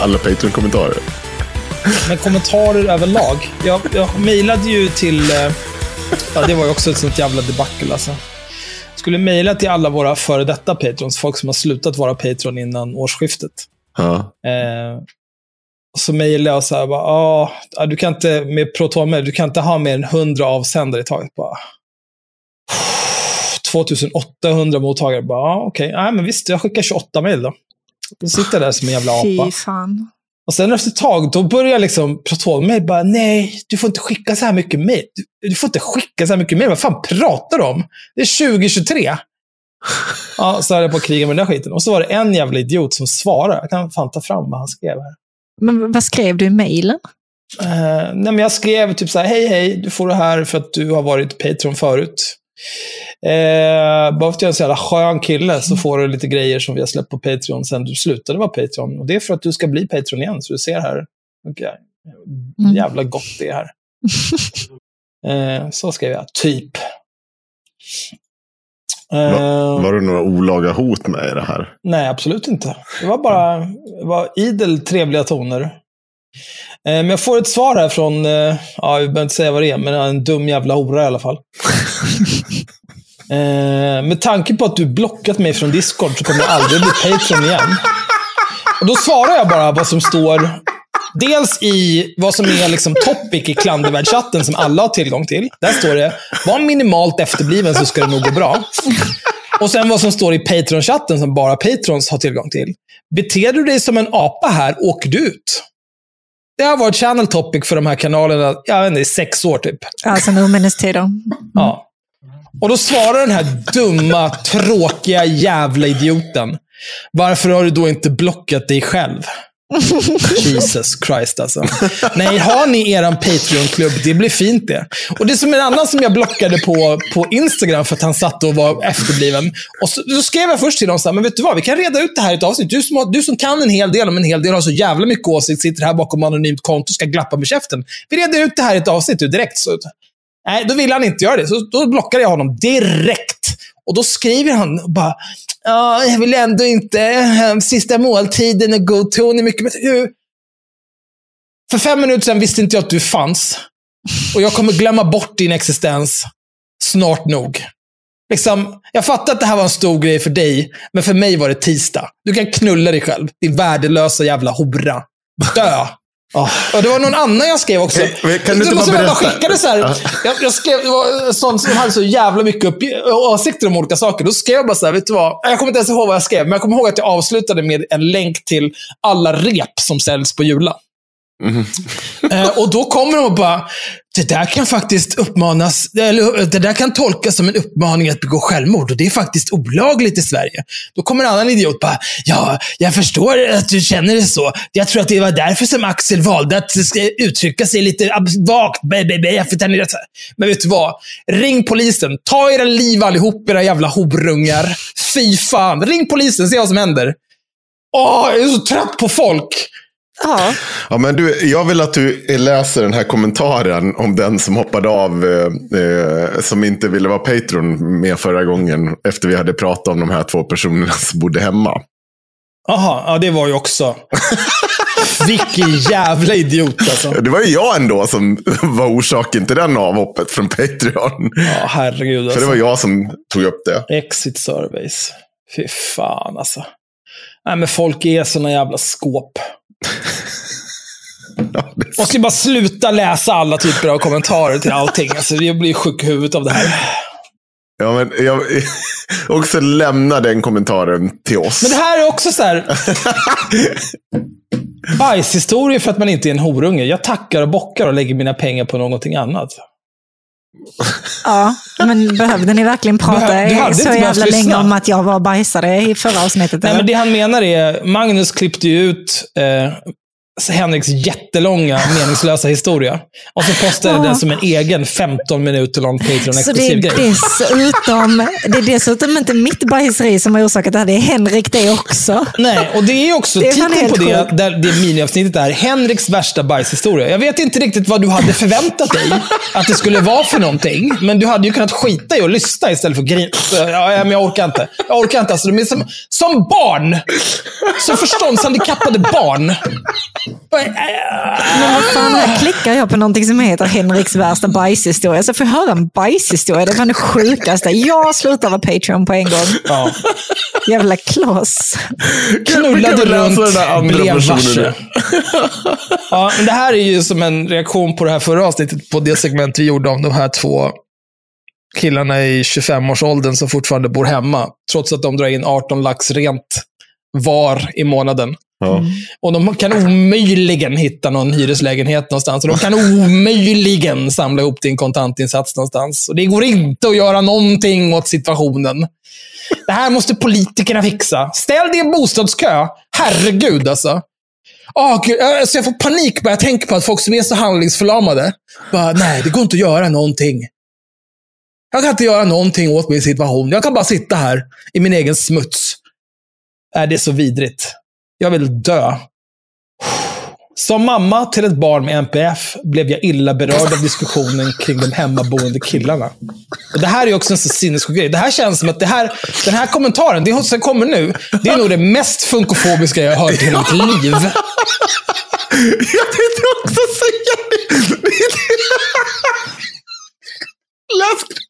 Alla Patreon-kommentarer. Men kommentarer överlag. Jag, jag mejlade ju till... eh, Ja, det var ju också ett sånt jävla debacle alltså. Skulle mejla till alla våra före detta patrons, folk som har slutat vara patron innan årsskiftet. Ja. Eh, och så mejlade jag så här, bara, "Ah, du kan inte, med ProtonMail, du kan inte ha mer än 100 avsändare i taget. Bara, 2800 mottagare. Bara, ah, okej, Nej, men visst, jag skickar 28 mejl då. Då sitter jag där som en jävla Fy apa. fan. Och sen efter ett tag, då börjar liksom ProtonMail bara, nej, du får inte skicka så här mycket mejl. Du, du får inte skicka så här mycket mejl. Vad fan pratar du om? Det är 2023. ja, så höll jag på att kriga med den där skiten. Och så var det en jävla idiot som svarade. Jag kan fan ta fram vad han skrev här. Men vad skrev du i mejlen? Eh, nej, men jag skrev typ så här, hej hej, du får det här för att du har varit Patreon förut. Eh, bara för att jag är en så jävla skön kille så får du lite grejer som vi har släppt på Patreon sen du slutade vara Patreon. Och det är för att du ska bli Patreon igen, så du ser här. Okay. Mm. Jävla gott det är här. eh, så skrev jag, typ. Eh, Var, var det några olaga hot med i det här? Nej, absolut inte. Det var bara det var idel trevliga toner. Eh, Men jag får ett svar här från, eh, ja, jag behöver inte säga vad det är, men en dum jävla hora i alla fall. Eh, Med tanke på att du blockat mig från Discord så kommer jag aldrig bli Patreon igen. Och då svarar jag bara vad som står, dels i vad som är liksom topic i klandervärd-chatten som alla har tillgång till. Där står det, var minimalt efterbliven så ska det nog gå bra. Och sen vad som står i Patreon-chatten som bara Patrons har tillgång till. Beter du dig som en apa här, åker du ut. Det har varit channel topic för de här kanalerna, jag vet inte, i sex år typ. Alltså urminnes-tider. Ja. Och då svarar den här dumma, tråkiga jävla idioten. Varför har du då inte blockat dig själv? Jesus Christ alltså. Nej, har ni eran Patreon-klubb, det blir fint det. Och det är som en annan som jag blockade på, på Instagram för att han satt och var efterbliven. Och så, så skrev jag först till honom så här, men vet du vad, vi kan reda ut det här i ett avsnitt. Du som, har- du som kan en hel del om en hel del har så jävla mycket åsikt, sitter här bakom anonymt konto och ska glappa med käften. Vi reder ut det här i ett avsnitt du, direkt. Så, nej, då ville han inte göra det. Så då blockade jag honom direkt. Och då skriver han och bara, ja, jag vill ändå inte, eh, sista måltiden och god ton är mycket bättre. Hur- För fem minuter sedan visste inte jag att du fanns. Och jag kommer glömma bort din existens snart nog. Liksom, jag fattar att det här var en stor grej för dig, men för mig var det tisdag. Du kan knulla dig själv, din värdelösa jävla hora. Dö! Oh. Och det var någon annan jag skrev också. Kan- du inte var bara som jag berätta? skickade så här. Jag, jag skrev, det var en sån som hade så jävla mycket åsikter om olika saker. Då skrev jag bara så här, vet du vad? Jag kommer inte ens ihåg vad jag skrev, men jag kommer ihåg att jag avslutade med en länk till alla rep som säljs på Jula. Mhm. Eh, och då kommer de och bara, det där kan faktiskt uppmanas, eller det där kan tolkas som en uppmaning att begå självmord och det är faktiskt olagligt i Sverige. Då kommer en annan idiot bara, ja, jag förstår att du känner det så. Jag tror att det var därför som Axel valde att uttrycka sig lite vagt. Men vet du vad? Ring polisen. Ta era liv allihop, era jävla horungar. Fy fan. Ring polisen, se vad som händer. Åh, jag är så trött på folk. Ja, Ja, men du, jag vill att du läser den här kommentaren om den som hoppade av, eh, eh, som inte ville vara Patreon med förra gången. Efter vi hade pratat om de här två personerna som bodde hemma. Jaha, ja det var ju också. Vilken jävla idiot alltså. Det var ju jag ändå som var orsaken till den avhoppet från Patreon. Ja, herregud För alltså. det var jag som tog upp det. Exit surveys. Fy fan alltså. Nej, men folk är såna jävla skåp. Ja, det Måste ju bara sluta läsa alla typer av kommentarer till allting. Alltså, jag blir sjuk i huvudet av det här. Ja, men jag också lämna den kommentaren till oss. Men det här är också så här. Bajshistorier för att man inte är en horunge. Jag tackar och bockar och lägger mina pengar på någonting annat. Ja, men behövde ni verkligen prata så jävla länge om att jag var bajsare i förra avsnittet? Nej, men det han menar är, Magnus klippte ju ut eh, Henriks jättelånga meningslösa historia. Och så postade Ja. den som en egen 15 minuter lång Så det är, Patreon-exklusiv grej. dessutom, det är dessutom inte mitt bajseri som har orsakat det här, det är Henrik det också. Nej, och det är också Det är fan titeln på det, sjukt. där det miniavsnittet är Henriks värsta bajshistoria. Jag vet inte riktigt vad du hade förväntat dig att det skulle vara för någonting. Men du hade ju kunnat skita i att lyssna istället för att grina. Ja, men jag orkar inte. Jag orkar inte. Alltså, de är som, som barn. Som förståndshandikappade barn. Men vad fan, här klickar jag på någonting som heter Henriks värsta bajshistoria. Så får jag höra en bajshistoria. Det var det sjukaste. Jag slutar vara Patreon på en gång. Ja. Jävla kloss. knullade runt, den där andra blev varse. ja, men det här är ju som en reaktion på det här förra avsnittet, på det segment vi gjorde om de här två killarna i 25-årsåldern som fortfarande bor hemma, trots att de drar in 18 lax rent var i månaden. Ja. Och de kan omöjligen hitta någon hyreslägenhet någonstans. Och de kan omöjligen samla ihop en kontantinsats någonstans. Och det går inte att göra någonting åt situationen. Det här måste politikerna fixa. Ställ dig i en bostadskö. Herregud alltså. Åh, Gud, alltså jag får panik bara jag tänker på att folk som är så handlingsförlamade. Bara, nej, det går inte att göra någonting. Jag kan inte göra någonting åt min situation. Jag kan bara sitta här i min egen smuts. Är det är så vidrigt. Jag vill dö. Som mamma till ett barn med NPF blev jag illa berörd av diskussionen kring de hemmaboende killarna. Och det här är också en så sinnessjuk grej. Det här känns som att det här, den här kommentaren, det som kommer nu, det är nog det mest funkofobiska jag har hört i hela mitt liv. Jag tänkte också säga det. Läs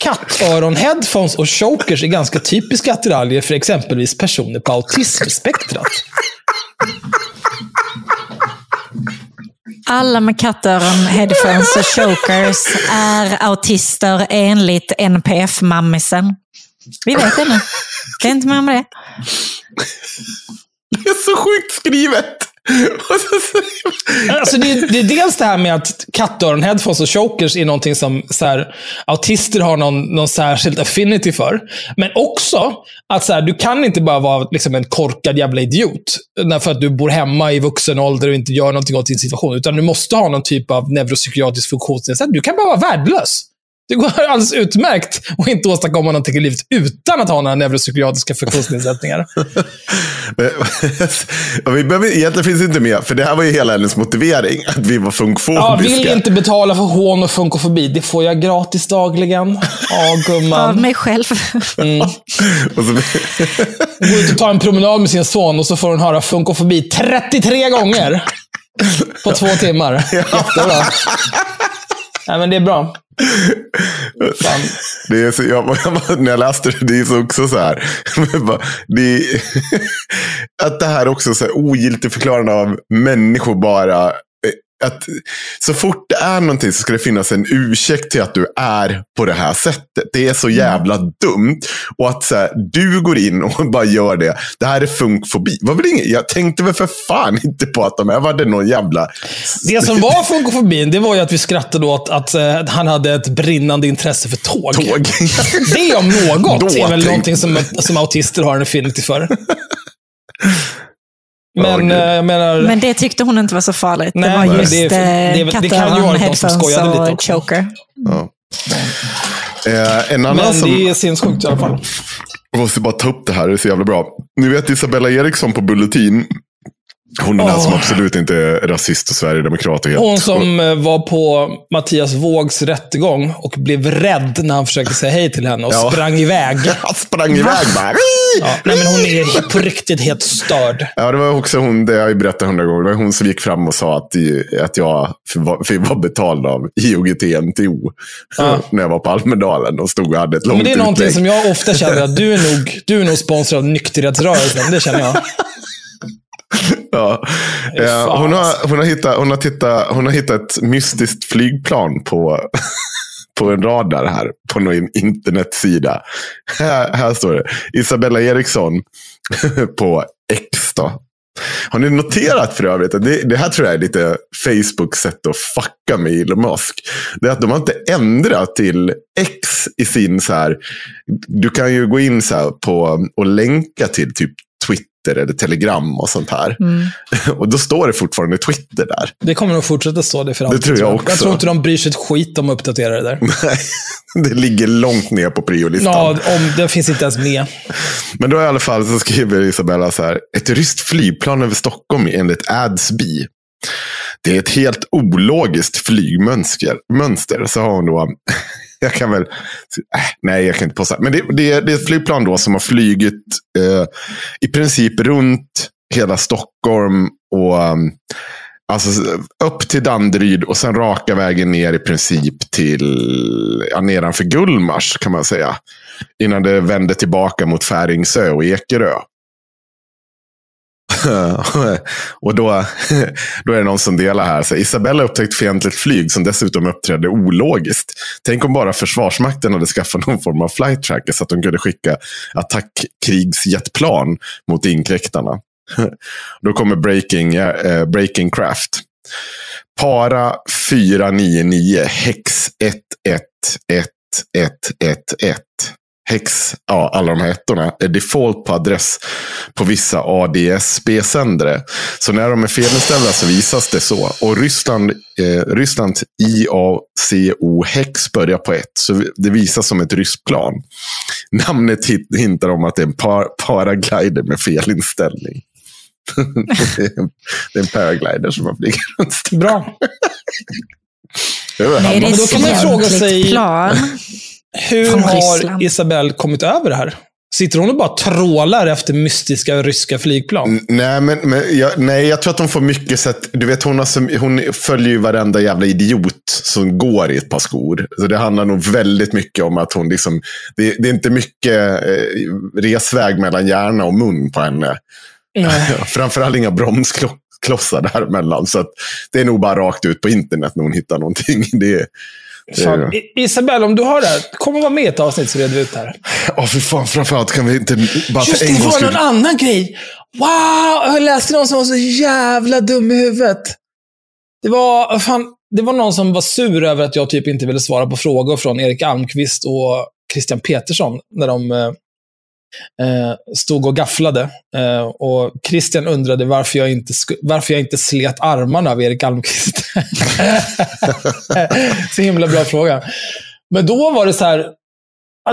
Kattöron, headphones och chokers är ganska typiska attiraljer för exempelvis personer på autismspektrat. Alla med kattöron, headphones och chokers är autister enligt NPF-mammisen. Vi vet det nu. Det är inte mer med det. Det är så sjukt skrivet. Alltså det, det är dels det här med att kattöron, headphones och chokers är någonting som så här, autister har någon, någon särskild affinity för. Men också att så här, du kan inte bara vara liksom en korkad jävla idiot. För att du bor hemma i vuxen ålder och inte gör någonting åt din situation. Utan du måste ha någon typ av neuropsykiatrisk funktionsnedsättning. Du kan bara vara värdelös. Det går alldeles utmärkt att inte åstadkomma någonting i livet utan att ha några neuropsykiatriska funktionsnedsättningar. Ja, vi behöver, egentligen finns det inte med, för det här var ju hela hennes motivering. Att vi var Ja, funkfobiska. vill inte betala för hån och funkofobi. Det får jag gratis dagligen. Ja, Av gumman. mig själv. Och så, Gå ut och ta en promenad med sin son och så får hon höra funkofobi 33 gånger. På två timmar. Jättebra. Nej, men det är bra. Fan. det är så, jag, jag, när jag läste det, det är så också så här. Det är, att det här också så här ogiltigt förklarande av människor bara. Att så fort det är någonting så ska det finnas en ursäkt till att du är på det här sättet. Det är så jävla dumt. Och att så här, du går in och bara gör det. Det här är funkfobi. Var väl inget, jag tänkte väl för fan inte på att de här var det någon jävla... Det som var funkofobin, det var ju att vi skrattade åt att eh, han hade ett brinnande intresse för tåg. Tåg. Det om något Då är väl tänkte- någonting som, som autister har en affinity för. Men eh, jag menar... Men det tyckte hon inte var så farligt. Nej, det var just det är- det är- det kan ju vara de som skojade lite och också. choker. Ja. Eh, en annan men som... det är sinnessjukt i alla fall. Jag måste bara ta upp det här, det är så jävla bra. Ni vet Isabella Eriksson på Bulletin. Hon är den Åh. som absolut inte är rasist och sverigedemokrat. och helt- Hon som eh, var på Mattias Vågs rättegång och blev rädd när han försökte säga hej till henne och Ja. sprang iväg. Han sprang iväg bara. Ja, nej, men hon är på riktigt helt störd. Ja, det var också hon, det har jag berättat hundra gånger. Det var hon som gick fram och sa att, att jag var, betald av IOGT-NTO. Ja. När jag var på Almedalen och stod och hade ett långt Men det är någonting utlägg. som jag ofta känner att du är nog, du är nog sponsrad av nykterhetsrörelsen. Det känner jag. Ja. Eh, hon, har, hon, har hittat, hon, har tittat, hon har hittat ett mystiskt flygplan på, på en radar här. På någon internetsida. Här, här står det. Isabella Eriksson på X då. Har ni noterat för övrigt, att det, det här tror jag är lite Facebooks sätt att fucka med Elon Musk. Det är att de har inte ändrat till X i sin så här, du kan ju gå in så på och länka till typ Twitter eller Telegram och sånt här. Mm. Och då står det fortfarande Twitter där. Det kommer nog fortsätta stå det för alltid. tror jag också. Jag tror inte de bryr sig ett skit om att uppdatera det där. Nej, det ligger långt ner på priolistan. Ja, om, det finns inte ens med. Men då i alla fall så skriver Isabella så här. Ett ryskt flygplan över Stockholm enligt Adsby. Det är ett helt ologiskt flygmönster. Mönster. Så har hon då. Jag kan väl. Äh, nej, jag kan inte påstå. Men det, det, det är ett flygplan då som har flygit eh, i princip runt hela Stockholm. och um, Alltså upp till Danderyd och sen raka vägen ner i princip till ja, nedanför Gullmars kan man säga. Innan det vände tillbaka mot Färingsö och Ekerö. och då, då är det någon som delar här. Så Isabella upptäckt fientligt flyg som dessutom uppträdde ologiskt. Tänk om bara Försvarsmakten hade skaffat någon form av flight tracker så att de kunde skicka attackkrigsjetplan mot inkräktarna. Då kommer Breaking, eh, breaking Craft. Para 499 Hex 111111. Hex, ja, alla de här ettorna, är default på adress på vissa ADSB-sändare. Så när de är felinställda så visas det så. Och Ryssland, eh, Rysslands IACO Hex börjar på ett. Så det visas som ett ryskt plan. Namnet hint- hintar om att det är en par paraglider med felinställning. det är en paraglider som har flugit runt. Bra. Nej, det är Men då kan man fråga sig- plan. Hur har Ryssland. Isabelle kommit över det här? Sitter hon och bara trålar efter mystiska ryska flygplan? N- Nej, men, men jag, nej, jag tror att hon får mycket sätt. Du vet, hon, har, hon följer ju varenda jävla idiot som går i ett par skor. Så det handlar nog väldigt mycket om att hon liksom, det, det är inte mycket eh, resväg mellan hjärna och mun på henne. Framförallt inga bromsklossar däremellan. Så att det är nog bara rakt ut på internet när hon hittar någonting. Det, är- Fan. är- I- Isabelle, om du har det här, kom och vara med i ett avsnitt så reder vi ut det här. Åh, fy fan, framförallt kan vi inte bara Just för en det var någon annan grej. Wow, jag läste någon som var så jävla dum i huvudet. Det var, fan, det var någon som var sur över att jag typ inte ville svara på frågor från Erik Almqvist och Christian Petersson när de eh, stod och gafflade. Eh, och Christian undrade varför jag, inte varför jag inte slet armarna av Erik Almqvist. så himla bra fråga. Men då var det så här,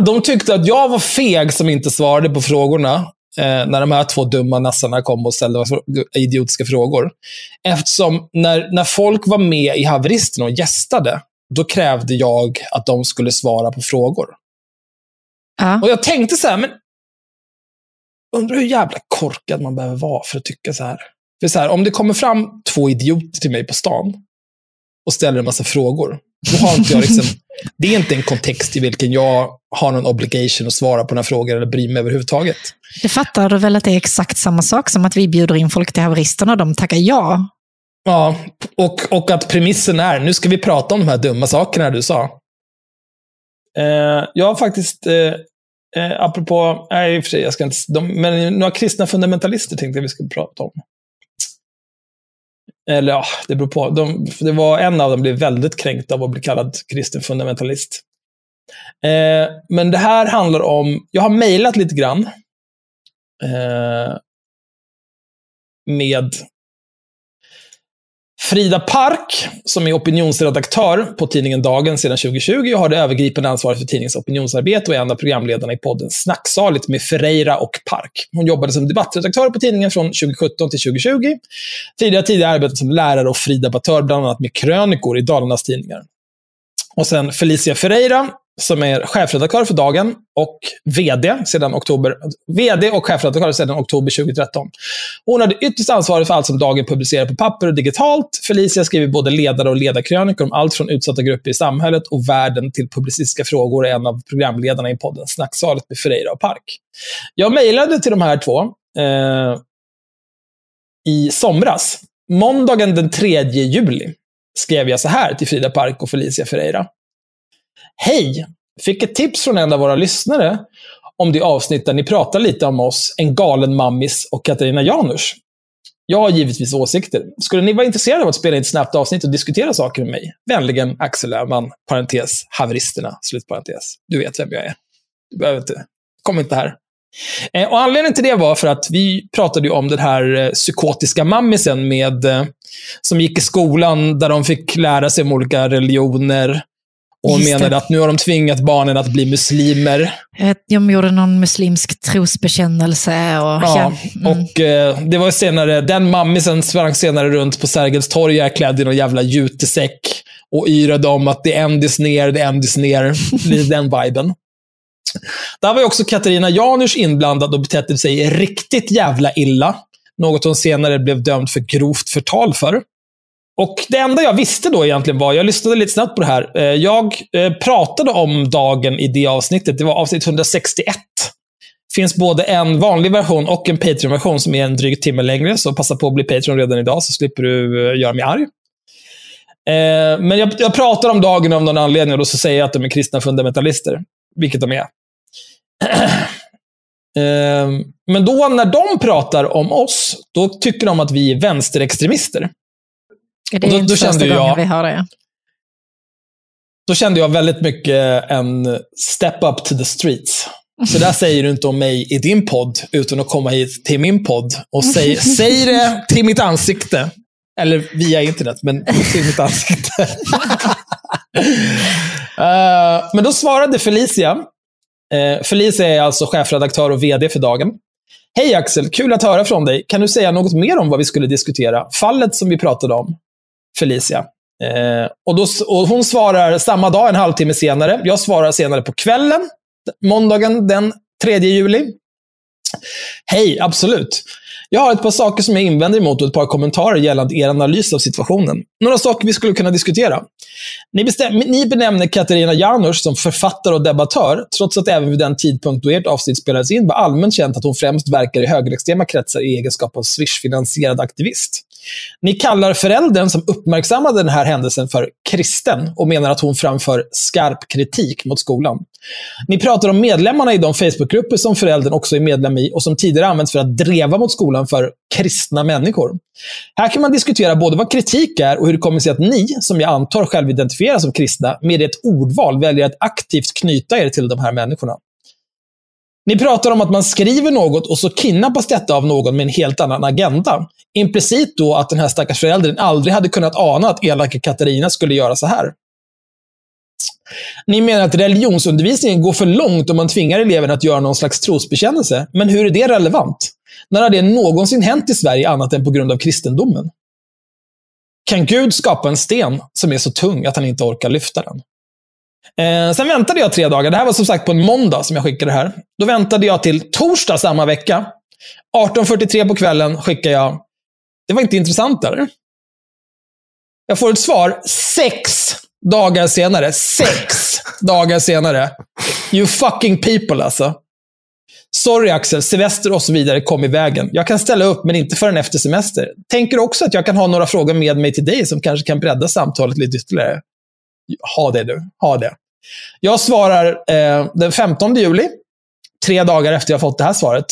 De tyckte att jag var feg som inte svarade på frågorna eh, när de här två dumma nassarna kom och ställde idiotiska frågor. Eftersom när, när folk var med i haveristerna och gästade, då krävde jag att de skulle svara på frågor. Ja. Och jag tänkte så här, men undrar hur jävla korkad man behöver vara för att tycka så här. För så här, om det kommer fram två idioter till mig på stan och ställer en massa frågor, då har inte jag liksom, det är inte en kontext i vilken jag har någon obligation att svara på den här frågan eller bry mig överhuvudtaget. Det fattar du väl att det är exakt samma sak som att vi bjuder in folk till haveristerna och de tackar ja. Ja, och, och att premissen är, nu ska vi prata om de här dumma sakerna du sa. Eh, jag har faktiskt, eh, eh, apropå, nej i och för sig, jag ska inte, de, men några kristna fundamentalister tänkte jag vi skulle prata om. Eller ja, det beror på. De, det var en av dem blev väldigt kränkt av att bli kallad kristen fundamentalist. Eh, men det här handlar om, jag har mejlat lite grann. Eh, med Frida Park, som är opinionsredaktör på tidningen Dagen sedan 2020 och har det övergripande ansvaret för tidningens opinionsarbete och är en av programledarna i podden Snacksaligt med Ferreira och Park. Hon jobbade som debattredaktör på tidningen från 2017 till 2020. Tidigare tidigare arbetat som lärare och fridebattör, bland annat med krönikor i Dalarnas tidningar. Och sen Felicia Ferreira, som är chefredaktör för Dagen och VD, sedan oktober, VD och chefredaktör sedan oktober 2013. Hon hade ytterst ansvaret för allt som Dagen publicerar på papper och digitalt. Felicia skriver både ledare och ledarkrönikor om allt från utsatta grupper i samhället och världen till publicistiska frågor och är en av programledarna i podden Snacksalet med Ferreira och Park. Jag mejlade till de här två eh, i somras. Måndagen den 3 juli skrev jag så här till Frida Park och Felicia Ferreira. Hej! Fick ett tips från en av våra lyssnare om det avsnitt där ni pratar lite om oss, en galen mammis och Katarina Janouch. Jag har givetvis åsikter. Skulle ni vara intresserade av att spela in ett snabbt avsnitt och diskutera saker med mig? Vänligen Axel Öhman, parentes, haveristerna, slutparentes. Du vet vem jag är. Du behöver inte, kom inte här. Eh, och anledningen till det var för att vi pratade om den här eh, psykotiska mammisen med, eh, som gick i skolan där de fick lära sig om olika religioner, och hon menade att nu har de tvingat barnen att bli muslimer. De gjorde någon muslimsk trosbekännelse. Och, ja, mm. och eh, det var senare, den mammisen sprang senare runt på Sergels torg klädd i någon jävla jutesäck och yrade om att det ändes ner, det ändes ner. Lite den viben. Där var ju också Katarina Janouch inblandad och betedde sig riktigt jävla illa. Något hon senare blev dömd för grovt förtal för. Och Det enda jag visste då egentligen var, jag lyssnade lite snabbt på det här. Eh, jag eh, pratade om dagen i det avsnittet. Det var avsnitt 161. Det finns både en vanlig version och en Patreon-version som är en dryg timme längre. Så passa på att bli Patreon redan idag, så slipper du eh, göra mig arg. Men jag, jag pratar om dagen av någon anledning och då så säger jag att de är kristna fundamentalister. Vilket de är. Men då när de pratar om oss, då tycker de att vi är vänsterextremister. Det är då, inte då första gången jag, vi hör det. Då kände jag väldigt mycket en step up to the streets. Så där säger du inte om mig i din podd, utan att komma hit till min podd och säg, säg det till mitt ansikte. Eller via internet, men till mitt ansikte. uh, men då svarade Felicia. Uh, Felicia är alltså chefredaktör och vd för Dagen. Hej Axel, kul att höra från dig. Kan du säga något mer om vad vi skulle diskutera? Fallet som vi pratade om. Felicia. Eh, och, då, och Hon svarar samma dag, en halvtimme senare. Jag svarar senare på kvällen, måndagen den 3 juli. Hej, absolut. Jag har ett par saker som jag invänder emot och ett par kommentarer gällande er analys av situationen. Några saker vi skulle kunna diskutera. Ni, bestäm, ni benämner Katarina Janouch som författare och debattör, trots att även vid den tidpunkt då ert avsnitt spelades in var allmänt känt att hon främst verkar i högerextrema kretsar i egenskap av Swish-finansierad aktivist. Ni kallar föräldern som uppmärksammade den här händelsen för kristen och menar att hon framför skarp kritik mot skolan. Ni pratar om medlemmarna i de Facebookgrupper som föräldern också är medlem i och som tidigare använts för att dreva mot skolan för kristna människor. Här kan man diskutera både vad kritik är och hur det kommer sig att ni, som jag antar själv identifierar som kristna, med ett ordval väljer att aktivt knyta er till de här människorna. Ni pratar om att man skriver något och så kidnappas detta av någon med en helt annan agenda. Implicit då att den här stackars föräldern aldrig hade kunnat ana att elaka Katarina skulle göra så här. Ni menar att religionsundervisningen går för långt om man tvingar eleverna att göra någon slags trosbekännelse. Men hur är det relevant? När har det någonsin hänt i Sverige annat än på grund av kristendomen? Kan Gud skapa en sten som är så tung att han inte orkar lyfta den? Eh, sen väntade jag tre dagar. Det här var som sagt på en måndag som jag skickade det här. Då väntade jag till torsdag samma vecka. 18.43 på kvällen skickade jag. Det var inte intressant, eller? Jag får ett svar sex dagar senare. Sex dagar senare. You fucking people, alltså. Sorry Axel, semester och så vidare kom i vägen. Jag kan ställa upp, men inte förrän efter semester. Tänker också att jag kan ha några frågor med mig till dig som kanske kan bredda samtalet lite ytterligare. Ha det du, ha det. Jag svarar eh, den 15 juli, tre dagar efter jag fått det här svaret.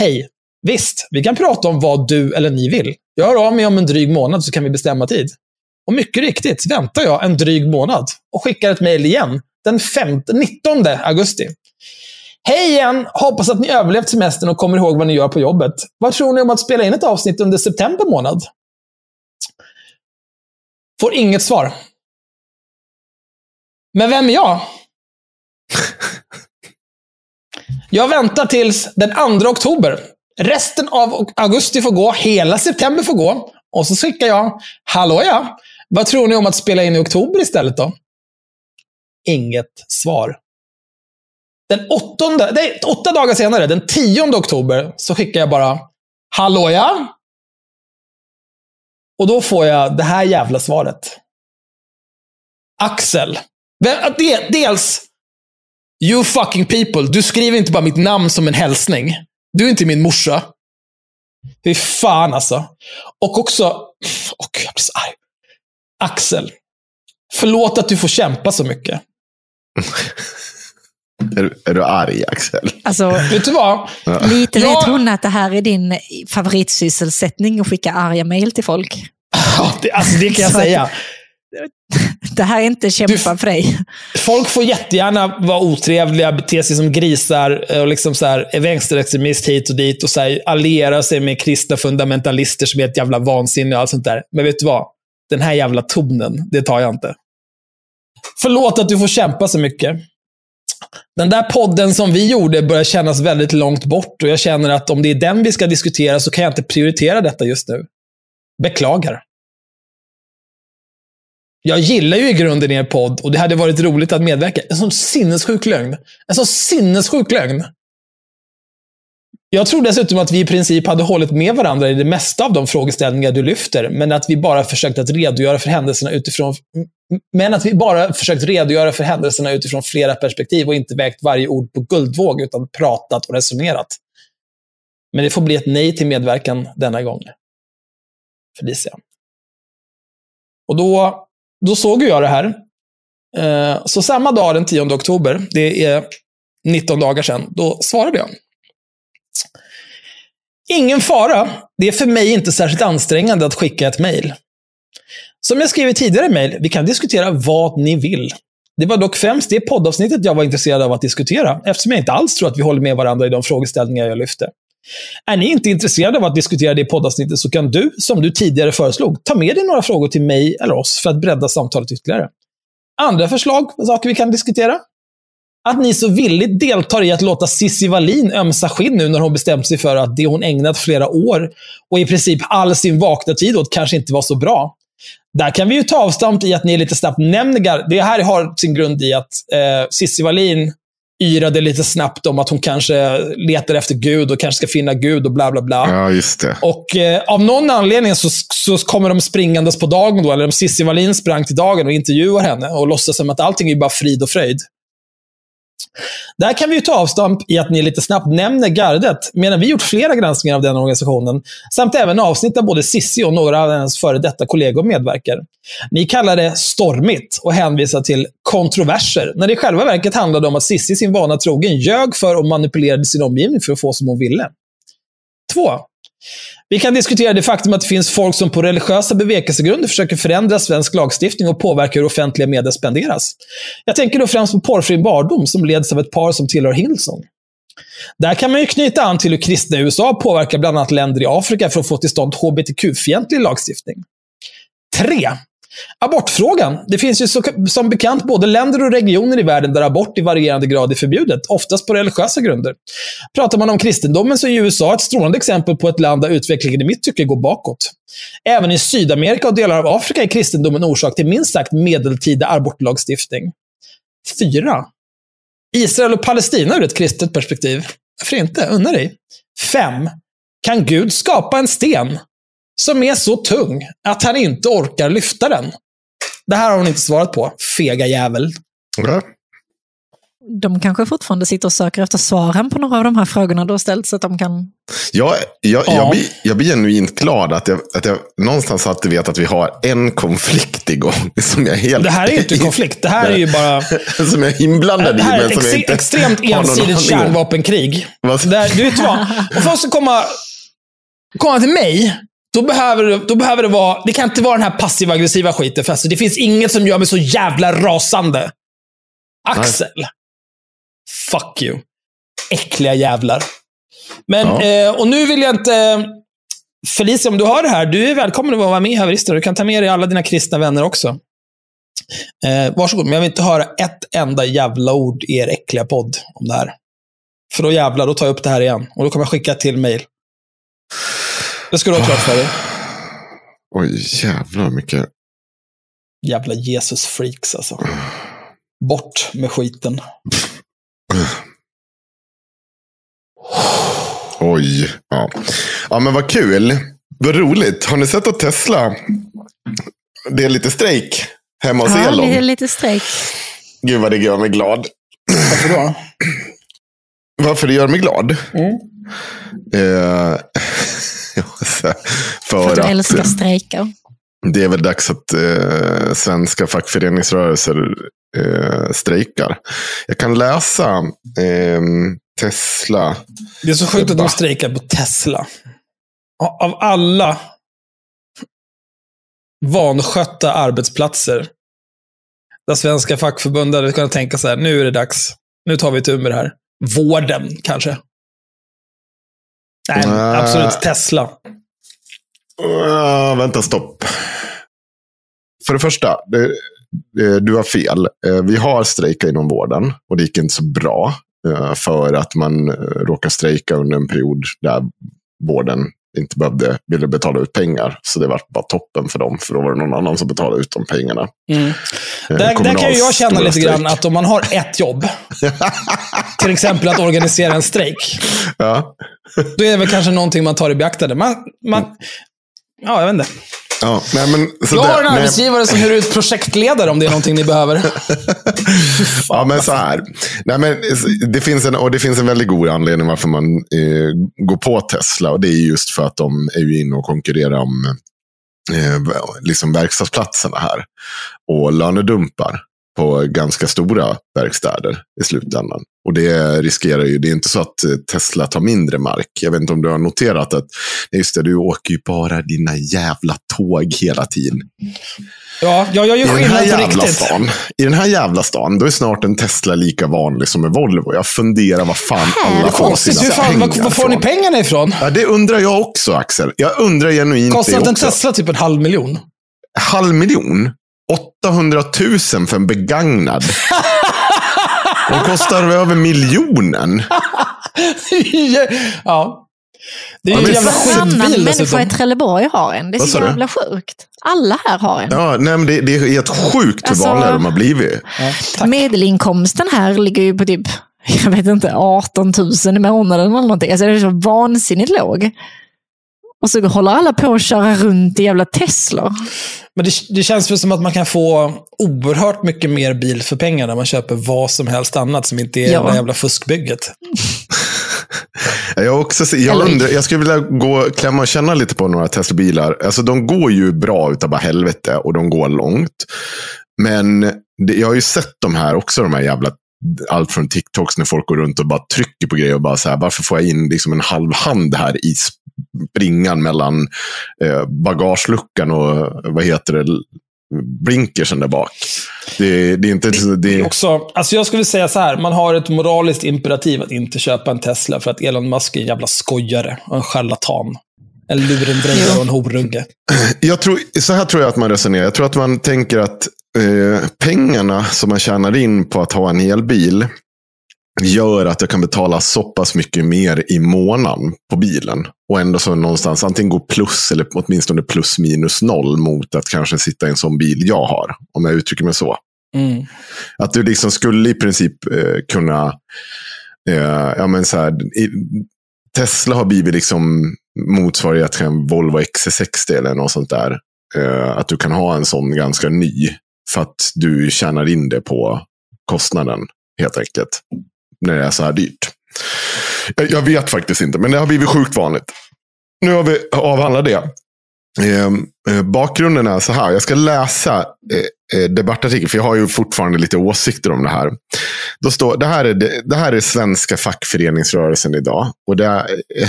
Hej, visst, vi kan prata om vad du eller ni vill. Jag hör av mig om en dryg månad så kan vi bestämma tid. Och mycket riktigt väntar jag en dryg månad och skickar ett mejl igen den 5, 19 augusti. Hej igen! Hoppas att ni överlevt semestern och kommer ihåg vad ni gör på jobbet. Vad tror ni om att spela in ett avsnitt under september månad? Får inget svar. Men vem är jag? Jag väntar tills den 2 oktober. Resten av augusti får gå, hela september får gå. Och så skickar jag, hallå ja, vad tror ni om att spela in i oktober istället då? Inget svar. Den åttonde, nej, åtta dagar senare, den 10 oktober, så skickar jag bara Hallå ja? Och då får jag det här jävla svaret. Axel. Dels, you fucking people. Du skriver inte bara mitt namn som en hälsning. Du är inte min morsa. Fy fan alltså. Och också, och jag blir så arg. Axel. Förlåt att du får kämpa så mycket. Är du, är du arg, Axel? Alltså, Vet du vad? lite vet hon att det här är din favoritsysselsättning, att skicka arga mejl till folk. Ja, det, alltså, det kan jag säga. Det här är inte kämpa för dig. Folk får jättegärna vara otrevliga, bete sig som grisar och liksom så här, är vänsterextremist hit och dit och så här, alliera sig med kristna fundamentalister som är ett jävla vansinne och allt sånt där. Men vet du vad? Den här jävla tonen, det tar jag inte. Förlåt att du får kämpa så mycket. Den där podden som vi gjorde börjar kännas väldigt långt bort och jag känner att om det är den vi ska diskutera så kan jag inte prioritera detta just nu. Beklagar. Jag gillar ju i grunden er podd och det hade varit roligt att medverka. En sån sinnessjuk lögn. En sån sinnessjuk lögn. Jag tror dessutom att vi i princip hade hållit med varandra i det mesta av de frågeställningar du lyfter, men att vi bara försökt att redogöra för händelserna utifrån men att vi bara försökt redogöra för händelserna utifrån flera perspektiv och inte vägt varje ord på guldvåg, utan pratat och resonerat. Men det får bli ett nej till medverkan denna gång. Felicia. Och då då såg ju jag det här. Eh, så samma dag, den 10 oktober, det är 19 dagar sedan, då svarade jag. Ingen fara. Det är för mig inte särskilt ansträngande att skicka ett mejl. Som jag skrev i tidigare mejl, vi kan diskutera vad ni vill. Det var dock främst det poddavsnittet jag var intresserad av att diskutera, eftersom jag inte alls tror att vi håller med varandra i de frågeställningar jag lyfte. Är ni inte intresserade av att diskutera det i poddavsnittet så kan du, som du tidigare föreslog, ta med dig några frågor till mig eller oss för att bredda samtalet ytterligare. Andra förslag på saker vi kan diskutera? Att ni så villigt deltar i att låta Cissi Wallin ömsa skinn nu när hon bestämt sig för att det hon ägnat flera år och i princip all sin vakna tid åt kanske inte var så bra. Där kan vi ju ta avstamp i att ni lite snabbt nämner Det här har sin grund i att eh, Cissi Wallin yrade lite snabbt om att hon kanske letar efter Gud och kanske ska finna Gud och bla bla bla. Ja, just det. Och eh, av någon anledning så, så kommer de springandes på dagen då, eller om Cissi Wallin sprang till dagen och intervjuar henne och låtsas som att allting är bara frid och fröjd. Där kan vi ju ta avstamp i att ni lite snabbt nämner gardet, medan vi gjort flera granskningar av den organisationen, samt även avsnitt där både Sissi och några av hennes före detta kollegor medverkar. Ni kallar det stormigt och hänvisar till kontroverser, när det i själva verket handlade om att Sissi sin vana trogen ljög för och manipulerade sin omgivning för att få som hon ville. 2. Vi kan diskutera det faktum att det finns folk som på religiösa bevekelsegrunder försöker förändra svensk lagstiftning och påverka hur offentliga medel spenderas. Jag tänker då främst på porrfri barndom som leds av ett par som tillhör Hillsong. Där kan man ju knyta an till hur kristna i USA påverkar bland annat länder i Afrika för att få till stånd hbtq-fientlig lagstiftning. 3. Abortfrågan. Det finns ju så, som bekant både länder och regioner i världen där abort i varierande grad är förbjudet, oftast på religiösa grunder. Pratar man om kristendomen så är USA ett strålande exempel på ett land där utvecklingen i mitt tycke går bakåt. Även i Sydamerika och delar av Afrika är kristendomen orsak till minst sagt medeltida abortlagstiftning. 4. Israel och Palestina ur ett kristet perspektiv. Varför inte? Unna dig. 5. Kan Gud skapa en sten som är så tung att han inte orkar lyfta den? Det här har hon inte svarat på, fega jävel. Ja. de kanske fortfarande sitter och söker efter svaren på några av de här frågorna du har ställt så att de kan... Jag, jag, Ja. jag, blir, jag blir genuint glad att jag, att jag någonstans alltid vet att vi har en konflikt igång. Som jag är helt, Det här är ju inte en konflikt. Det här är ju bara... som jag är inblandad Det i. här är ett ex inte extremt ensidigt kärnvapenkrig. Där, du vet vad? Om folk ska komma, komma till mig, då behöver, det- då behöver det vara... Det kan inte vara den här passiva aggressiva skiten. För alltså, det finns inget som gör mig så jävla rasande. Axel. Fuck you. Äckliga jävlar. Men, Ja. eh, och nu vill jag inte... Felicia, om du hör det här, du är välkommen att vara med i Haverister. Du kan ta med dig alla dina kristna vänner också. Eh, varsågod, men jag vill inte höra ett enda jävla ord i er äckliga podd om det här. För då jävlar, då tar jag upp det här igen. Och då kommer jag skicka till mail. Det ska du ha klart för dig. Oj, jävlar mycket. Jävla Jesus-freaks alltså. Bort med skiten. Oj. Ja. ja, men vad kul. Vad roligt. Har ni sett att Tesla, det är lite strejk hemma hos Ja, Elon? lite, lite strejk. Gud vad det gör mig glad. Varför då? Varför det gör mig glad? Mm. Eh, för, För att du älskar strejker. det är väl dags att eh, svenska fackföreningsrörelser eh, strejkar. Jag kan läsa eh, Tesla. Det är så sjukt att de strejkar på Tesla. Av alla vanskötta arbetsplatser där svenska fackförbund hade kunnat tänka så här, nu är det dags. Nu tar vi tur med det här. Vården, kanske. Nej, Nej. absolut Tesla. Uh, vänta, stopp. För det första, det, det, du har fel. Eh, vi har strejkat inom vården och det gick inte så bra. eh, för att man eh, råkade strejka under en period där vården inte behövde, ville betala ut pengar. Så det var bara toppen för dem, för då var det någon annan som betalade ut de pengarna. Mm. Eh, Där, där kan ju jag känna lite grann att om man har ett jobb, till exempel att organisera en strejk, Ja. då är det väl kanske någonting man tar i beaktande. Man, man, ja, jag vet inte. Ja, nej, men, så Jag har en arbetsgivare som hyr ut projektledare om det är någonting ni behöver. Ja, men så här. Nej, men det, finns en, och det finns en väldigt god anledning varför man eh, går på Tesla. Och det är just för att de är ju inne och konkurrerar om eh, liksom verkstadsplatserna här. Och lönedumpar på ganska stora verkstäder i slutändan. Och det riskerar ju, det är inte så att Tesla tar mindre mark. Jag vet inte om du har noterat att, just det, du åker ju bara dina jävla tåg hela tiden. Ja, jag gör ju I den här skillnad på jävla riktigt. stan, I den här jävla stan, då är snart en Tesla lika vanlig som en Volvo. Jag funderar vad fan alla får sina hur fan, pengar var, får ni pengarna ifrån? Ja, det undrar jag också, Axel. Jag undrar genuint Kostar det inte en också. Tesla typ en halv miljon? Halv miljon? 800 000 för en begagnad. Den kostar över miljonen. ja. Det är Ja, ju men en jävla Varannan skitbil människa dessutom. i Trelleborg har en. Det är så jävla sjukt. Alla här har en. Ja, nej, men det, det är helt sjukt hur Alltså- vanliga de har blivit. Ja. Medelinkomsten här ligger ju på typ, jag vet inte, 18 000 i månaden eller någonting. Alltså det är så vansinnigt låg. Och så håller alla på att köra runt i jävla Tesla. Men det, det känns väl som att man kan få oerhört mycket mer bil för pengar när man köper vad som helst annat som inte är Ja. det jävla fuskbygget. Jag, också, jag, undrar, jag skulle vilja gå, klämma och känna lite på några Tesla-bilar. Alltså, de går ju bra utav bara helvete och de går långt. Men det, jag har ju sett de här också, de här jävla allt från TikToks när folk går runt och bara trycker på grejer och bara så här, varför får jag in liksom en halv hand här i springan mellan eh, bagageluckan och vad heter det, blinkersen där bak. Det, det är inte... Det, Det är också, alltså jag skulle säga så här, man har ett moraliskt imperativ att inte köpa en Tesla för att Elon Musk är en jävla skojare och en charlatan. En lurendrejare och en horunge. Jag tror, så här tror jag att man resonerar. Jag tror att man tänker att eh, pengarna som man tjänar in på att ha en elbil gör att jag kan betala så pass mycket mer i månaden på bilen. Och ändå så någonstans antingen gå plus eller åtminstone plus minus noll mot att kanske sitta i en sån bil jag har. Om jag uttrycker mig så. Mm. Att du liksom skulle i princip eh, kunna, eh, ja men så här, i, Tesla har blivit liksom motsvarighet till en Volvo XC60 eller något sånt där. Eh, att du kan ha en sån ganska ny. För att du tjänar in det på kostnaden helt enkelt. När det är så här dyrt. Jag, jag vet faktiskt inte, men det har blivit sjukt vanligt. Nu har vi avhandlat det. Ehm, eh, bakgrunden är så här. Jag ska läsa eh, eh, debattartikeln, för jag har ju fortfarande lite åsikter om det här. Då står, det, här är, det, det här är svenska fackföreningsrörelsen idag. Och det är, eh,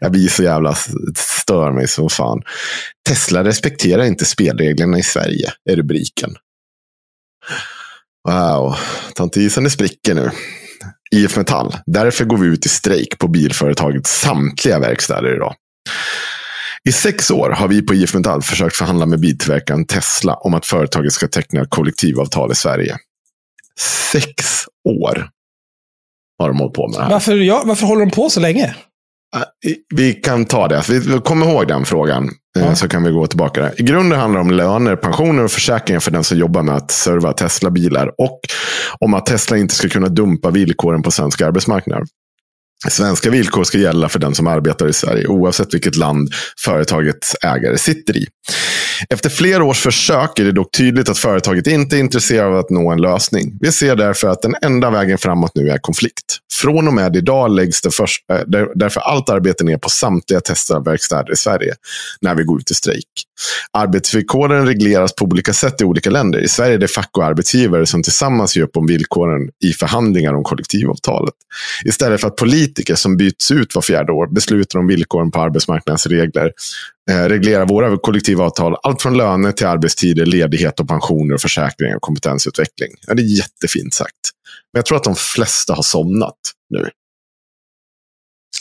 jag blir så jävla stör mig som fan. Tesla respekterar inte spelreglerna i Sverige, är rubriken. Wow, tantisen är spricker nu. IF Metall. Därför går vi ut i strejk på bilföretagets samtliga verkstäder idag. I sex år har vi på IF Metall försökt förhandla med biltillverkaren Tesla om att företaget ska teckna kollektivavtal i Sverige. Sex år har de hållit på med det här. Varför, ja, varför håller de på så länge? Vi kan ta det. Vi kommer ihåg den frågan. Ja. Så kan vi gå tillbaka där. I grunden handlar det om löner, pensioner och försäkringar för den som jobbar med att serva Tesla-bilar. Och om att Tesla inte ska kunna dumpa villkoren på svensk arbetsmarknad. Svenska villkor ska gälla för den som arbetar i Sverige, oavsett vilket land företagets ägare sitter i. Efter flera års försök är det dock tydligt att företaget inte är intresserat av att nå en lösning. Vi ser därför att den enda vägen framåt nu är konflikt. Från och med idag läggs det först, eh, därför allt arbete ner på samtliga testverkstäder i Sverige när vi går ut i strejk. Arbetsvillkoren regleras på olika sätt i olika länder. I Sverige är det fack och arbetsgivare som tillsammans gör upp om villkoren i förhandlingar om kollektivavtalet. Istället för att politiker som byts ut var fjärde år beslutar om villkoren på arbetsmarknadens regler reglerar våra kollektivavtal allt från löner till arbetstider, ledighet och pensioner, och försäkringar och kompetensutveckling. Ja, det är jättefint sagt. Men jag tror att de flesta har somnat nu.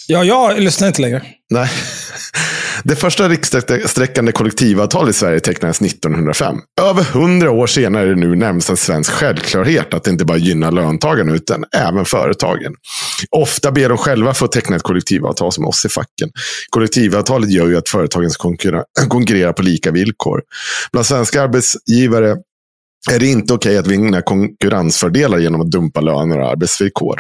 Ja, jag lyssnar inte längre. Nej. Det första rikssträckande kollektivavtalet i Sverige tecknades 1905. Över hundra år senare är det nu närmast en svensk självklarhet att det inte bara gynnar löntagarna utan även företagen. Ofta ber de själva få teckna ett kollektivavtal som oss i facken. Kollektivavtalet gör ju att företagen ska konkurrera på lika villkor. Bland svenska arbetsgivare är det inte okej att vinna konkurrensfördelar genom att dumpa löner och arbetsvillkor.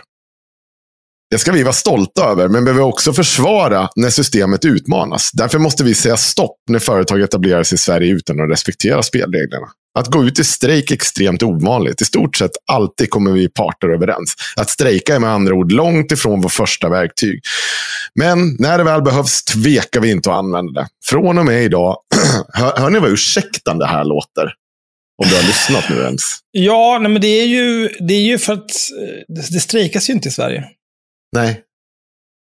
Det ska vi vara stolta över, men behöver också försvara när systemet utmanas. Därför måste vi säga stopp när företag etablerar sig i Sverige utan att respektera spelreglerna. Att gå ut i strejk är extremt ovanligt. I stort sett alltid kommer vi parter överens. Att strejka är med andra ord långt ifrån vårt första verktyg. Men när det väl behövs tvekar vi inte att använda det. Från och med idag, hör, hör ni vad ursäktande det här låter? Om du har lyssnat nu ens. Ja, nej, men det är ju, det är ju för att eh, det, det strejkas ju inte i Sverige. Nej.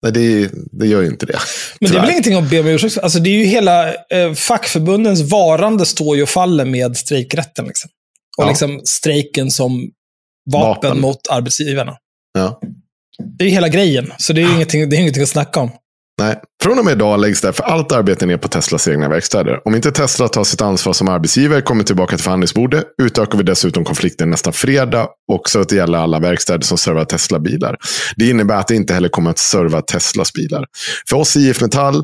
Nej, det, det gör ju inte det. Men det är väl ingenting att be om ursäkt. Alltså, det är ju hela eh, fackförbundens varande står ju och faller med strejkrätten. Liksom. Och Ja. liksom strejken som vapen, Vapen. mot arbetsgivarna. Ja. Det är ju hela grejen. Så det är ju ingenting, det är ingenting att snacka om. Nej. Från och med idag läggs därför allt arbete ner på Teslas egna verkstäder. Om inte Tesla tar sitt ansvar som arbetsgivare kommer tillbaka till förhandlingsbordet utökar vi dessutom konflikten nästa fredag också att det gäller alla verkstäder som servar Tesla-bilar. Det innebär att det inte heller kommer att serva Teslas bilar. För oss i IF Metall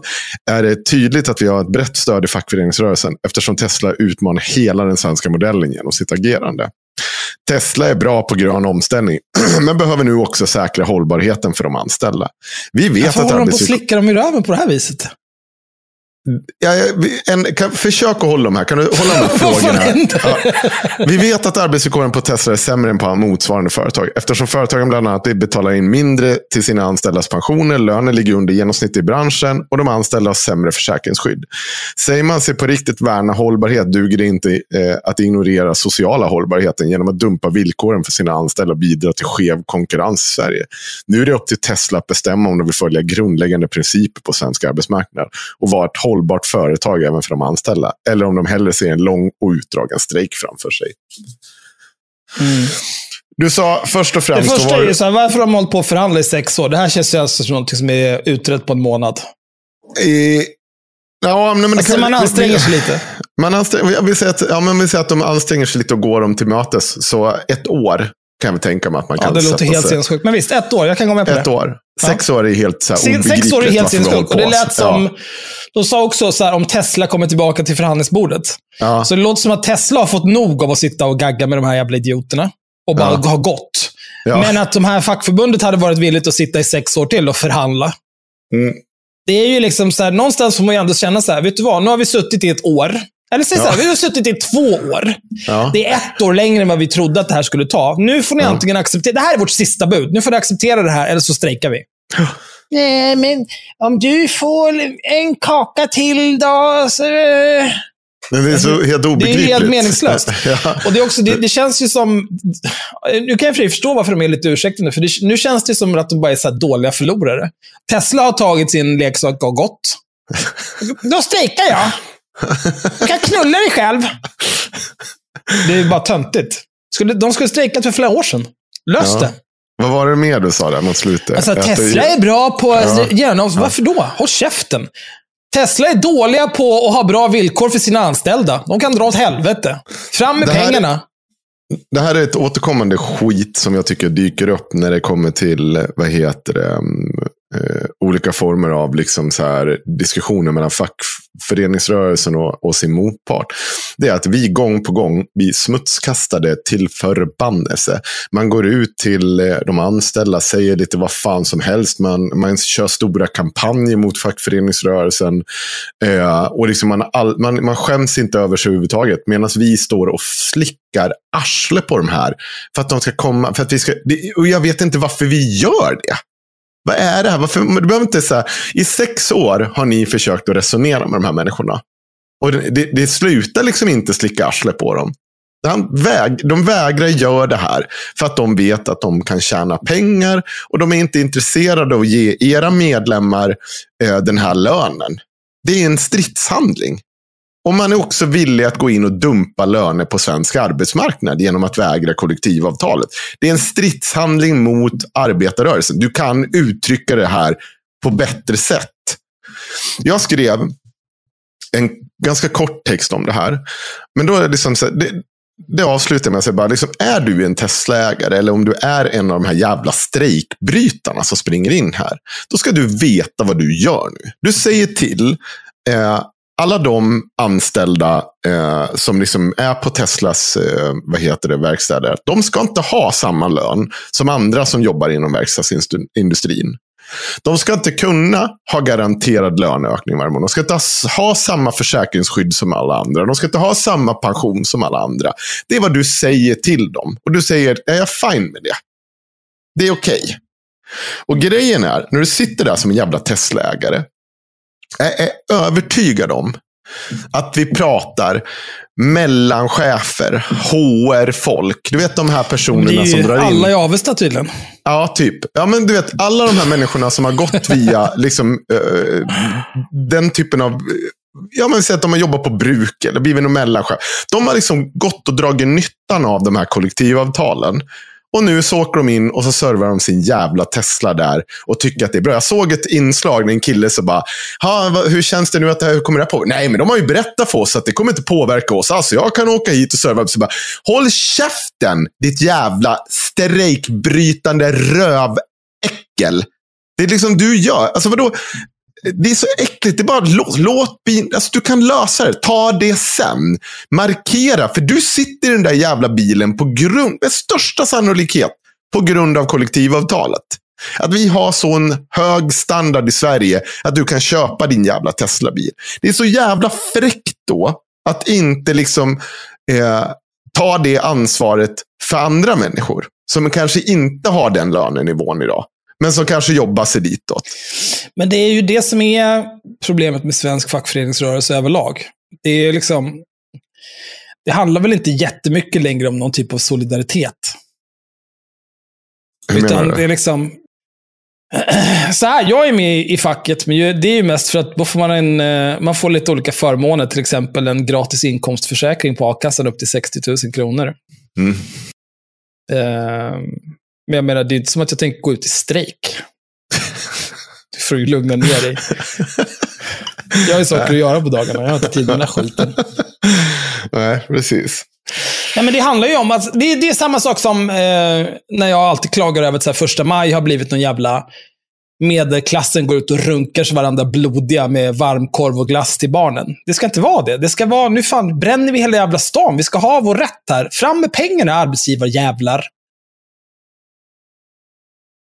är det tydligt att vi har ett brett stöd i fackföreningsrörelsen eftersom Tesla utmanar hela den svenska modellen genom sitt agerande. Tesla är bra på grön omställning, men behöver nu också säkra hållbarheten för de anställda. Vi vet Varför att håller de på att slicka dem i röven på det här viset? Ja, en, kan, försök att hålla dem här. Kan du hålla de här frågorna? Ja. Vi vet att arbetsvillkoren på Tesla är sämre än på motsvarande företag. Eftersom företagen bland annat betalar in mindre till sina anställdas pensioner, lönen ligger under genomsnitt i branschen och de anställda har sämre försäkringsskydd. Säger man sig på riktigt värna hållbarhet duger det inte eh, att ignorera sociala hållbarheten genom att dumpa villkoren för sina anställda och bidra till skev konkurrens i Sverige. Nu är det upp till Tesla att bestämma om de vill följa grundläggande principer på svensk arbetsmarknad och vara ett hållbart företag även för de anställda. Eller om de hellre ser en lång och utdragen strejk framför sig. Du sa först och Det främst... då första är det- ju så här, varför har de hållit på att förhandla i sex år? Det här känns ju alltså som något som är utrett på en månad. Eh, ja, men det Alltså kan- man anstränger sig lite. Man anstränger, jag vill säga att, ja, men vi säger att de anstränger sig lite och går dem till mötes. Så ett år kan jag tänka mig att man Ja, kan det låter helt sinnessjukt. Men visst, ett år. Jag kan gå med på Ett det. år. Sex år är helt så här, Se- Sex år är helt sinnessjukt. Och det lät som... Ja. De sa också så här, om Tesla kommer tillbaka till förhandlingsbordet. Ja. Så det låter som att Tesla har fått nog av att sitta och gagga med de här jävla idioterna. Och bara Ja. har gått. Ja. Men att de här fackförbundet hade varit villigt att sitta i sex år till och förhandla. Mm. Det är ju liksom så här, någonstans får man ju ändå känna så här, vet du vad, nu har vi suttit i ett år. Eller säg så här, vi har suttit i två år. Ja. Det är ett år längre än vad vi trodde att det här skulle ta. Nu får ni Ja. antingen acceptera, det här är vårt sista bud. Nu får ni acceptera det här, eller så strejkar vi. Nej, men om du får en kaka till då, så... Men det är så helt Det är obegripligt. helt meningslöst. ja. Och det, är också, det, det känns ju som... Nu kan jag för förstå varför de är lite ursäktande, för det, nu känns det som att de bara är så här dåliga förlorare. Tesla har tagit sin leksak och gått. Då strejkar jag. Du kan knulla dig själv. Det är bara töntigt. Skulle, de skulle strejkat för flera år sedan. Lös Ja. det. Vad var det mer du sa där mot slutet? Alltså, Tesla är bra på Ja. gärna, Varför då? Håll käften. Tesla är dåliga på att ha bra villkor för sina anställda. De kan dra åt helvete. Fram med Det här- pengarna. Det här är ett återkommande skit som jag tycker dyker upp när det kommer till, vad heter det, mm, eh, olika former av liksom så här diskussioner mellan föreningsrörelsen och, och sin motpart. Det är att vi gång på gång blir smutskastade till förbannelse. Man går ut till eh, de anställda, säger lite vad fan som helst. Man, man kör stora kampanjer mot fackföreningsrörelsen. Eh, och liksom man, all, man, man skäms inte över sig överhuvudtaget. Medan vi står och slickar arsle på de här. För att de ska komma. För att vi ska, det, och jag vet inte varför vi gör det. Vad är det här? Varför, du behöver inte så här, I sex år har ni försökt att resonera med de här människorna. Och det, det, det slutar liksom inte slicka arsle på dem. Han väg, de vägrar göra det här för att de vet att de kan tjäna pengar och de är inte intresserade av att ge era medlemmar eh, den här lönen. Det är en stridshandling. Och man är också villig att gå in och dumpa löner på svensk arbetsmarknad genom att vägra kollektivavtalet. Det är en stridshandling mot arbetarrörelsen. Du kan uttrycka det här på bättre sätt. Jag skrev en ganska kort text om det här. Men då är det liksom så här, det, det avslutar med att säga bara, liksom, är du en Tesla-ägare eller om du är en av de här jävla strejkbrytarna som springer in här. Då ska du veta vad du gör nu. Du säger till eh, alla de anställda eh, som liksom är på Teslas eh, vad heter det, verkstäder. De ska inte ha samma lön som andra som jobbar inom verkstadsindustrin. De ska inte kunna ha garanterad löneökning varje månad. De ska inte ha- samma försäkringsskydd som alla andra. De ska inte ha samma pension som alla andra. Det är vad du säger till dem. Och du säger, är jag fine med det? Det är okej. Och grejen är, när du sitter där som en jävla Tesla-ägare. Jag är övertygad om att vi pratar mellan chefer, HR-folk. Du vet de här personerna som drar in. alla i Avesta tydligen. Ja, typ. Ja, men du vet, alla de här människorna som har gått via liksom, eh, den typen av... Ja, men säg att de har jobbat på bruk eller blivit någon mellanchef. De har liksom gått och dragit nyttan av de här kollektivavtalen. Och nu så åker de in och så servar de sin jävla Tesla där och tycker att det är bra. Jag såg ett inslag med en kille som bara, hur känns det nu att det här hur kommer det här på? Nej, men de har ju berättat för oss att det kommer inte påverka oss. Alltså, jag kan åka hit och serva. Så bara, Håll käften, ditt jävla strejkbrytande röväckel. Det är liksom du gör. Alltså vadå? Det är så äckligt. Det är bara låt, låt bilen... alltså du kan lösa det. Ta det sen. Markera. För du sitter i den där jävla bilen på grund, med största sannolikhet, på grund av kollektivavtalet. Att vi har sån hög standard i Sverige att du kan köpa din jävla Tesla-bil. Det är så jävla fräckt då att inte liksom eh, ta det ansvaret för andra människor. Som kanske inte har den lönenivån idag. Men som kanske jobbar sig ditåt. Men det är ju det som är problemet med svensk fackföreningsrörelse överlag. Det är liksom... Det handlar väl inte jättemycket längre om någon typ av solidaritet. Hur menar Utan du? det är liksom... Så här, jag är med i facket, men det är ju mest för att då får man, en, eh, man får lite olika förmåner. Till exempel en gratis inkomstförsäkring på a-kassan upp till 60 000 kronor. Mm. Eh, Men jag menar, det är inte som att jag tänker gå ut i strejk. Du får ju lugna ner dig. Jag har ju saker att göra på dagarna. Jag har inte tid med den här skiten. Nej, precis. Ja, men det handlar ju om att det, är- det är samma sak som eh, när jag alltid klagar över att så här, första maj har blivit någon jävla medelklassen går ut och runkar sig varandra blodiga med varmkorv och glass till barnen. Det ska inte vara det. Det ska vara, nu fan bränner vi hela jävla stan. Vi ska ha vår rätt här. Fram med pengarna, arbetsgivarjävlar.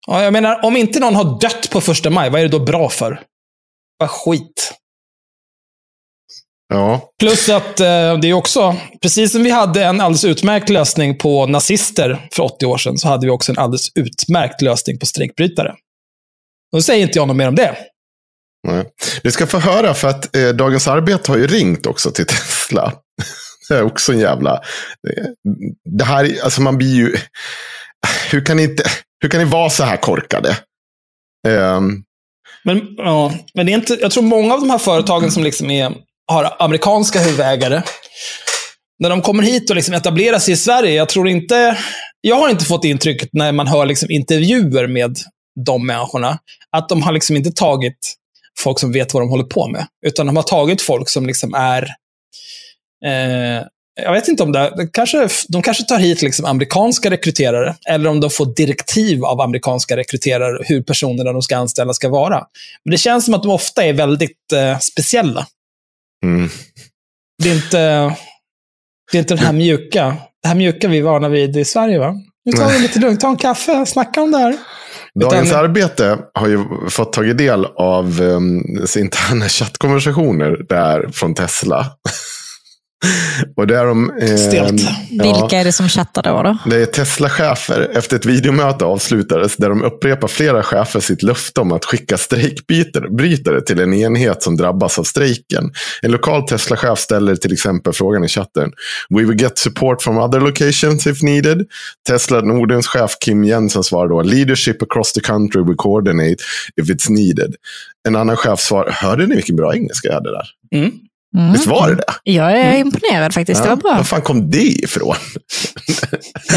Ja, jag menar, om inte någon har dött på första maj, vad är det då bra för? Vad skit. Ja, Plus att eh, det är också, precis som vi hade en alldeles utmärkt lösning på nazister för 80 år sedan, så hade vi också en alldeles utmärkt lösning på strejkbrytare. Då säger inte jag något mer om det. nej. Du ska få höra för att eh, Dagens Arbete har ju ringt också till Tesla. Det är också en jävla... Det, det här, alltså man blir ju... Hur kan ni, inte, hur kan ni vara så här korkade? Um. Men, ja, men det är inte, jag tror många av de här företagen som liksom är, har amerikanska huvudägare, när de kommer hit och liksom etablerar sig i Sverige, jag tror inte... Jag har inte fått intrycket när man hör liksom intervjuer med de människorna, att de har liksom inte tagit folk som vet vad de håller på med. Utan de har tagit folk som liksom är... Eh, jag vet inte om det, det kanske, de kanske tar hit liksom amerikanska rekryterare, eller om de får direktiv av amerikanska rekryterare hur personerna de ska anställa ska vara. Men det känns som att de ofta är väldigt eh, speciella. mm. Det är inte, det är inte den här mjuka, det här mjuka vi är vana vid i Sverige. va? Nu tar vi lite lugnt, ta en kaffe, snacka om det här. Dagens Utan- Arbete har ju fått tagit del av um, interna chattkonversationer där från Tesla. Och där de... Stelt. ja, Vilka är det som chattar då? då? Det är Tesla-chefer. Efter ett videomöte avslutades där de upprepar flera chefer sitt löfte om att skicka strejkbrytare till en enhet som drabbas av strejken. En lokal Tesla-chef ställer till exempel frågan i chatten. We will get support from other locations if needed. Tesla Nordens chef Kim Jensen svarar då. Leadership across the country will coordinate if it's needed. En annan chef svarar. Hörde ni vilken bra engelska jag hade där? Mm. Mm. Visst var det det? Jag är imponerad faktiskt. Det var bra. Var fan kom det ifrån?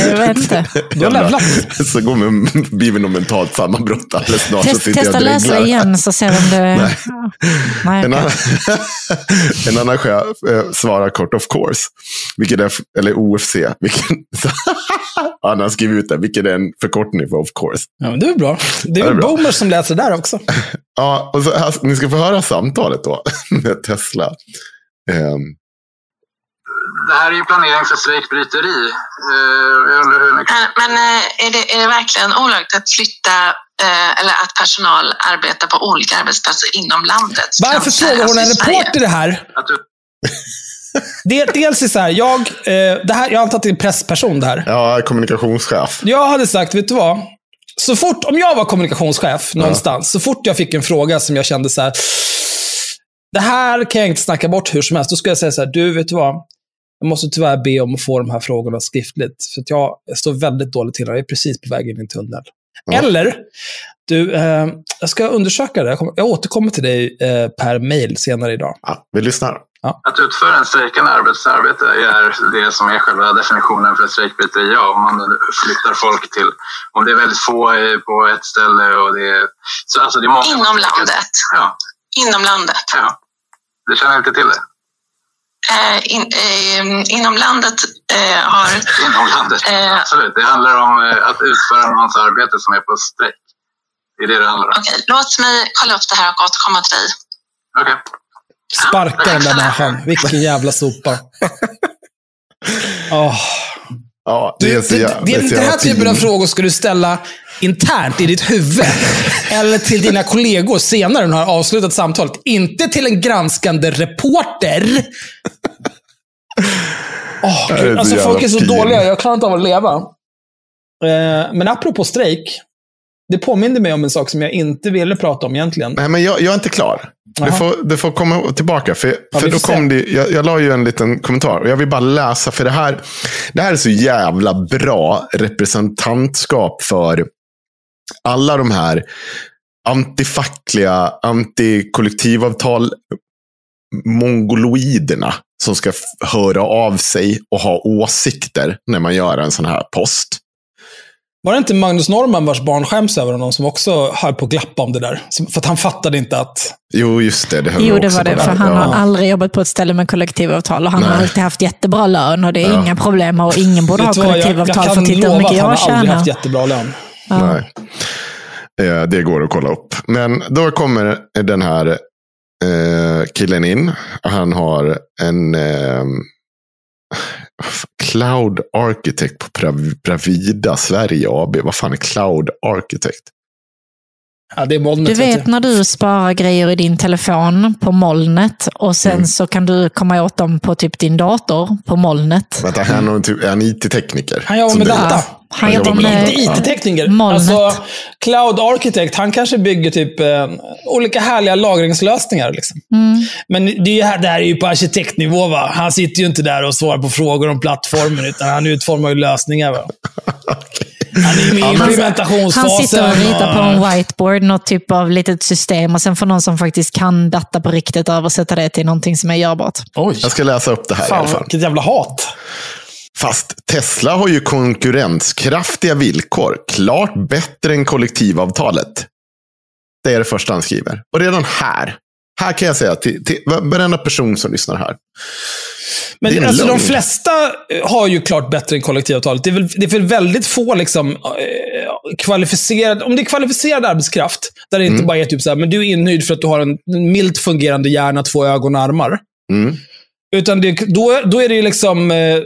Jag vet inte. Du har levlat. Så går vi, blir vi nog mentalt sammanbrott alldeles snart. Test, testa läsa dreglar. igen så ser vi om det... Nej. Nej, En annan, en annan chef eh, svarar kort of course. Vilket är, eller OFC. Vilken, ja, han har skrivit ut det. Vilket är en förkortning för of course. Ja, men det är bra. Det är Ja, det är väl bra. boomers som läser det där också. Ja, och så här, ni ska få höra samtalet då med Tesla. Ehm, Det här är ju planering för strejkbryteri. Hur mycket... Men- eh, är det, är det verkligen olagligt att flytta eh, eller att personal arbetar på olika arbetsplatser inom landet? Varför frågar hon en alltså reporter det här? Att du... Det, dels är så här, jag, eh, det här, jag antar att det är en pressperson det här. ja, kommunikationschef. Jag hade sagt, vet du vad? Så fort, om jag var kommunikationschef någonstans, så fort jag fick en fråga som jag kände så här, det här kan jag inte snacka bort hur som helst. Då skulle jag säga så här, du vet du vad? Jag måste tyvärr be om att få de här frågorna skriftligt. För att jag står väldigt dåligt till. Jag är precis på väg in i en tunnel. Ja. Eller, du, eh, jag ska undersöka det. Jag, kommer, jag återkommer till dig eh, per mail senare idag. Ja, vi lyssnar. Att utföra en strejkande arbetsarbete är det som är själva definitionen för strejkbryteri. Ja, om man flyttar folk till, om det är väldigt få på ett ställe och det är... Så, alltså det är många Inom landet. Ja, Inom landet. ja. Du känner inte till det? Eh, in, eh, inom landet eh, har... Inom landet? Eh, Absolut. Det handlar om eh, att utföra någons arbete som är på strejk. Det är det det handlar om. Okej, låt mig kolla upp det här och återkomma till dig. Okej. Sparka den där människan. Vilken jävla sopa. Åh. Ja, det Du, är det, så det, jävla- det, är så den här typen av frågor ska du ställa internt i ditt huvud. eller till dina kollegor senare när du har avslutat samtalet. Inte till en granskande reporter. Åh, Det är Alltså, folk är så pin. dåliga. Jag klarar inte av att leva. Eh, men apropå strejk. Det påminner mig om en sak som jag inte ville prata om egentligen. Nej, men jag, jag är inte klar. Du får, du får komma tillbaka. För, Ja, för då kom det, jag, jag la ju en liten kommentar. Och jag vill bara läsa. För det här, det här är så jävla bra representantskap för alla de här antifackliga, antikollektivavtal mongoloiderna som ska höra av sig och ha åsikter när man gör en sån här post. Var det inte Magnus Norman vars barn skäms över honom som också höll på att glappa om det där? För att han fattade inte att... Jo, just det. det Jo, jag det var det. där. För han Ja. har aldrig jobbat på ett ställe med kollektivavtal och han har Nej. alltid haft jättebra lön och det är Ja. inga problem och ingen borde ha kollektivavtal för jag att kan titta hur lova mycket att han jag har aldrig tjänar. haft jättebra lön. Ja. Nej. Eh, Det går att kolla upp. Men då kommer den här eh, killen in. Han har en eh, Cloud Architect på Bravida Sverige AB. Vad fan är Cloud Architect? Ja, det är molnet. Du vet när du sparar grejer i din telefon på molnet och sen Mm. så kan du komma åt dem på typ din dator på molnet. Vänta, är, typ, är han IT-tekniker? Han jobbar med data. Han jobbar med IT-tekniker. molnet. Alltså, Cloud Architect, han kanske bygger typ eh, olika härliga lagringslösningar. Liksom. Mm. Men det, är ju, här- det här är ju på arkitektnivå. Va? Han sitter ju inte där och svarar på frågor om plattformen, utan han utformar ju lösningar. Va? Han är med i Han implementationsfasen. sitter och ritar på en whiteboard, något typ av litet system och sen får någon som faktiskt kan data på riktigt översätta det till någonting som är görbart. Oj, Jag ska läsa upp det här i alla fan fall. vilket jävla hat. Fast Tesla har ju konkurrenskraftiga villkor. Klart bättre än kollektivavtalet. Det är det första han skriver. Och redan här, här kan jag säga till, till varenda person som lyssnar här. Men en alltså, de flesta eh, har ju klart bättre än kollektivavtalet. Det är väl, det är väl väldigt få liksom, eh, kvalificerade, om det är kvalificerad arbetskraft, där det inte Mm. bara är typ så här, men du är innöjd för att du har en milt fungerande hjärna, två ögon och armar. Mm. Utan det, då, då är det liksom eh,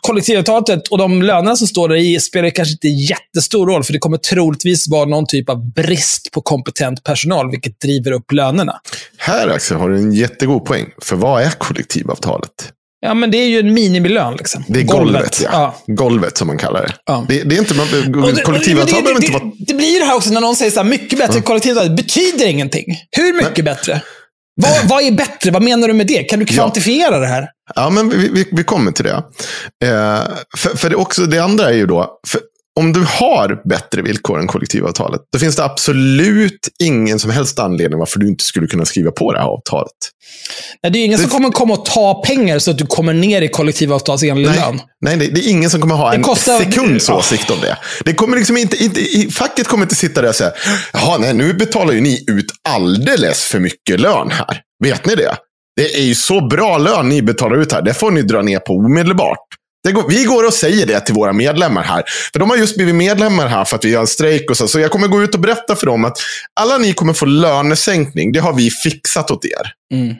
kollektivavtalet och de lönerna som står där i spelar kanske inte jättestor roll, för det kommer troligtvis vara någon typ av brist på kompetent personal, vilket driver upp lönerna. Här Axel har du en jättegod poäng. För vad är kollektivavtalet? Ja, men det är ju en minimilön. Liksom. Det är golvet, ja. Golvet som man kallar det. Ja. Det, det är inte, man, kollektivavtal behöver inte vara... det blir det här också när någon säger så här, mycket bättre kollektivavtal. Det betyder ingenting. Hur mycket bättre? Vad, vad är bättre? Vad menar du med det? Kan du kvantifiera det här? Ja, men vi, vi, vi kommer till det. Eh, för för det, också, det andra är ju då, för om du har bättre villkor än kollektivavtalet, då finns det absolut ingen som helst anledning varför du inte skulle kunna skriva på det här avtalet. Nej, det är ingen Det- som kommer komma och ta pengar så att du kommer ner i kollektivavtalsenlig Nej, lön. nej det, det är ingen som kommer ha en kostar- sekunds åsikt om det. det kommer liksom inte, inte, facket kommer inte sitta där och säga, jaha, nej, nu betalar ju ni ut alldeles för mycket lön här. Vet ni det? Det är ju så bra lön ni betalar ut här. Det får ni dra ner på omedelbart. Går, vi går och säger det till våra medlemmar här. För de har just blivit medlemmar här för att vi har en strejk och så. Så jag kommer gå ut och berätta för dem att alla ni kommer få lönesänkning. Det har vi fixat åt er. Mm.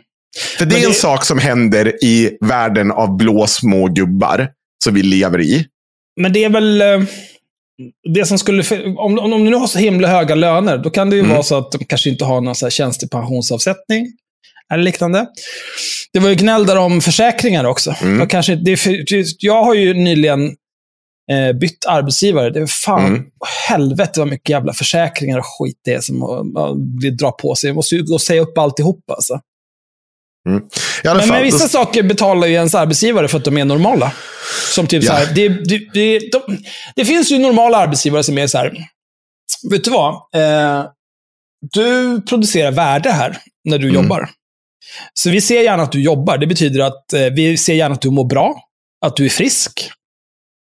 För det är en sak som händer i världen av blå små gubbar som vi lever i. Men det är väl... eh, Det som skulle... Om, om, om du nu har så himla höga löner, då kan det ju Mm. vara så att de kanske inte har någon så här tjänstepensionsavsättning. Eller liknande. Det var ju gnäll där om försäkringar också. Mm. Jag, kanske, det för, jag har ju nyligen eh, bytt arbetsgivare. Det är fan Mm. helvete vad mycket jävla försäkringar och skit det är som det drar på sig. Jag måste ju gå och säga upp alltihop alltså. Alla Men, fall, men vissa då- saker betalar ju ens arbetsgivare för att de är normala. Som typ Ja. så här, det, det, det, de, det finns ju normala arbetsgivare som är så här, vet du vad? Eh, du producerar värde här när du Mm. jobbar. Så vi ser gärna att du jobbar. Det betyder att eh, vi ser gärna att du mår bra, att du är frisk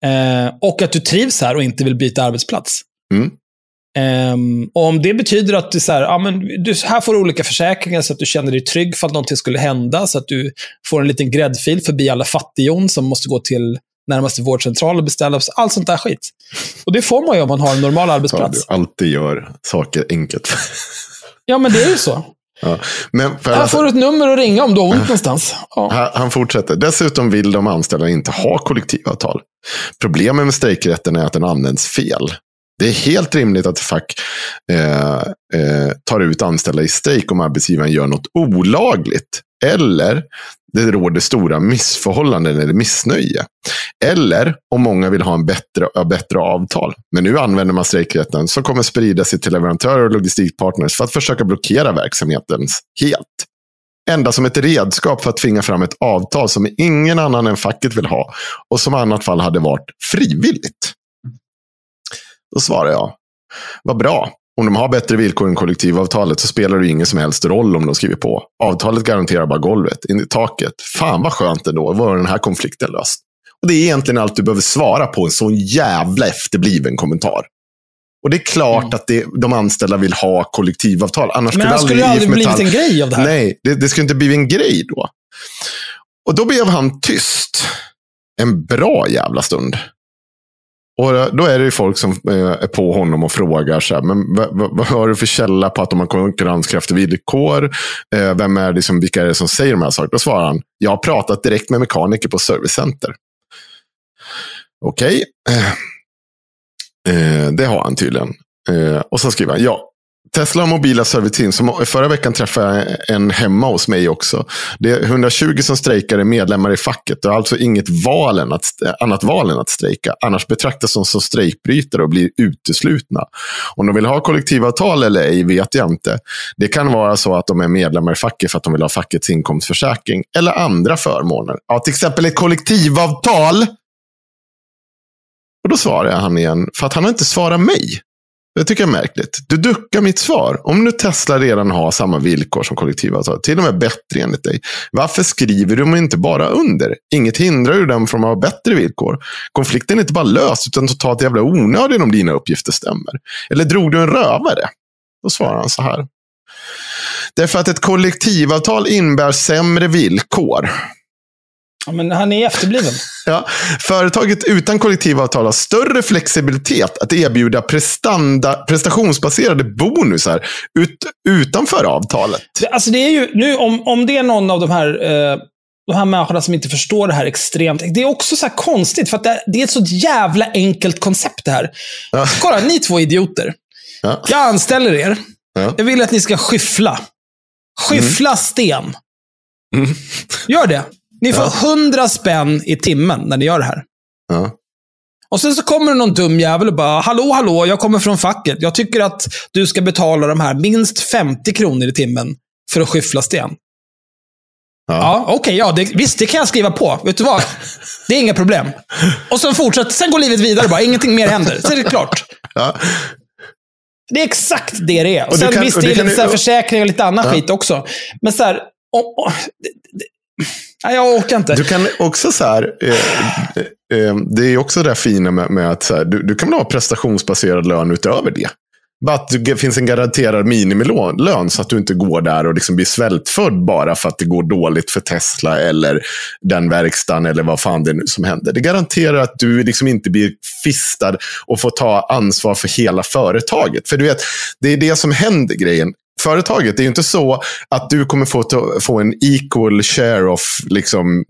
eh, och att du trivs här och inte vill byta arbetsplats. Mm. Ehm, och om det betyder att du, så här, ja, men du, här får du olika försäkringar så att du känner dig trygg för att någonting skulle hända. Så att du får en liten gräddfil förbi alla fattighjon som måste gå till närmaste vårdcentral och beställa. Allt sånt där skit. Och det får man ju om man har en normal Ja, arbetsplats. du alltid gör saker enkelt. Ja, men det är ju så. Ja. Men för, Här får du ett nummer att ringa om du har ont någonstans. Ja. Han- Han fortsätter. Dessutom vill de anställda inte ha kollektivavtal. Problemet med strejkrätten är att den används fel. Det är helt rimligt att fack eh, eh, tar ut anställda i strejk om arbetsgivaren gör något olagligt. Eller det råder stora missförhållanden eller missnöje. Eller om många vill ha en bättre, bättre avtal. Men nu använder man strejkrätten som kommer sprida sig till leverantörer och logistikpartners för att försöka blockera verksamheten helt. Enda som ett redskap för att tvinga fram ett avtal som ingen annan än facket vill ha och som i annat fall hade varit frivilligt. Då svarar jag, vad bra. Om de har bättre villkor än kollektivavtalet så spelar det ingen som helst roll om de skriver på. Avtalet garanterar bara golvet, in i taket. Fan vad skönt ändå, var den här konflikten löst. Och det är egentligen allt du behöver svara på en sån jävla efterbliven kommentar. Och det är klart att det, de anställda vill ha kollektivavtal. Annars Men skulle det IF aldrig blivit en grej av det här. Nej, det, det skulle inte bli en grej då. Och då blev han tyst. En bra jävla stund. Och då är det ju folk som eh, är på honom och frågar så här, men vad, vad, har du för källa på att de har konkurrenskraftiga villkor? Eh, vem är det som, vilka är det som säger de här sakerna? Då svarar han, jag har pratat direkt med mekaniker på servicecenter. Okej, okay. det har han tydligen. Och så skriver han, ja, Tesla har mobila serviceteam. Som förra veckan träffade jag en hemma hos mig också. Det är 120 som strejkar är medlemmar i facket. Det har alltså inget val än att, annat val än att strejka. Annars betraktas de som strejkbrytare och blir uteslutna. Om de vill ha kollektivavtal eller ej vet jag inte. Det kan vara så att de är medlemmar i facket för att de vill ha fackets inkomstförsäkring eller andra förmåner. Ja, till exempel ett kollektivavtal. Och då svarar jag han igen, för att han har inte svarat mig. Det tycker jag är märkligt. Du duckar mitt svar. Om nu Tesla redan har samma villkor som kollektivavtal, till och med bättre enligt dig, varför skriver du dem inte bara under? Inget hindrar ju dem från att ha bättre villkor. Konflikten är inte bara löst, utan totalt jävla onödig om dina uppgifter stämmer. Eller drog du en rövare? Då svarar han så här. Därför att ett kollektivavtal innebär sämre villkor. Ja, men han är efterbliven. Ja, företaget utan kollektivavtal har större flexibilitet att erbjuda prestanda, prestationsbaserade bonusar ut, utanför avtalet. Det, alltså det är ju, nu, om, om det är någon av de här, eh, de här människorna som inte förstår det här extremt. Det är också så konstigt, för att det, det är ett så jävla enkelt koncept det här. Ja. Kolla, ni två idioter. Ja. Jag anställer er. Ja. Jag vill att ni ska skyffla. Skyffla sten. Mm. Gör det. Ni får Ja. 100 spänn i timmen när ni gör det här. Ja. Och sen så kommer det någon dum jävel och bara, hallå, hallå, jag kommer från facket. Jag tycker att du ska betala de här minst 50 kronor i timmen för att skyffla sten. Ja. Ja, okej, ja, det, visst, det kan jag skriva på. Vet du vad? Det är inga problem. Och sen fortsätter, sen går livet vidare bara. Ingenting mer händer. Så är det klart. Ja. Det är exakt det det är. Och Och du sen kan- visst, och det du är lite här försäkring och lite annan Ja. skit också. Men så här, det, det, nej, jag orkar inte. Du kan också så här, eh, eh, eh det är också det där fina med, med att så här, du, du kan ha prestationsbaserad lön utöver det. Bara att det finns en garanterad minimilön så att du inte går där och liksom blir svältfödd bara för att det går dåligt för Tesla eller den verkstaden eller vad fan det är nu som händer. Det garanterar att du liksom inte blir fistad och får ta ansvar för hela företaget. För du vet, det är det som händer grejen. Företaget, det är ju inte så att du kommer få, få en equal share of liksom,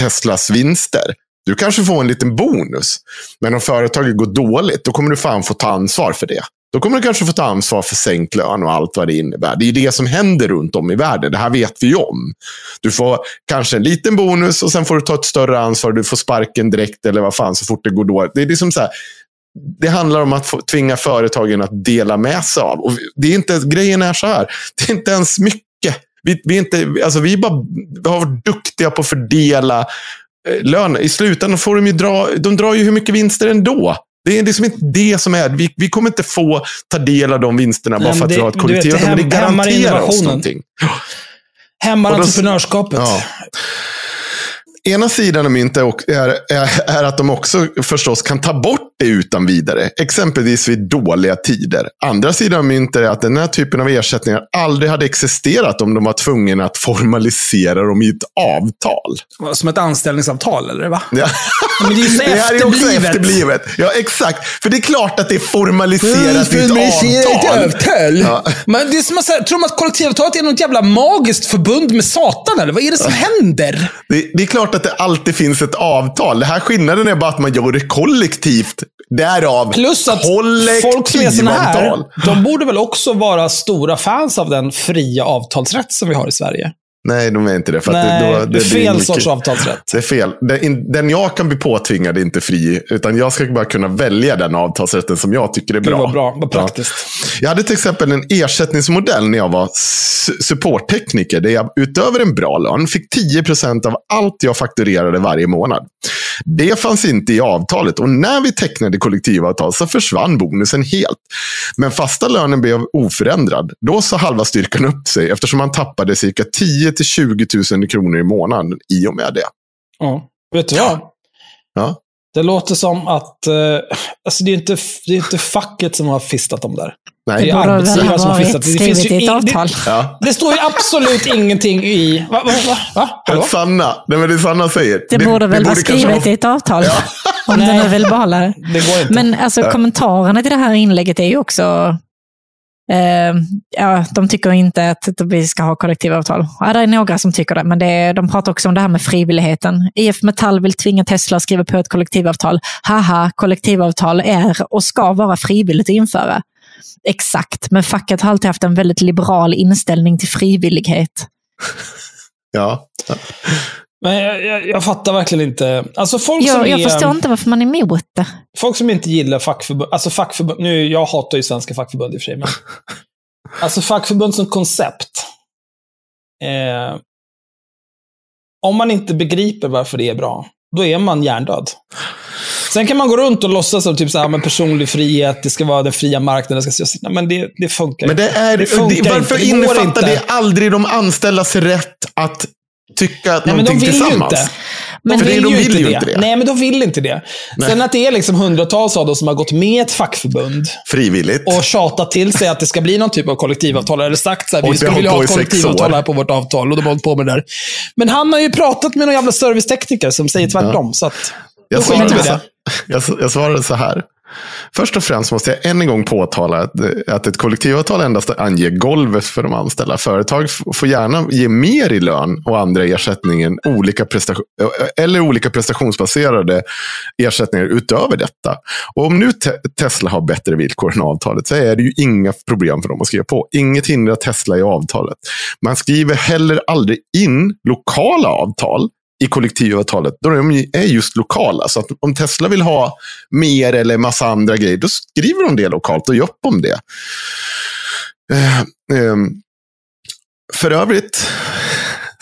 Teslas vinster. Du kanske får en liten bonus. Men om företaget går dåligt, då kommer du fan få ta ansvar för det. Då kommer du kanske få ta ansvar för sänkt lön och allt vad det innebär. Det är ju det som händer runt om i världen. Det här vet vi ju om. Du får kanske en liten bonus och sen får du ta ett större ansvar. Du får sparken direkt eller vad fan så fort det går dåligt. Det är liksom så här, det handlar om att få, tvinga företagen att dela med sig av. Och det är inte, grejen är så här, det är inte ens mycket. Vi, vi, är inte, alltså vi, är bara, vi har varit duktiga på att fördela eh, lön. I slutändan får de ju dra, de drar ju hur mycket vinster ändå. Det är liksom inte det som är. Vi, vi kommer inte få ta del av de vinsterna bara Nej, för att det- vi har ett kollektiv. det men det garanterar oss någonting. Hämmar entreprenörskapet. Ja. Ena sidan av myntet är, är, är, att de också förstås kan ta bort utan vidare. Exempelvis vid dåliga tider. Andra sidan av myntet är att den här typen av ersättningar aldrig hade existerat om de var tvungna att formalisera dem i ett avtal. Som ett anställningsavtal, eller va? Ja. Men det är ju så Det här är också efterblivet. efterblivet. Ja, exakt. För det är klart att det är formaliserat i ett avtal. Ja. Men det är som att säga, tror de att kollektivavtalet är något jävla magiskt förbund med Satan, eller vad är det som händer? Det, det är klart att det alltid finns ett avtal. Det här skillnaden är bara att man gör det kollektivt. Därav Plus att folk som är såna här, de borde väl också vara stora fans av den fria avtalsrätt som vi har i Sverige? Nej, de är inte det. För Nej, det, då, det är blir fel mycket- sorts avtalsrätt. Det är fel. Den, den jag kan bli påtvingad är inte fri. Utan jag ska bara kunna välja den avtalsrätten som jag tycker är Det bra. var bra, vad praktiskt. Jag hade till exempel en ersättningsmodell när jag var su- supporttekniker. Där jag utöver en bra lön fick 10% av allt jag fakturerade varje månad. Det fanns inte i avtalet och när vi tecknade kollektivavtal så försvann bonusen helt. Men fasta lönen blev oförändrad. Då sa halva styrkan upp sig eftersom man tappade cirka 10 till 20 000 kronor i månaden i och med det. Ja. Vet du vad? Ja. Det låter som att... Eh, alltså det, är inte, det är inte facket som har fistat dem där. Nej. Det är borde väl arbetsgivare ha som har fistat. Det finns ju i ett ing- det- avtal. Ja. Det står ju absolut ingenting i... Va? va, va, va? Hallå? Det Sanna, nej men det Sanna säger. Det, borde väl vara skrivet i ett avtal. Om Nej. du nu vill behålla det. Det går inte. Men alltså, kommentarerna till det här inlägget är ju också... Eh, ja, de tycker inte att vi ska ha kollektivavtal. Ja, det är några som tycker det, men det är, de pratar också om det här med frivilligheten. IF Metall vill tvinga Tesla att skriva på ett kollektivavtal. Haha, kollektivavtal är och ska vara frivilligt att införa. exakt, men facket har alltid haft en väldigt liberal inställning till frivillighet. Ja. Men jag, jag, jag fattar verkligen inte. Alltså folk som Jag, jag är, förstår inte varför man är emot det. Folk som inte gillar fackförbund. Alltså fackförbund. Nu, jag hatar ju svenska fackförbund i och för sig. Men, alltså fackförbund som koncept. Eh, om man inte begriper varför det är bra, då är man hjärndöd. Sen kan man gå runt och låtsas som typ så här, men personlig frihet, det ska vara den fria marknaden. Ska, nej, men det, det funkar Men det är, funkar det, varför inte. Det innefattar inte. det aldrig de anställdas rätt att tycka Nej, men de någonting vill ju tillsammans? inte. De Men För det- vill, de ju, vill inte ju det. inte det. Nej, men de vill inte det. Sen att det är liksom hundratals av dem som har gått med i ett fackförbund Frivilligt. och tjatat till sig att det ska bli någon typ av kollektivavtal. Eller sagt så här, Och vi det skulle vilja ha ett kollektivavtal här på vårt avtal. Och de har hållit på med det där. Men han har ju pratat med någon jävla servicetekniker som säger tvärtom. Så att, Jag svarade, det. så, jag, jag svarade så här. Först och främst måste jag än en gång påtala att, att ett kollektivavtal endast anger golvet för de anställda. Företag får gärna ge mer i lön och andra ersättningar olika eller olika prestationsbaserade ersättningar utöver detta. Och om nu te Tesla har bättre villkor än avtalet så är det ju inga problem för dem att skriva på. Inget hindrar Tesla i avtalet. Man skriver heller aldrig in lokala avtal i kollektivavtalet, då de är just lokala. Så att om Tesla vill ha mer eller massa andra grejer, då skriver de det lokalt och gör upp om det. Eh, ehm, för övrigt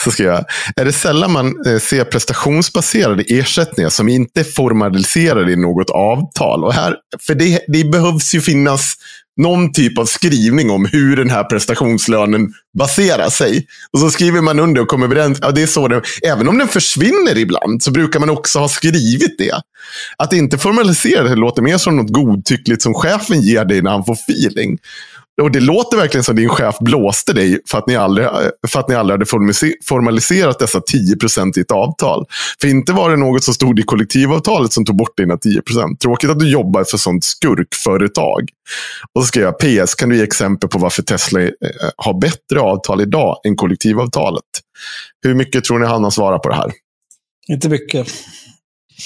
så ska jag, är det sällan man eh, ser prestationsbaserade ersättningar som inte är formaliserade i något avtal. Och här, för det, det behövs ju finnas någon typ av skrivning om hur den här prestationslönen baserar sig. Och så skriver man under och kommer överens. Ja, det är så det, även om den försvinner ibland så brukar man också ha skrivit det. Att inte formalisera det låter mer som något godtyckligt som chefen ger dig när han får feeling. Och det låter verkligen som din chef blåste dig för att ni aldrig, för att ni aldrig hade formaliserat dessa 10 i ett avtal. För inte var det något som stod i kollektivavtalet som tog bort dina 10. Tråkigt att du jobbar för sånt skurkföretag. Och så ska jag PS, kan du ge exempel på varför Tesla eh, har bättre avtal idag än kollektivavtalet? Hur mycket tror ni han har svarat på det här? Inte mycket.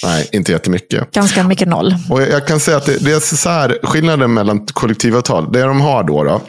Nej, inte jättemycket. Ganska mycket noll. Och jag kan säga att det, det är så här, skillnaden mellan kollektivavtal, det de har då, då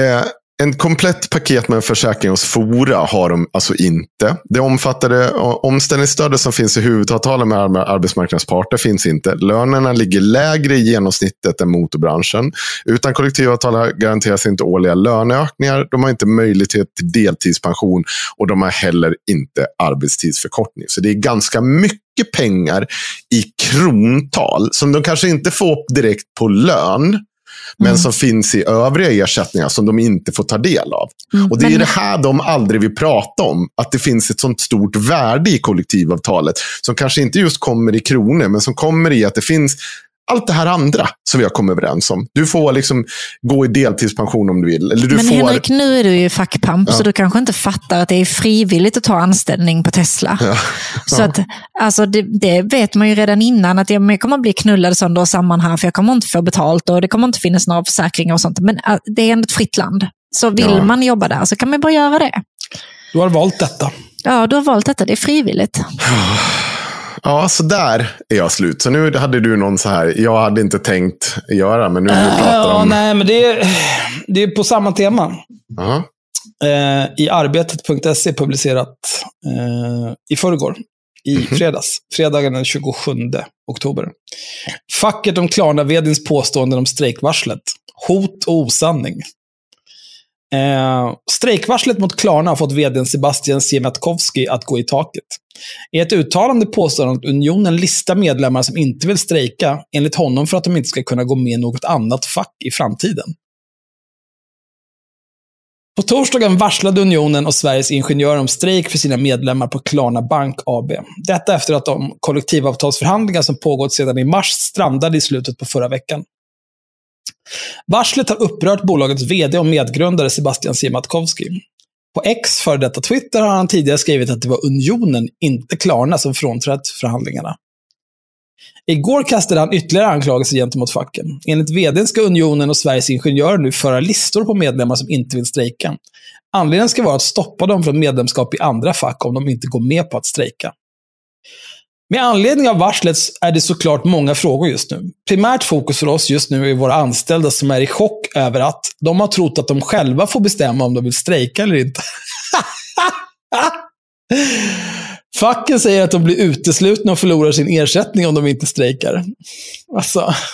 eh, en komplett paket med en försäkring hos Fora har de alltså inte. Det omfattade eh, omställningsstödet som finns i huvudavtalen med ar- arbetsmarknadens parter finns inte. Lönerna ligger lägre i genomsnittet än motorbranschen. Utan kollektivavtal garanteras inte årliga löneökningar. De har inte möjlighet till deltidspension och de har heller inte arbetstidsförkortning. Så det är ganska mycket pengar i krontal som de kanske inte får direkt på lön. Men som finns i övriga ersättningar som de inte får ta del av. Mm, Och det är men- det här de aldrig vill prata om. Att det finns ett sånt stort värde i kollektivavtalet. Som kanske inte just kommer i kronor, men som kommer i att det finns allt det här andra som vi har kommit överens om. Du får liksom gå i deltidspension om du vill. Eller du Men får... Henrik, nu är du ju fackpamp, Ja. så du kanske inte fattar att det är frivilligt att ta anställning på Tesla. Ja. Så att, alltså det, det vet man ju redan innan, att jag kommer att bli knullad sönder och samman här, för jag kommer inte få betalt och det kommer inte finnas några försäkringar och sånt. Men äh, det är ändå ett fritt land. Så vill Ja. man jobba där så kan man bara göra det. Du har valt detta. Ja, du har valt detta, det är frivilligt. Ja, så där är jag slut. Så nu hade du någon så här, jag hade inte tänkt göra, men nu när vi pratar om... nej, men det är, det är på samma tema. Ja. Eh, I arbetet.se publicerat eh, i förrgår, i fredags, fredagen den 27 oktober. Facket om Klarna-vdns påståenden om strejkvarslet. Hot och osanning. Eh, strejkvarslet mot Klarna har fått vdn Sebastian Siemiatkowski att gå i taket. I ett uttalande påstår han att unionen listar medlemmar som inte vill strejka, enligt honom för att de inte ska kunna gå med i något annat fack i framtiden. På torsdagen varslade Unionen och Sveriges Ingenjörer om strejk för sina medlemmar på Klarna Bank AB. Detta efter att de kollektivavtalsförhandlingar som pågått sedan i mars strandade i slutet på förra veckan. Varslet har upprört bolagets vd och medgrundare Sebastian Siemiatkowski. På X, före detta Twitter, har han tidigare skrivit att det var Unionen, inte Klarna, som frånträtt förhandlingarna. Igår kastade han ytterligare anklagelser gentemot facken. Enligt vdn ska Unionen och Sveriges Ingenjörer nu föra listor på medlemmar som inte vill strejka. Anledningen ska vara att stoppa dem från medlemskap i andra fack om de inte går med på att strejka. Med anledning av varslet är det såklart många frågor just nu. Primärt fokus för oss just nu är våra anställda som är i chock över att de har trott att de själva får bestämma om de vill strejka eller inte. Facken säger att de blir uteslutna och förlorar sin ersättning om de inte strejkar. Alltså.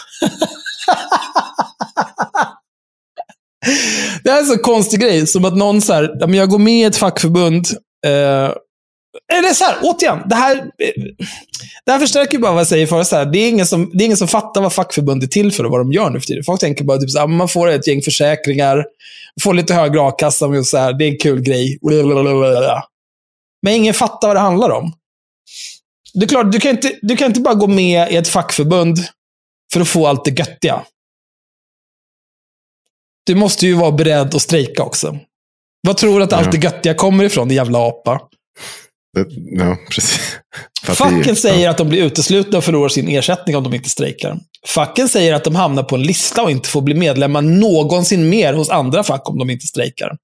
Det här är en så konstig grej, som att någon så här, jag går med i ett fackförbund. Eh, eller så här, återigen, det här, eh, det här förstärker bara vad jag säger förut. Det, är ingen som, det är ingen som fattar vad fackförbund är till för och vad de gör nu för tiden. Folk tänker bara typ så här, man får ett gäng försäkringar, får lite högre a-kassa, och så här, det är en kul grej. Men ingen fattar vad det handlar om. Det är klart, du kan, inte, du kan inte bara gå med i ett fackförbund för att få allt det göttiga. Du måste ju vara beredd att strejka också. Vad tror du att allt det göttiga kommer ifrån, din jävla apa? Ja, precis. Facken säger att de blir uteslutna och förlorar sin ersättning om de inte strejkar. Facken säger att de hamnar på en lista och inte får bli medlemmar någonsin mer hos andra fack om de inte strejkar.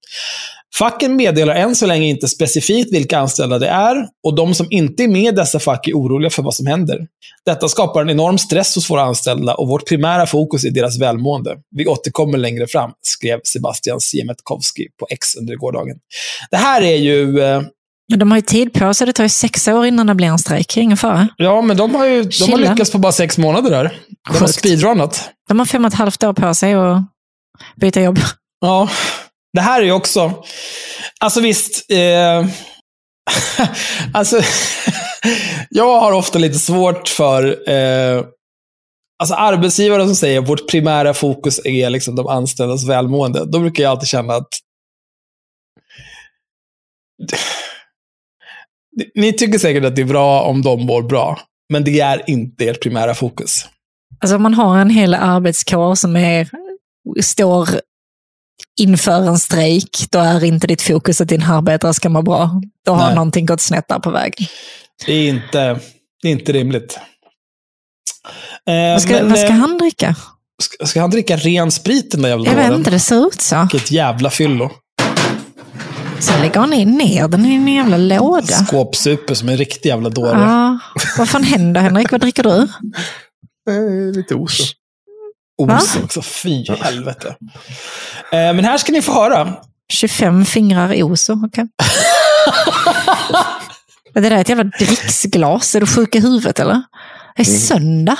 Facken meddelar än så länge inte specifikt vilka anställda det är och de som inte är med i dessa fack är oroliga för vad som händer. Detta skapar en enorm stress hos våra anställda och vårt primära fokus är deras välmående. Vi återkommer längre fram, skrev Sebastian Siemetkowski på X under gårdagen. Det här är ju eh, De har ju tid på sig. Det tar ju sex år innan det blir en strejk. Ingen fara. Ja, men de har ju de har lyckats på bara sex månader där. De har Sjukt. speedrunnat. De har fem och ett halvt år på sig att byta jobb. Ja, det här är ju också... Alltså visst... Eh, alltså, jag har ofta lite svårt för eh, alltså arbetsgivare som säger att vårt primära fokus är liksom de anställdas välmående. Då brukar jag alltid känna att ni tycker säkert att det är bra om de mår bra, men det är inte ert primära fokus. Alltså om man har en hel arbetskår som är, står inför en strejk, då är inte ditt fokus att din arbetare ska må bra. Då har Nej. någonting gått snett där på väg. Det är inte, det är inte rimligt. Eh, Vad ska, men, vad ska eh, han dricka? ska, ska han dricka ren sprit den där jävla Jag vet inte, det ser ut så. Vilket jävla fyllo. Så lägger han in ner den i en jävla låda. Skåpsuper som en riktig jävla dåre. Ja, vad fan händer Henrik? Vad dricker du? Eh, lite os. Os också. Fy helvete. Eh, men här ska ni få höra. 25 fingrar Oso, okej. Det där är ett jävla dricksglas. Är du sjuk i huvudet eller? Det är söndag.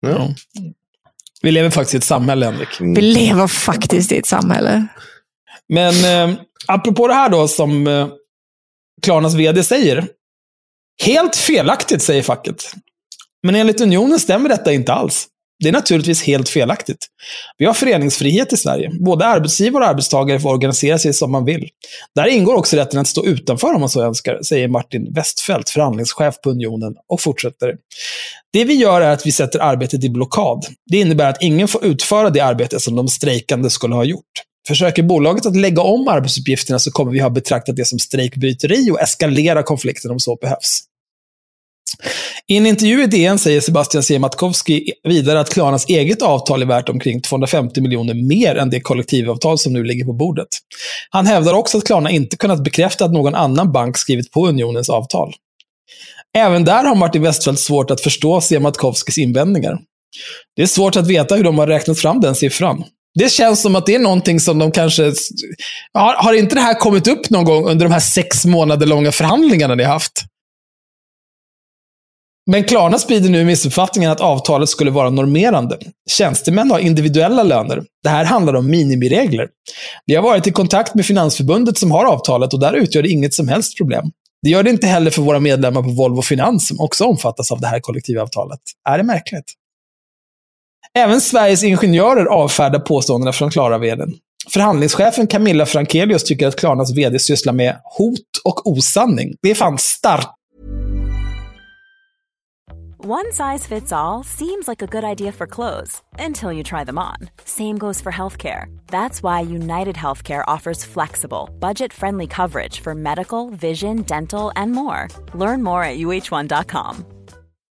Ja. Vi lever faktiskt i ett samhälle, Henrik. Vi lever faktiskt i ett samhälle. Men eh, apropå det här då som eh, Klarnas vd säger. Helt felaktigt, säger facket. Men enligt Unionen stämmer detta inte alls. Det är naturligtvis helt felaktigt. Vi har föreningsfrihet i Sverige. Både arbetsgivare och arbetstagare får organisera sig som man vill. Där ingår också rätten att stå utanför om man så önskar, säger Martin Westfeldt, förhandlingschef på Unionen, och fortsätter. Det vi gör är att vi sätter arbetet i blockad. Det innebär att ingen får utföra det arbete som de strejkande skulle ha gjort. Försöker bolaget att lägga om arbetsuppgifterna så kommer vi ha betraktat det som strejkbryteri och eskalera konflikten om så behövs. I en intervju i DN säger Sebastian Siemiatkowski vidare att Klarnas eget avtal är värt omkring 250 miljoner mer än det kollektivavtal som nu ligger på bordet. Han hävdar också att Klarna inte kunnat bekräfta att någon annan bank skrivit på unionens avtal. Även där har Martin Westfeldt svårt att förstå Siemiatkowskis invändningar. Det är svårt att veta hur de har räknat fram den siffran. Det känns som att det är någonting som de kanske... Har, har inte det här kommit upp någon gång under de här sex månader långa förhandlingarna ni har haft? Men Klarna sprider nu missuppfattningen att avtalet skulle vara normerande. Tjänstemän har individuella löner. Det här handlar om minimiregler. Vi har varit i kontakt med Finansförbundet som har avtalet och där utgör det inget som helst problem. Det gör det inte heller för våra medlemmar på Volvo Finans som också omfattas av det här kollektivavtalet. Är det märkligt? Även Sveriges ingenjörer avfärdar påståendena från Klara-vdn. Förhandlingschefen Camilla Frankelius tycker att Klarnas vd sysslar med hot och osanning. Det är fan starkt One size fits all seems like a good idea for clothes until you try them on. Same goes for healthcare. That's why United Healthcare offers flexible, budget friendly coverage for medical, vision, dental, and more. Learn more at uh1.com.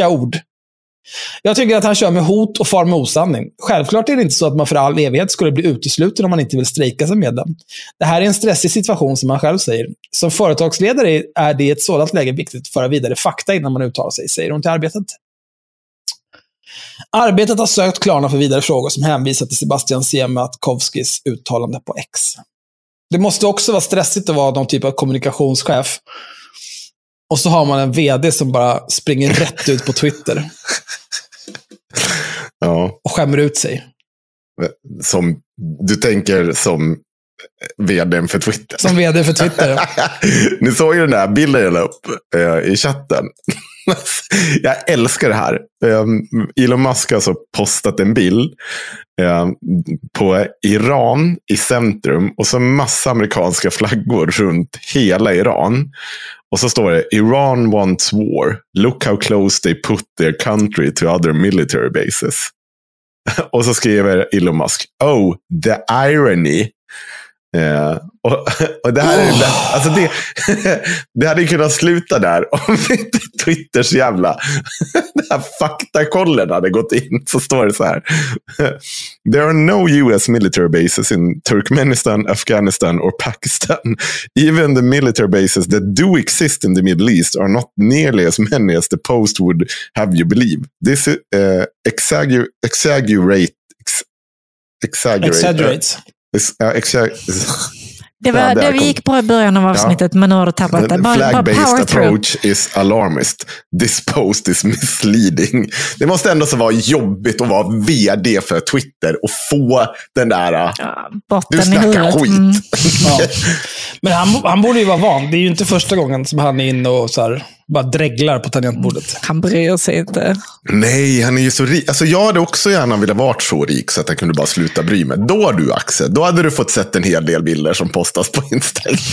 Ord. Jag tycker att han kör med hot och far med osanning. Självklart är det inte så att man för all evighet skulle bli utesluten om man inte vill strejka som medlem. Det här är en stressig situation som han själv säger. Som företagsledare är det i ett sådant läge viktigt att föra vidare fakta innan man uttalar sig, säger hon till Arbetet. Arbetet har sökt Klarna för vidare frågor som hänvisar till Sebastian Siemiatkowskis uttalande på X. Det måste också vara stressigt att vara någon typ av kommunikationschef. Och så har man en vd som bara springer rätt ut på Twitter. Ja, Och skämmer ut sig. som, du tänker som vdn för Twitter. Som vd för Twitter. Ni såg ju den där bilden jag la upp eh, i chatten. jag älskar det här. Eh, Elon Musk har alltså postat en bild eh, på Iran i centrum och så massa amerikanska flaggor runt hela Iran. Och så står det Iran wants war. Look how close they put their country to other military bases. och så skriver Elon Musk, oh, the irony. Eh, och, och det här är det, alltså det, det hade kunnat sluta där om inte Twitters jävla den här faktakollen hade gått in. Så står det så här. There are no US military bases in Turkmenistan, Afghanistan or Pakistan. Even the military bases that do exist in the Middle East are not nearly as many as the post would have you believe. This uh, exagger exaggerate ex exaggerate, Exaggerates. Ja, exa- Det, var, Ja, det kom- gick bra i början av avsnittet, men nu har du tappat det. Bara, bara Flag-based through. approach is alarmist. This post is misleading. Det måste ändå så vara jobbigt att vara vd för Twitter och få den där... äh, Ja, Du botten i snackar huvudet. skit. Mm. Ja. Men han, han borde ju vara van. Det är ju inte första gången som han är inne och så här, bara dreglar på tangentbordet. Han bryr sig inte. Nej, han är ju så rik. Alltså, jag hade också gärna velat vara så rik så att jag kunde bara sluta bry mig. Då du Axel, då hade du fått sett en hel del bilder som postas på Instagram.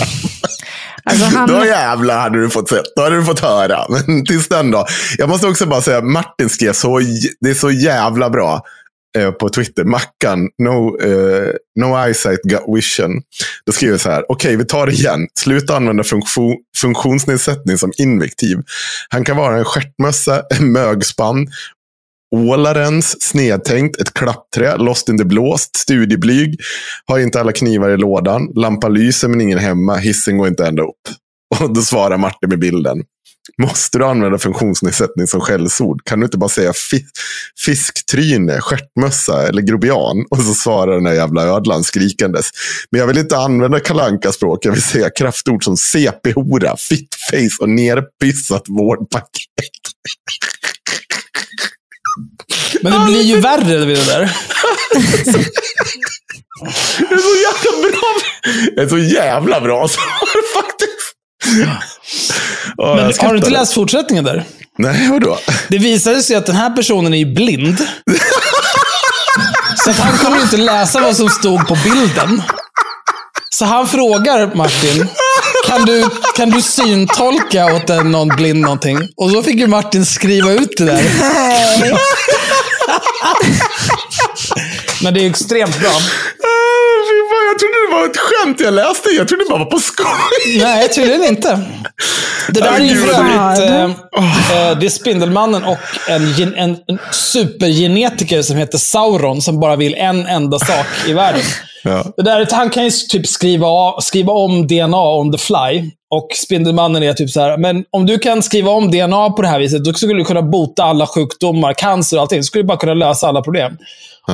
Alltså han, Då jävlar hade du fått sett. Då hade du fått höra. Men tills den då. Jag måste också bara säga, Martin skrev så, det är så jävla bra eh, på Twitter. Mackan, no, eh, no eyesight, got vision. Då skriver jag så här, okej vi tar det igen. Sluta använda funktion, funktionsnedsättning som invektiv. Han kan vara en stjärtmössa, en mögspann, Ålarens, snedtänkt, ett klappträ, lost in the blåst, studieblyg, har inte alla knivar i lådan, lampan lyser men ingen hemma, hissen går inte ända upp. Och då svarar Martin med bilden. Måste du använda funktionsnedsättning som skällsord? Kan du inte bara säga fi fisktryne, stjärtmössa eller grobian? Och så svarar den här jävla ödlan skrikandes. Men jag vill inte använda kalanka språk Jag vill säga kraftord som CP-hora, fittface och nerpissat vårdpaket. Men det blir ju värre vid det där. Det är så jävla bra. Det är så jävla bra svar faktiskt. Ja, Men har du inte läst fortsättningen där? Nej, vadå? Det visade sig att den här personen är ju blind. Så att han kunde ju inte läsa vad som stod på bilden. Så han frågar Martin, kan du, kan du syntolka åt en, någon blind någonting? Och så fick ju Martin skriva ut det där. Men det är extremt bra. Jag trodde det var ett skämt jag läste. Jag trodde det bara var på skoj. Nej, tydligen inte. Det där är ju för övrigt eh, eh, det är Spindelmannen och en, en, en supergenetiker som heter Sauron som bara vill en enda sak i världen. Ja. Det där, han kan ju typ skriva, skriva om DNA on the fly. Och Spindelmannen är typ så här, men om du kan skriva om DNA på det här viset, då skulle du kunna bota alla sjukdomar, cancer och allting. Du skulle bara kunna lösa alla problem.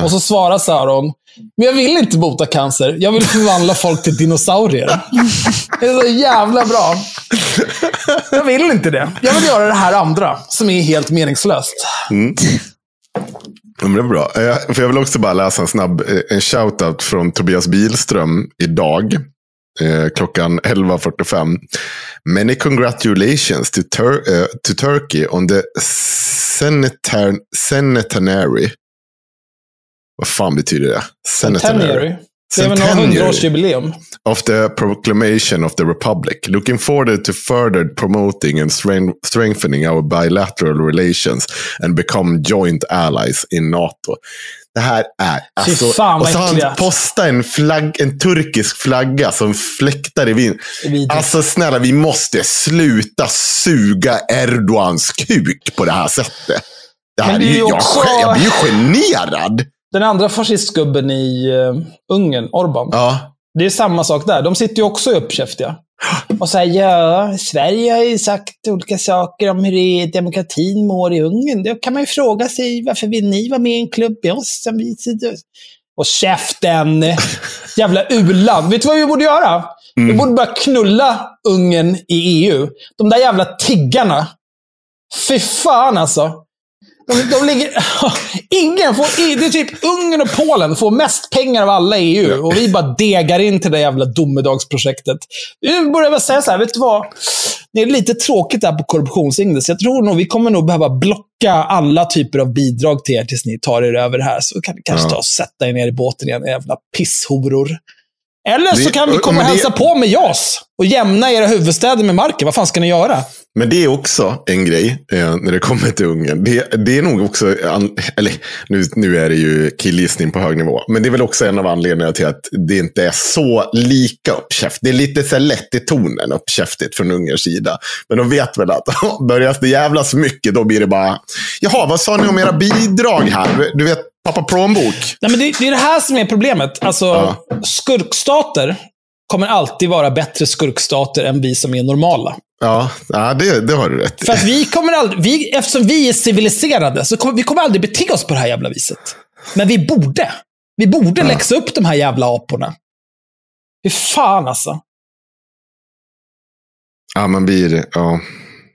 Och så svarar Sauron, men jag vill inte bota cancer. Jag vill förvandla folk till dinosaurier. Det är så jävla bra. Jag vill inte det. Jag vill göra det här andra, som är helt meningslöst. Ja, men det är bra. Eh, För jag vill också bara läsa en snabb eh, en shoutout från Tobias Bilström idag. Eh, klockan 11.45. Many congratulations to, Tur- to Turkey on the senatanary. Vad fan betyder det? Centenary. Hundraårsjubileum. of the proclamation of the republic. Looking forward to further promoting and strength- strengthening our bilateral relations and become joint allies in NATO. Det här är... Alltså, fan, och så har han postat en, flagg, en turkisk flagga som fläktar i vind. Alltså snälla, vi måste sluta suga Erdogans kuk på det här sättet. Det här Men det är ju, jag, också- sk- jag blir ju generad. Den andra fascistgubben i uh, Ungern, Orban. Ja. Det är samma sak där. De sitter ju också uppkäftiga. Och säger ja, Sverige har ju sagt olika saker om hur demokratin mår i Ungern. Då kan man ju fråga sig varför vill ni vara med i en klubb med oss? Som vi... Och käften! Jävla u-land. Vet du vad vi borde göra? Vi borde bara knulla Ungern i EU. De där jävla tiggarna. Fy fan alltså. De, de ligger... Ingen får... Det är typ Ungern och Polen får mest pengar av alla i EU. Och vi bara degar in till det jävla domedagsprojektet. Vi börjar väl säga så här, vet du vad? Det är lite tråkigt där på korruptionsindex. Jag tror nog vi kommer nog behöva blocka alla typer av bidrag till er tills ni tar er över här. Så kan ni kanske Ja. ta och sätta er ner i båten igen, jävla pisshoror. Eller så kan vi komma och det- hälsa på med JAS och jämna era huvudstäder med marken. Vad fan ska ni göra? Men det är också en grej eh, när det kommer till Ungern. Det, det är nog också, an, eller nu, nu är det ju killgissning på hög nivå, men det är väl också en av anledningarna till att det inte är så lika uppkäft. Det är lite så lätt i tonen uppkäftigt från Ungerns sida. Men de vet väl att börjar det jävlas mycket, då blir det bara, jaha, vad sa ni om era bidrag här? Du vet, pappa plånbok. Nej, men det, det är det här som är problemet. Alltså, Ja. skurkstater kommer alltid vara bättre skurkstater än vi som är normala. Ja, ja det, det har du rätt i. För att vi kommer aldrig, vi, eftersom vi är civiliserade, så kommer vi kommer aldrig bete oss på det här jävla viset. Men vi borde. Vi borde Ja. läxa upp de här jävla aporna. Fy fan alltså. Ja, man blir, ja.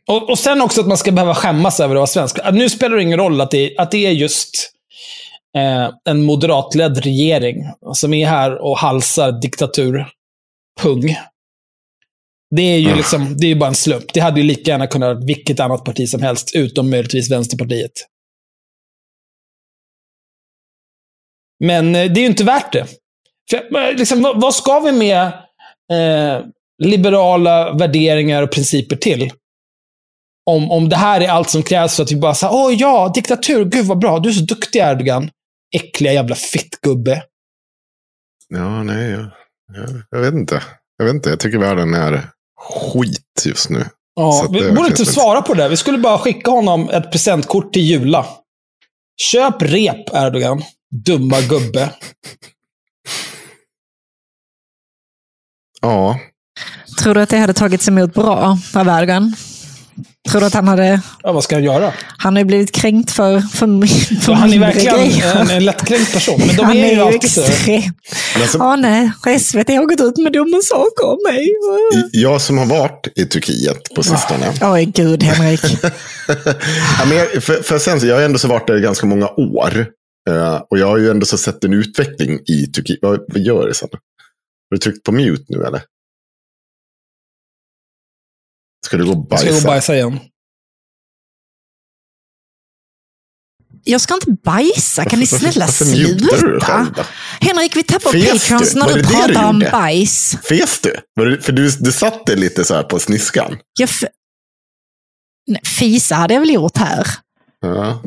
Och, och sen också att man ska behöva skämmas över att vara svensk. Nu spelar det ingen roll att det, att det är just eh, en moderatledd regering som är här och halsar diktaturpung. Det är ju Ja. liksom, det är bara en slump. Det hade ju lika gärna kunnat vara vilket annat parti som helst, utom möjligtvis Vänsterpartiet. Men eh, det är ju inte värt det. För, eh, liksom, vad, vad ska vi med eh, liberala värderingar och principer till? Om, om det här är allt som krävs för att vi bara säger åh ja, diktatur, gud vad bra, du är så duktig Erdogan. Äckliga jävla fittgubbe. Ja, nej, jag, jag, jag vet inte. Jag vet inte, jag tycker världen är skit just nu. Ja, vi borde inte svara på det. Vi skulle bara skicka honom ett presentkort till Jula. Köp rep, Erdogan. Dumma gubbe. Ja, Tror du att det hade tagits emot bra av Erdogan? Tror du att han hade... Ja, vad ska han göra? Han har ju blivit kränkt för, för, för han är verkligen grejer. en, en lättkränkt person. Men de han är ju ju alltid så. extrem. Ja, nej. SVT har gått ut med dumma saker om mig. jag som har varit i Turkiet på sistone. Oj, gud Henrik. ja, men jag, för, för sen, så jag har ändå så varit där i ganska många år. Eh, och jag har ju ändå så sett en utveckling i Turkiet. Vad, vad gör det sen? Har du tryckt på mute nu eller? Ska du gå och Jag ska bajsa? gå och bajsa igen. Jag ska inte bajsa. Kan ni snälla sluta? Henrik, vi tappar du? när Var du det det du pratar om bajs. Fes du? För du, du satt dig lite så här på sniskan. Jag f- Nej, fisa hade jag väl gjort här. Ja,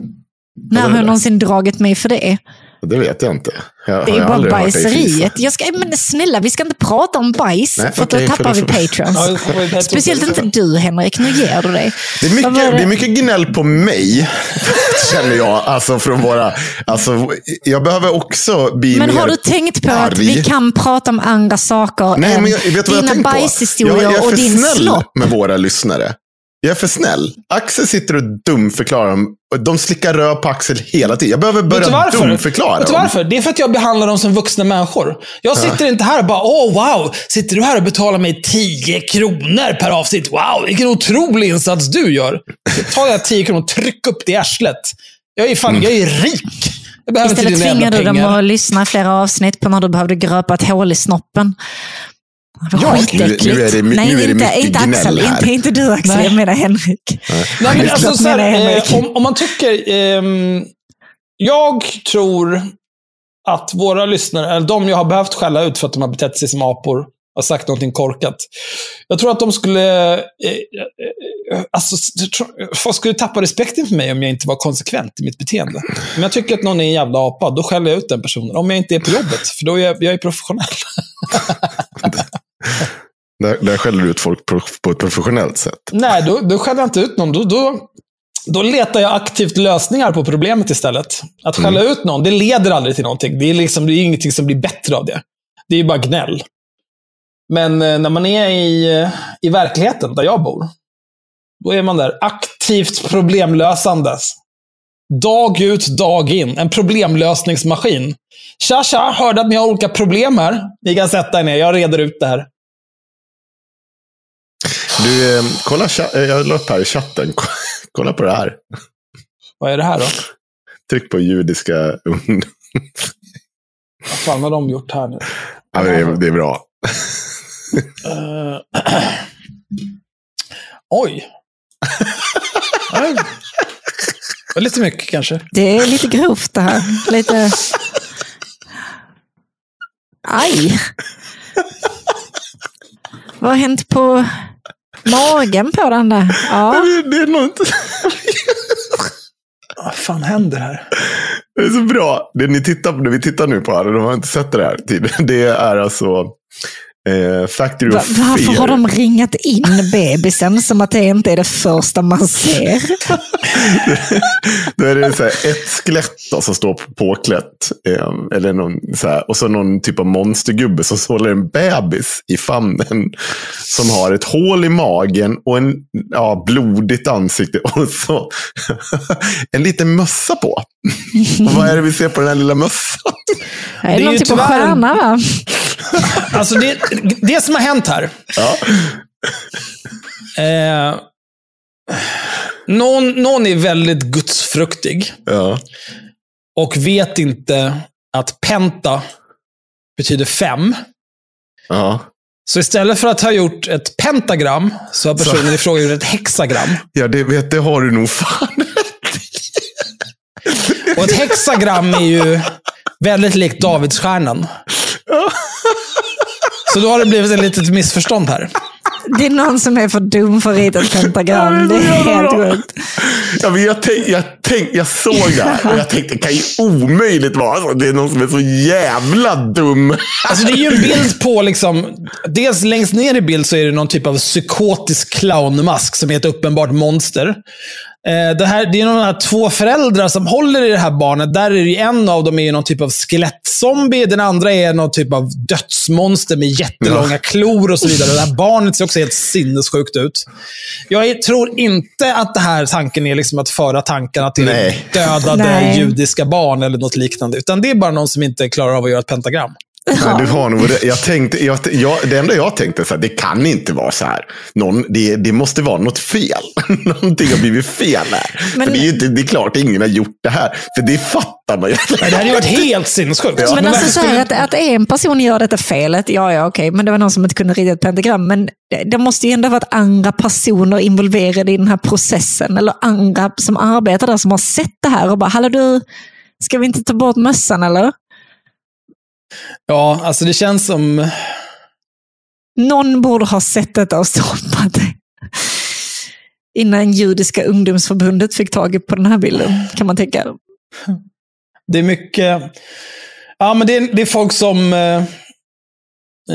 När har jag någonsin dragit mig för det? Det vet jag inte. Jag, Det är bara bajseriet. Jag ska, men snälla, vi ska inte prata om bajs, Nej, för att okej, då tappar för- vi vi- Speciellt inte du, Henrik. Nu ger du dig. Det är, mycket, det? det är mycket gnäll på mig, känner jag. Alltså från våra, alltså, jag behöver också bli Men mer har du tänkt på att arg. vi kan prata om andra saker Nej, än men jag, vet jag dina tänkt på? bajshistorier jag, jag är och för din snäll med våra lyssnare. Jag är för snäll. Axel sitter och dumförklarar dem. och De slickar röv på Axel hela tiden. Jag behöver Vet du börja dumförklara Vet du varför? Det är för att jag behandlar dem som vuxna människor. Jag sitter inte här och bara, åh wow, sitter du här och betalar mig 10 kronor per avsnitt? Wow, vilken otrolig insats du gör. Tar jag 10 kronor och trycker upp det i arslet. Jag är fan, jag är rik. Jag behöver inte Istället tvingar du dem att lyssna flera avsnitt på när du behövde gröpa ett hål i snoppen. Ja, nu- nu är det Nej, nu är det inte, mycket inte gnäll Axel. här. Inte, inte du Axel, Nej. jag menar Henrik. Nej, men Förlåt, alltså, så här, Henrik. eh, om, om man tycker... ehm, jag tror att våra lyssnare, eller de jag har behövt skälla ut för att de har betett sig som apor, har sagt någonting korkat. Jag tror att de skulle... Eh, eh, alltså, folk skulle tappa respekten för mig om jag inte var konsekvent i mitt beteende. Om jag tycker att någon är en jävla apa, då skäller jag ut den personen. Om jag inte är på jobbet, för då är jag, jag är professionell. Där, där skäller du ut folk på, på ett professionellt sätt. Nej, då, då skäller jag inte ut någon. Då, då, då letar jag aktivt lösningar på problemet istället. Att skälla ut någon, det leder aldrig till någonting. Det är, liksom, det är ingenting som blir bättre av det. Det är bara gnäll. Men eh, när man är i, eh, i verkligheten, där jag bor, då är man där aktivt problemlösandes. Dag ut, dag in. En problemlösningsmaskin. Tja, tja, hörde att ni har olika problem här. Ni kan sätta er ner, jag reder ut det här. Du, eh, kolla, eh, jag la upp här i chatten. Kolla på det här. Vad är det här då? Tryck på judiska ungdom. Vad fan har de gjort här nu? Ja, det, är, det är bra. Eh, Oj. Det lite mycket kanske. Det är lite grovt det här. Lite... Aj! Vad har hänt på magen på den där? Ja. Det, det är nog inte... Vad fan händer här? Det är så bra. Det ni tittar det vi tittar nu på här, de har inte sett det här tidigare. Det är alltså eh, Factory Va- of Varför Fear. har de ringat in bebisen som att det inte är det första man ser? Då är det så här, ett skelett då, som står på- påklätt. Eh, eller någon, så här, och så någon typ av monstergubbe som håller en bebis i famnen. Som har ett hål i magen och en ja, blodigt ansikte. Och så en liten mössa på. Och vad är det vi ser på den här lilla mössan? Det är, Det är någon typ av stjärna va? Alltså det, det som har hänt här. Ja. Eh, någon, någon är väldigt gudsfruktig Ja. och vet inte att penta betyder fem. Ja. Så istället för att ha gjort ett pentagram så har personen i fråga gjort ett hexagram. Ja, det, vet, det har du nog fan. Och ett hexagram är ju väldigt likt Davidsstjärnan. Så då har det blivit ett litet missförstånd här. Det är någon som är för dum för att rita ett pentagram. Det är helt sjukt. Ja, men jag, tänk, jag, tänk, jag såg det här och jag tänkte det kan ju omöjligt vara så. Det är någon som är så jävla dum. Alltså det är ju en bild på, liksom, dels längst ner i bild så är det någon typ av psykotisk clownmask som är ett uppenbart monster. Eh, det, här, det är några två föräldrar som håller i det här barnet. Där är en av dem är någon typ av skelettzombie. Den andra är någon typ av dödsmonster med jättelånga Ja. klor och så vidare. Det här barnet ser också helt sinnessjukt ut. Jag tror inte att det här tanken är liksom att föra tankarna till Nej. dödade Nej. judiska barn eller något liknande. Utan det är bara någon som inte klarar av att göra ett pentagram. Men du har nog, jag tänkte, jag, jag, det enda jag tänkte, så här, det kan inte vara så här. Någon, det, det måste vara något fel. Någonting har blivit fel här. Men- För det, är ju inte, det är klart ingen har gjort det här. För det fattar man ju. Det hade ju varit helt sinnessjukt. Men varför alltså så här, att, att en person gör detta felet, ja ja okej, men det var någon som inte kunde rita ett pentagram. Men det, det måste ju ändå varit andra personer involverade i den här processen. Eller andra som arbetar där som har sett det här och bara, hallå du, ska vi inte ta bort mössan eller? Ja, alltså det känns som... Någon borde ha sett detta och stoppat det. Innan Judiska ungdomsförbundet fick tag på den här bilden, kan man tänka. Det är mycket... Ja, men det är, det är folk som... Eh,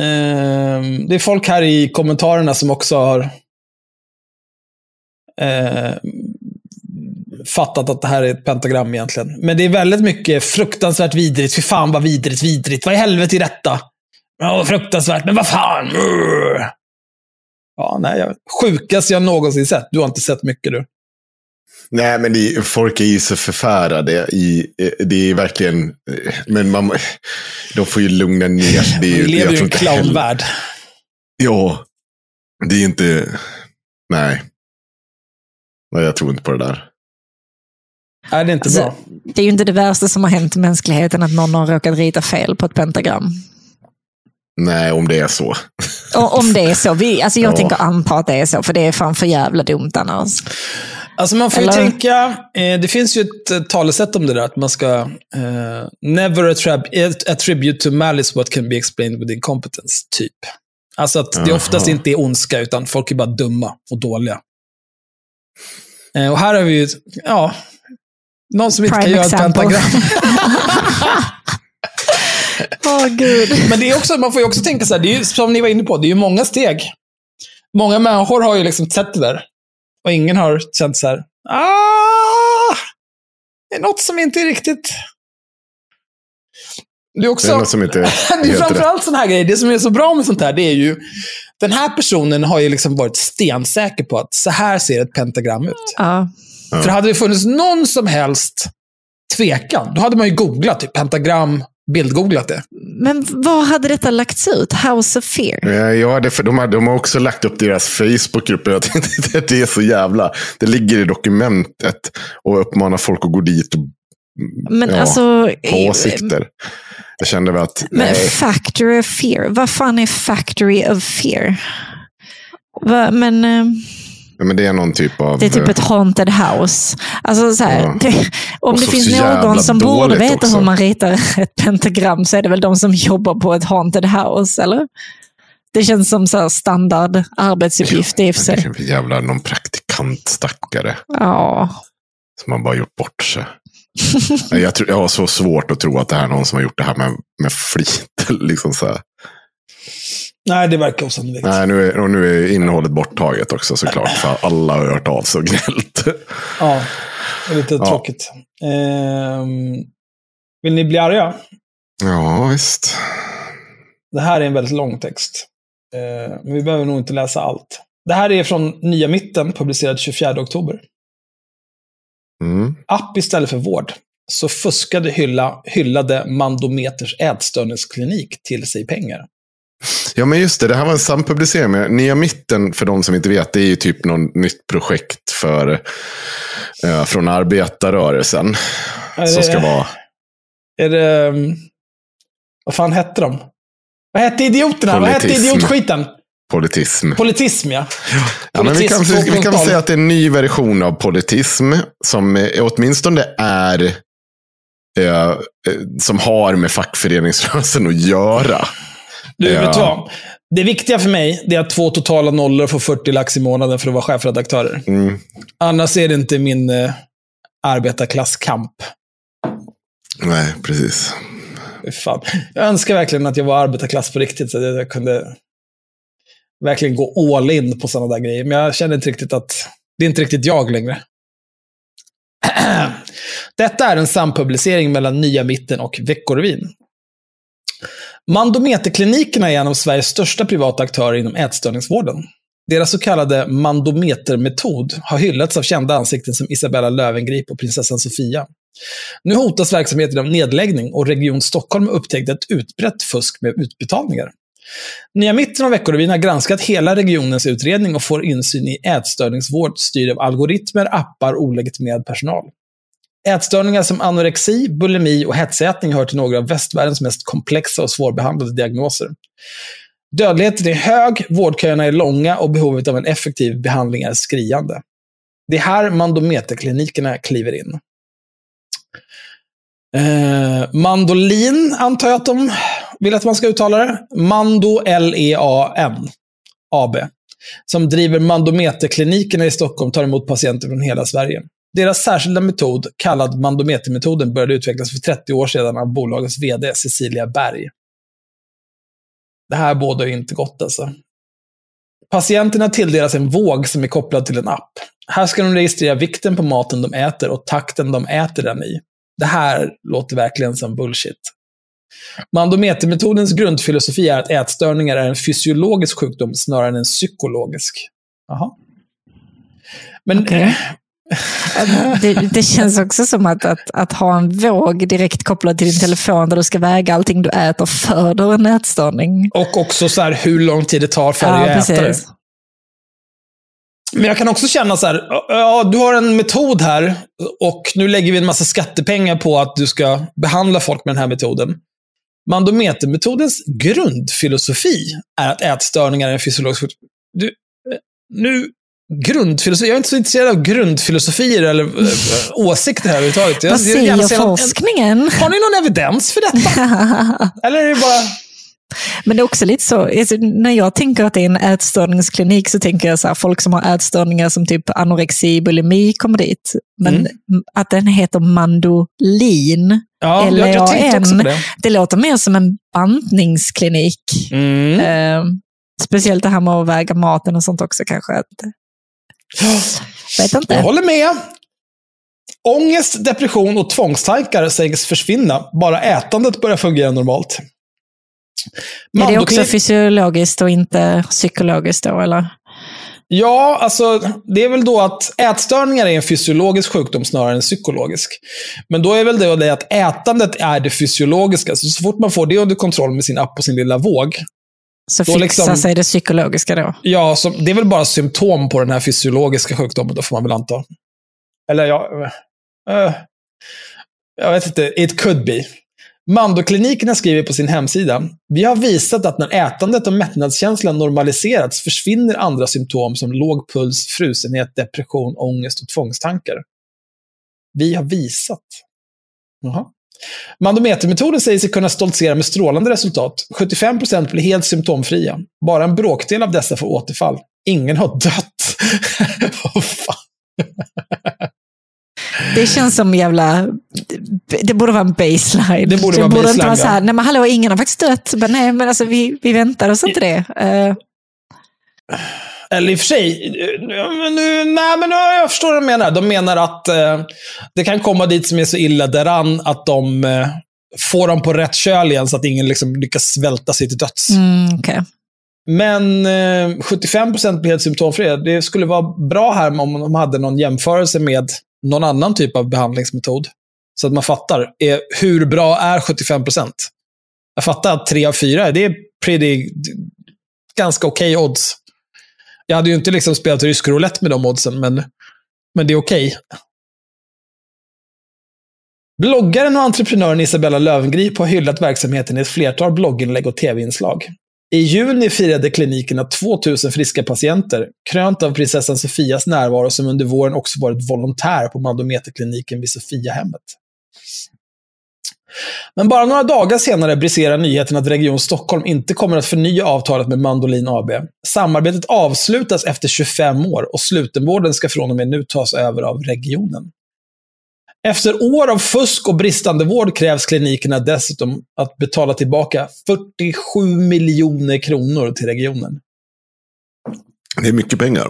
eh, det är folk här i kommentarerna som också har eh, fattat att det här är ett pentagram egentligen. Men det är väldigt mycket fruktansvärt vidrigt. Fy fan vad vidrigt, vidrigt. Vad i helvete är detta? Ja, fruktansvärt, men vad fan? Urr. Ja, nej, jag, sjukast jag någonsin sett. Du har inte sett mycket du. Nej, men det, folk är ju så förfärade. I, eh, det är verkligen, eh, men man, de får ju lugna ner sig. Vi lever ju i en clownvärld. Ja, det är inte, nej. Nej, jag tror inte på det där. Är det inte Alltså, bra? det är ju inte det värsta som har hänt i mänskligheten att någon har råkat rita fel på ett pentagram. Nej, om det är så. Och om det är så. Vi, alltså jag Ja. tänker anta att det är så, för det är fan för jävla dumt annars. Alltså man får Eller? ju tänka, eh, det finns ju ett eh, talesätt om det där, att man ska eh, never attrib- attribute to malice what can be explained with incompetence, typ. Alltså att det oftast inte är ondska, utan folk är bara dumma och dåliga. Eh, och här har vi ju, ja, någon som inte Prime kan göra example. ett pentagram. Åh gud. Men det är också, man får ju också tänka så här, det är ju, som ni var inne på, det är ju många steg. Många människor har ju liksom sett det där. Och ingen har känt så här, ah, det är något som inte är riktigt... Det är också... Det är något som inte är det är framförallt sådana här grejer. Det som är så bra med sånt här, det är ju... Den här personen har ju liksom varit stensäker på att så här ser ett pentagram ut. Ja. Ja. För hade det funnits någon som helst tvekan, då hade man ju googlat typ pentagram, bildgooglat det. Men var hade detta lagts ut? House of Fear? Ja, Ja, det, för de, har, de har också lagt upp deras Facebookgrupper. Jag tänkte att det är så jävla... Det ligger i dokumentet och uppmanar folk att gå dit och Men ja, alltså... ha åsikter. Jag kände väl att, Men nej, Factory of Fear, vad fan är Factory of Fear? Va, men eh, ja, men det är någon typ av... det är typ ett haunted house. Alltså så här, Ja. det, om Och det finns någon som borde veta också. hur man ritar ett pentagram så är det väl de som jobbar på ett haunted house, eller? Det känns som så här standard arbetsuppgift i och för sig. är jävla någon praktikant stackare Ja, som har bara gjort bort sig. Jag, tror, jag har så svårt att tro att det här är någon som har gjort det här med, med flit. Liksom så här. Nej, det verkar osannolikt. Nej, nu är, och nu är innehållet borttaget också såklart. För alla har hört av sig och gnällt. Ja, det är lite Ja. tråkigt. Ehm, vill ni bli arga? Ja, visst. Det här är en väldigt lång text. Ehm, men vi behöver nog inte läsa allt. Det här är från Nya Mitten, publicerad 24 oktober. Mm. App istället för vård. Så fuskade hylla, hyllade Mandometers ätstörningsklinik till sig pengar. Ja, men just det. Det här var en sampublicering. Med. Nya Mitten, för de som inte vet, det är ju typ något nytt projekt för, eh, från arbetarrörelsen. Är Som det- ska vara... Är det... um, Vad fan hette de? Vad hette idioterna? Vad hette Politism. idiotskiten? Politism. Politism, ja. Ja, men vi, kan, Politism vi kan 2.0. säga att det är en ny version av politism. Som eh, åtminstone är... Eh, eh, som har med fackföreningsrörelsen att göra. Du, Ja. vet du vad? Det viktiga för mig det är att två totala nollor får 40 lax i månaden för att vara chefredaktörer. Mm. Annars är det inte min eh, arbetarklasskamp. Nej, precis. Fan. Jag önskar verkligen att jag var arbetarklass på riktigt, så att jag kunde verkligen gå all in på sådana där grejer. Men jag känner inte riktigt att det är inte riktigt jag längre. Detta är en sampublicering mellan Nya Mitten och Veckorevyn. Mandometerklinikerna är en av Sveriges största privata aktörer inom ätstörningsvården. Deras så kallade mandometermetod har hyllats av kända ansikten som Isabella Löwengrip och prinsessan Sofia. Nu hotas verksamheten av nedläggning och Region Stockholm har upptäckt ett utbrett fusk med utbetalningar. Nya Mitten och Veckorevyn har granskat hela regionens utredning och får insyn i ätstörningsvård styrd av algoritmer, appar och olegitimerad personal. Ätstörningar som anorexi, bulimi och hetsätning hör till några av västvärldens mest komplexa och svårbehandlade diagnoser. Dödligheten är hög, vårdköerna är långa och behovet av en effektiv behandling är skriande. Det är här mandometerklinikerna kliver in. Eh, mandolin, antar jag att de vill att man ska uttala det. Mando L-E-A-N AB. Som driver mandometerklinikerna i Stockholm tar emot patienter från hela Sverige. Deras särskilda metod, kallad mandometermetoden, började utvecklas för 30 år sedan av bolagets vd Cecilia Berg. Det här bådar ju inte gott alltså. Patienterna tilldelas en våg som är kopplad till en app. Här ska de registrera vikten på maten de äter och takten de äter den i. Det här låter verkligen som bullshit. Mandometermetodens grundfilosofi är att ätstörningar är en fysiologisk sjukdom snarare än en psykologisk. Jaha. Men okay. Det, det känns också som att, att, att ha en våg direkt kopplad till din telefon där du ska väga allting du äter föder en ätstörning. Och också så här hur lång tid det tar för dig att äta det. Men jag kan också känna så här, ja, du har en metod här och nu lägger vi en massa skattepengar på att du ska behandla folk med den här metoden. Mandometermetodens grundfilosofi är att ätstörningar är en fysiologisk sjukdom. Du, eh, nu grundfilosofi. Jag är inte så intresserad av grundfilosofier eller äh, åsikter här överhuvudtaget. Jag, Vad jag säger någon- forskningen? En, har ni någon evidens för detta? eller är det bara... Men det är också lite så, alltså, när jag tänker att det är en ätstörningsklinik så tänker jag så här, folk som har ätstörningar som typ anorexi, bulimi kommer dit. Men Mm. att den heter mandolin, Ja, jag, jag på det. det låter mer som en bantningsklinik. Mm. Eh, speciellt det här med att väga maten och sånt också kanske. Vet Jag inte. håller med. Ångest, depression och tvångstankar sägs försvinna. Bara ätandet börjar fungera normalt. Är det också fysiologiskt och inte psykologiskt då, eller? Ja, alltså det är väl då att ätstörningar är en fysiologisk sjukdom snarare än psykologisk. Men då är väl det det att ätandet är det fysiologiska. Så, så fort man får det under kontroll med sin app och sin lilla våg. Så fixar liksom- sig det psykologiska då? Ja, så det är väl bara symptom på den här fysiologiska sjukdomen, då får man väl anta. Eller ja... eh, jag vet inte, it could be. Mandoklinikerna skriver på sin hemsida. Vi har visat att när ätandet och mättnadskänslan normaliserats försvinner andra symptom som låg puls, frusenhet, depression, ångest och tvångstankar. Vi har visat. Jaha. Mandometermetoden säger sig kunna stoltsera med strålande resultat. 75% blir helt symptomfria. Bara en bråkdel av dessa får återfall. Ingen har dött. Vad fan? Det känns som jävla... Det borde vara en baseline. Det borde vara inte baseline, vara så här, nej men hallå, ingen har faktiskt dött. Men nej, men alltså vi, vi väntar oss inte det. Eh, Eller i och för sig, eh, nu, nej men nu, jag förstår vad de menar. De menar att eh, det kan komma dit som är så illa däran att de eh, får dem på rätt köl igen så att ingen liksom lyckas svälta sig till döds. mm, okej. Men eh, 75% blir helt symptomfria. Det skulle vara bra här om de hade någon jämförelse med någon annan typ av behandlingsmetod. Så att man fattar. Är, hur bra är 75%? Jag fattar att 3 av 4, det är pretty, ganska okej odds. Jag hade ju inte liksom spelat rysk roulette med de oddsen, men, men det är okej. Bloggaren och entreprenören Isabella Löwengrip har hyllat verksamheten i ett flertal blogginlägg och tv-inslag. I juni firade klinikerna 2000 friska patienter, krönt av prinsessan Sofias närvaro som under våren också varit volontär på Mandometerkliniken vid Sofiahemmet. Men bara några dagar senare briserar nyheten att Region Stockholm inte kommer att förnya avtalet med Mandolin AB. Samarbetet avslutas efter 25 år och slutenvården ska från och med nu tas över av regionen. Efter år av fusk och bristande vård krävs klinikerna dessutom att betala tillbaka 47 miljoner kronor till regionen. Det är mycket pengar.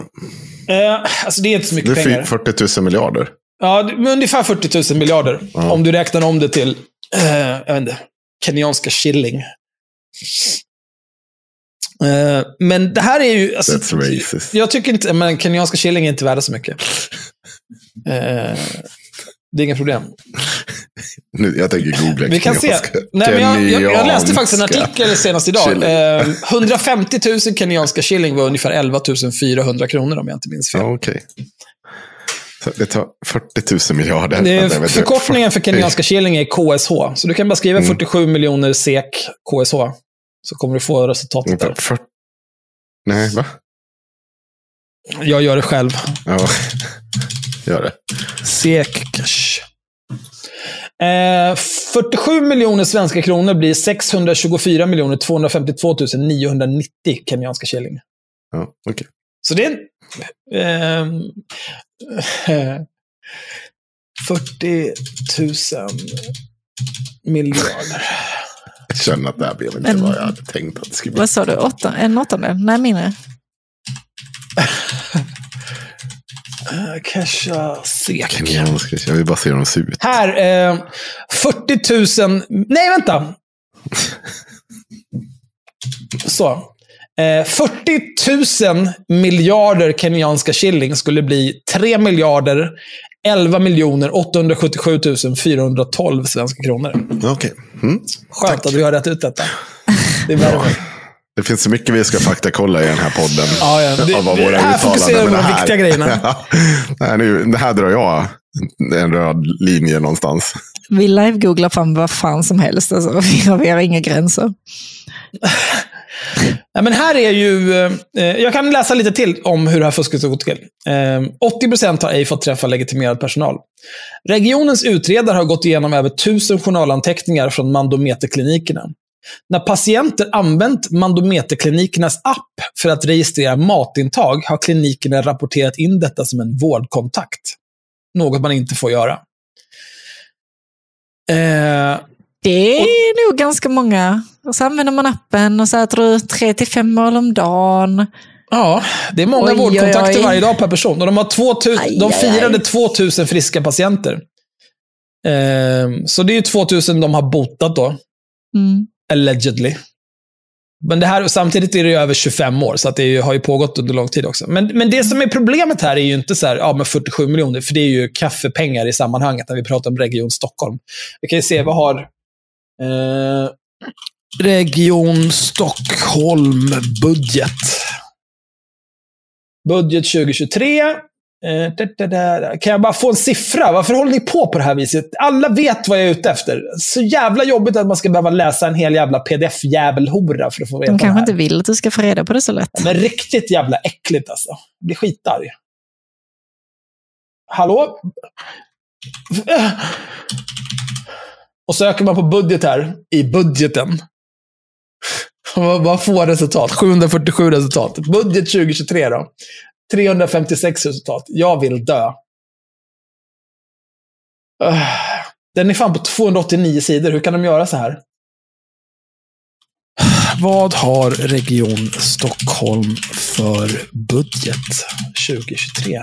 Eh, alltså det är inte så Det mycket är pengar. fy- 40 000 miljarder. Ja, det- ungefär 40 000 miljarder. Ja. Om du räknar om det till, eh, jag vet inte, kenyanska shilling. Eh, men det här är ju... Alltså, That's racist. Jag tycker inte, men kenyanska shilling är inte värda så mycket. Eh, det är inga problem. Nu, jag tänker googla Vi kan se. Nej, men jag, jag, jag läste faktiskt en artikel senast idag. Eh, 150 000 kenyanska shilling var ungefär 11 400 kronor om jag inte minns fel. Ja, okej. Det tar 40 000 miljarder. Det är, förkortningen för 40. kenyanska shilling är KSH. Så du kan bara skriva Mm. 47 miljoner SEK KSH. Så kommer du få resultatet där. 40. Nej, va? Jag gör det själv. Ja, gör det. SEK. Eh, 47 miljoner svenska kronor blir 624 miljoner 252 990 kenyanska shilling. Ja, okej. Så det är en... eh, 40 000 miljarder. Jag känner att det här blev inte Men- vad jag hade tänkt att det skulle bli. Vad sa du? Åtta, en åttondel? Nej, mindre. Eh, Casha SEK. Jag vill bara se hur de ser ut. Här, eh, 40 000... Nej, vänta. Så. Eh, 40 000 miljarder kenyanska shilling skulle bli 3 miljarder 11 miljoner 877 412 svenska kronor. Okej. Mm. Skönt att vi har rätt ut detta. Det är värre. Det finns så mycket vi ska faktakolla i den här podden. Ja, ja. Det- av vad det- våra här fokuserar vi på de det här- viktiga grejerna. Ja. Nej, nu, det här drar jag en röd linje någonstans. Vi live-googlar fram vad fan som helst. Alltså. Vi, har, vi har inga gränser. Ja, men här är ju, eh, jag kan läsa lite till om hur det här fusket har gått till. Eh, 80% har ej fått träffa legitimerad personal. Regionens utredare har gått igenom över 1000 journalanteckningar från mandometerklinikerna. När patienter använt mandometerklinikernas app för att registrera matintag har klinikerna rapporterat in detta som en vårdkontakt. Något man inte får göra. Eh, Det är nog ganska många. Och så använder man appen och så äter du tre till fem mål om dagen. Ja, det är många Oj, vårdkontakter oj, oj. varje dag per person. Och de, har 2000, Aj, de firade aj. 2000 friska patienter. Ehm, så det är ju 2000 de har botat då, Mm. allegedly. Men det här, samtidigt är det över 25 år, så det ju, har ju pågått under lång tid också. Men, men det som är problemet här är ju inte så här, ja, men 47 miljoner, för det är ju kaffepengar i sammanhanget när vi pratar om Region Stockholm. Vi kan ju se, vad har eh, Region Stockholm budget? Budget 2023. Eh, da, da, da. Kan jag bara få en siffra? Varför håller ni på på det här viset? Alla vet vad jag är ute efter. Så jävla jobbigt att man ska behöva läsa en hel jävla pdf-jävelhora för att få veta De det kanske här. inte vill att du ska få reda på det så lätt. Men riktigt jävla äckligt alltså. Jag blir skitarg. Hallå? Och söker man på budget här, i budgeten. Vad får resultat? 747 resultat. Budget 2023 då? 356 resultat. Jag vill dö. Öh, den är fan på 289 sidor. Hur kan de göra så här? Vad har Region Stockholm för budget 2023?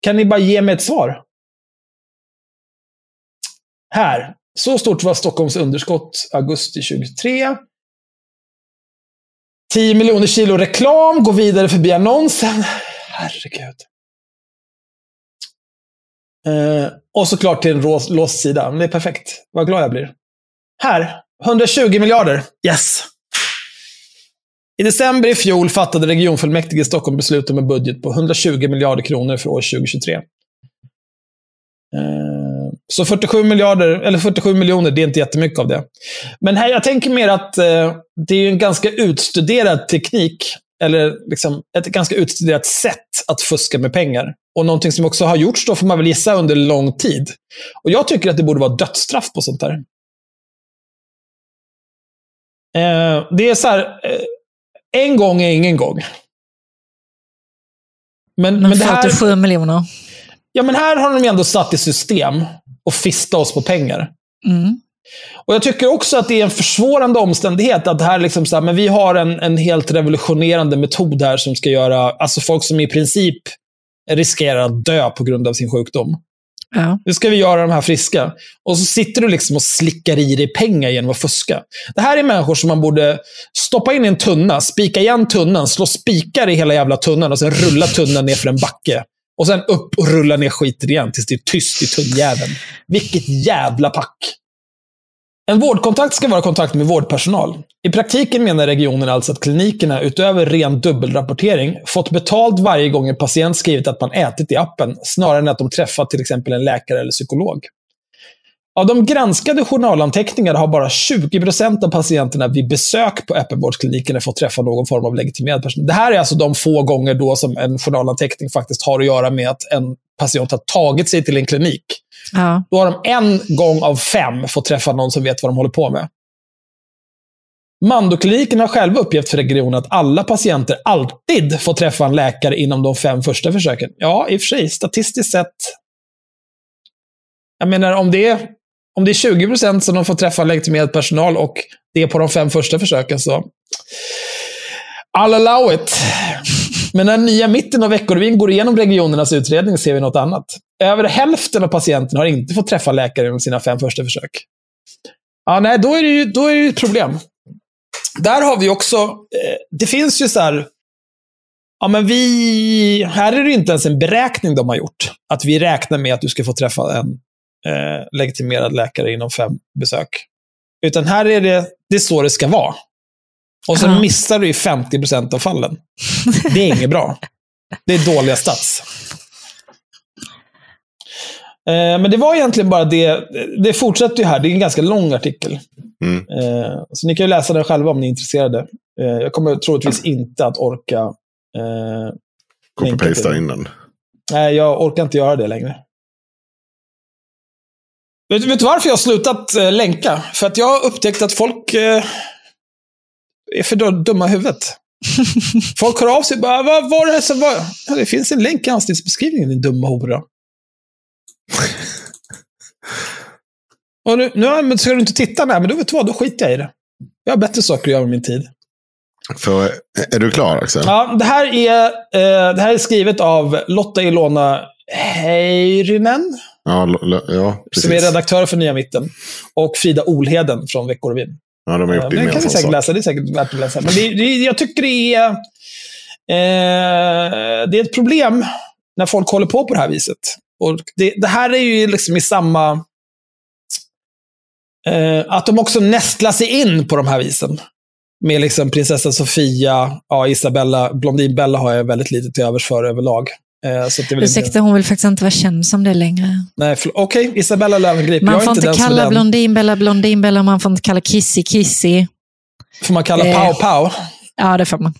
Kan ni bara ge mig ett svar? Här. Så stort var Stockholms underskott augusti 2023. 10 miljoner kilo reklam, gå vidare förbi annonsen. Herregud. Eh, och såklart till en låst sida. Men det är perfekt. Vad glad jag blir. Här. 120 miljarder. Yes. I december i fjol fattade regionfullmäktige i Stockholm beslut om en budget på 120 miljarder kronor för år 2023. Eh, så 47 miljarder, eller 47 miljoner, det är inte jättemycket av det. Men här, jag tänker mer att eh, det är en ganska utstuderad teknik, eller liksom ett ganska utstuderat sätt att fuska med pengar. Och någonting som också har gjorts, då får man väl gissa, under lång tid. Och jag tycker att det borde vara dödsstraff på sånt där. Eh, det är så här, eh, en gång är ingen gång. Men, Men men det här... 47 miljoner. Ja, men här har de ändå satt i system och fista oss på pengar. Mm. Och Jag tycker också att det är en försvårande omständighet att det här liksom så här, men vi har en, en helt revolutionerande metod här som ska göra, alltså folk som i princip riskerar att dö på grund av sin sjukdom. Ja. Nu ska vi göra de här friska. Och så sitter du liksom och slickar i dig pengar genom att fuska. Det här är människor som man borde stoppa in i en tunna, spika igen tunnan, slå spikar i hela jävla tunnan och sen rulla tunnan ner för en backe. Och sen upp och rulla ner skiten igen tills det är tyst i tungjäveln. Vilket jävla pack. En vårdkontakt ska vara kontakt med vårdpersonal. I praktiken menar regionen alltså att klinikerna, utöver ren dubbelrapportering, fått betalt varje gång en patient skrivit att man ätit i appen, snarare än att de träffat till exempel en läkare eller psykolog. Av de granskade journalanteckningarna har bara 20% av patienterna vid besök på öppenvårdsklinikerna fått träffa någon form av legitimerad person. Det här är alltså de få gånger då som en journalanteckning faktiskt har att göra med att en patient har tagit sig till en klinik. Ja. Då har de en gång av fem fått träffa någon som vet vad de håller på med. Mandokliniken har själva uppgett för regionen att alla patienter alltid får träffa en läkare inom de fem första försöken. Ja, i och för sig, statistiskt sett. Jag menar, om det är, om det är 20 procent som de får träffa legitimerad personal och det är på de fem första försöken, så... I'll allow it. Men när nya mitten av Veckorevyn går igenom regionernas utredning ser vi något annat. Över hälften av patienterna har inte fått träffa läkare inom sina fem första försök. Ja, nej, då är det ju, då är det ju ett problem. Där har vi också, eh, det finns ju så här, ja men vi, här är det inte ens en beräkning de har gjort. Att vi räknar med att du ska få träffa en eh, legitimerad läkare inom fem besök. Utan här är det, det är så det ska vara. Och så Ja. missar du i 50% av fallen. Det är inget bra. Det är dåliga stats. Eh, Men det var egentligen bara det. Det fortsätter ju här. Det är en ganska lång artikel. Mm. Eh, Så ni kan ju läsa den själva om ni är intresserade. Eh, jag kommer troligtvis inte att orka eh, Copy-pasta in den. Nej, jag orkar inte göra det längre. Vet, vet du varför jag har slutat eh, länka? För att jag har upptäckt att folk eh, är för dum- dumma i huvudet. Folk hör av sig och bara, vad var det här som var? Ja, det finns en länk i avsnittsbeskrivningen, din dumma hora. och nu, nu men ska du inte titta? Nej, men då vet du vad, då skiter jag i det. Jag har bättre saker att göra med min tid. För, är du klar Axel? Ja, det, här är, eh, det här är skrivet av Lotta Ilona Heirinen, Ja, ja precis. som är redaktör för Nya Mitten. Och Frida Olheden från Veckorevyn. Ja, de har gjort Eh, Den kan vi säkert sak. läsa. Det är säkert värt att läsa. Men det, det, jag tycker det är, eh, det är ett problem när folk håller på på det här viset. Och det, det här är ju liksom i samma... Eh, att de också nästlar sig in på de här visen. Med liksom prinsessa Sofia, ja, Isabella, Blondinbella har jag väldigt lite till övers för överlag. Eh, så att det Ursäkta, hon vill faktiskt inte vara känd som det längre. Nej. Okej, Isabella Löwengrip. Man jag får inte inte kalla den. Blondinbella Blondinbella, man får inte kalla Kissy Kissy. Får man kalla Eh, Pau Pau? Ja, det får man.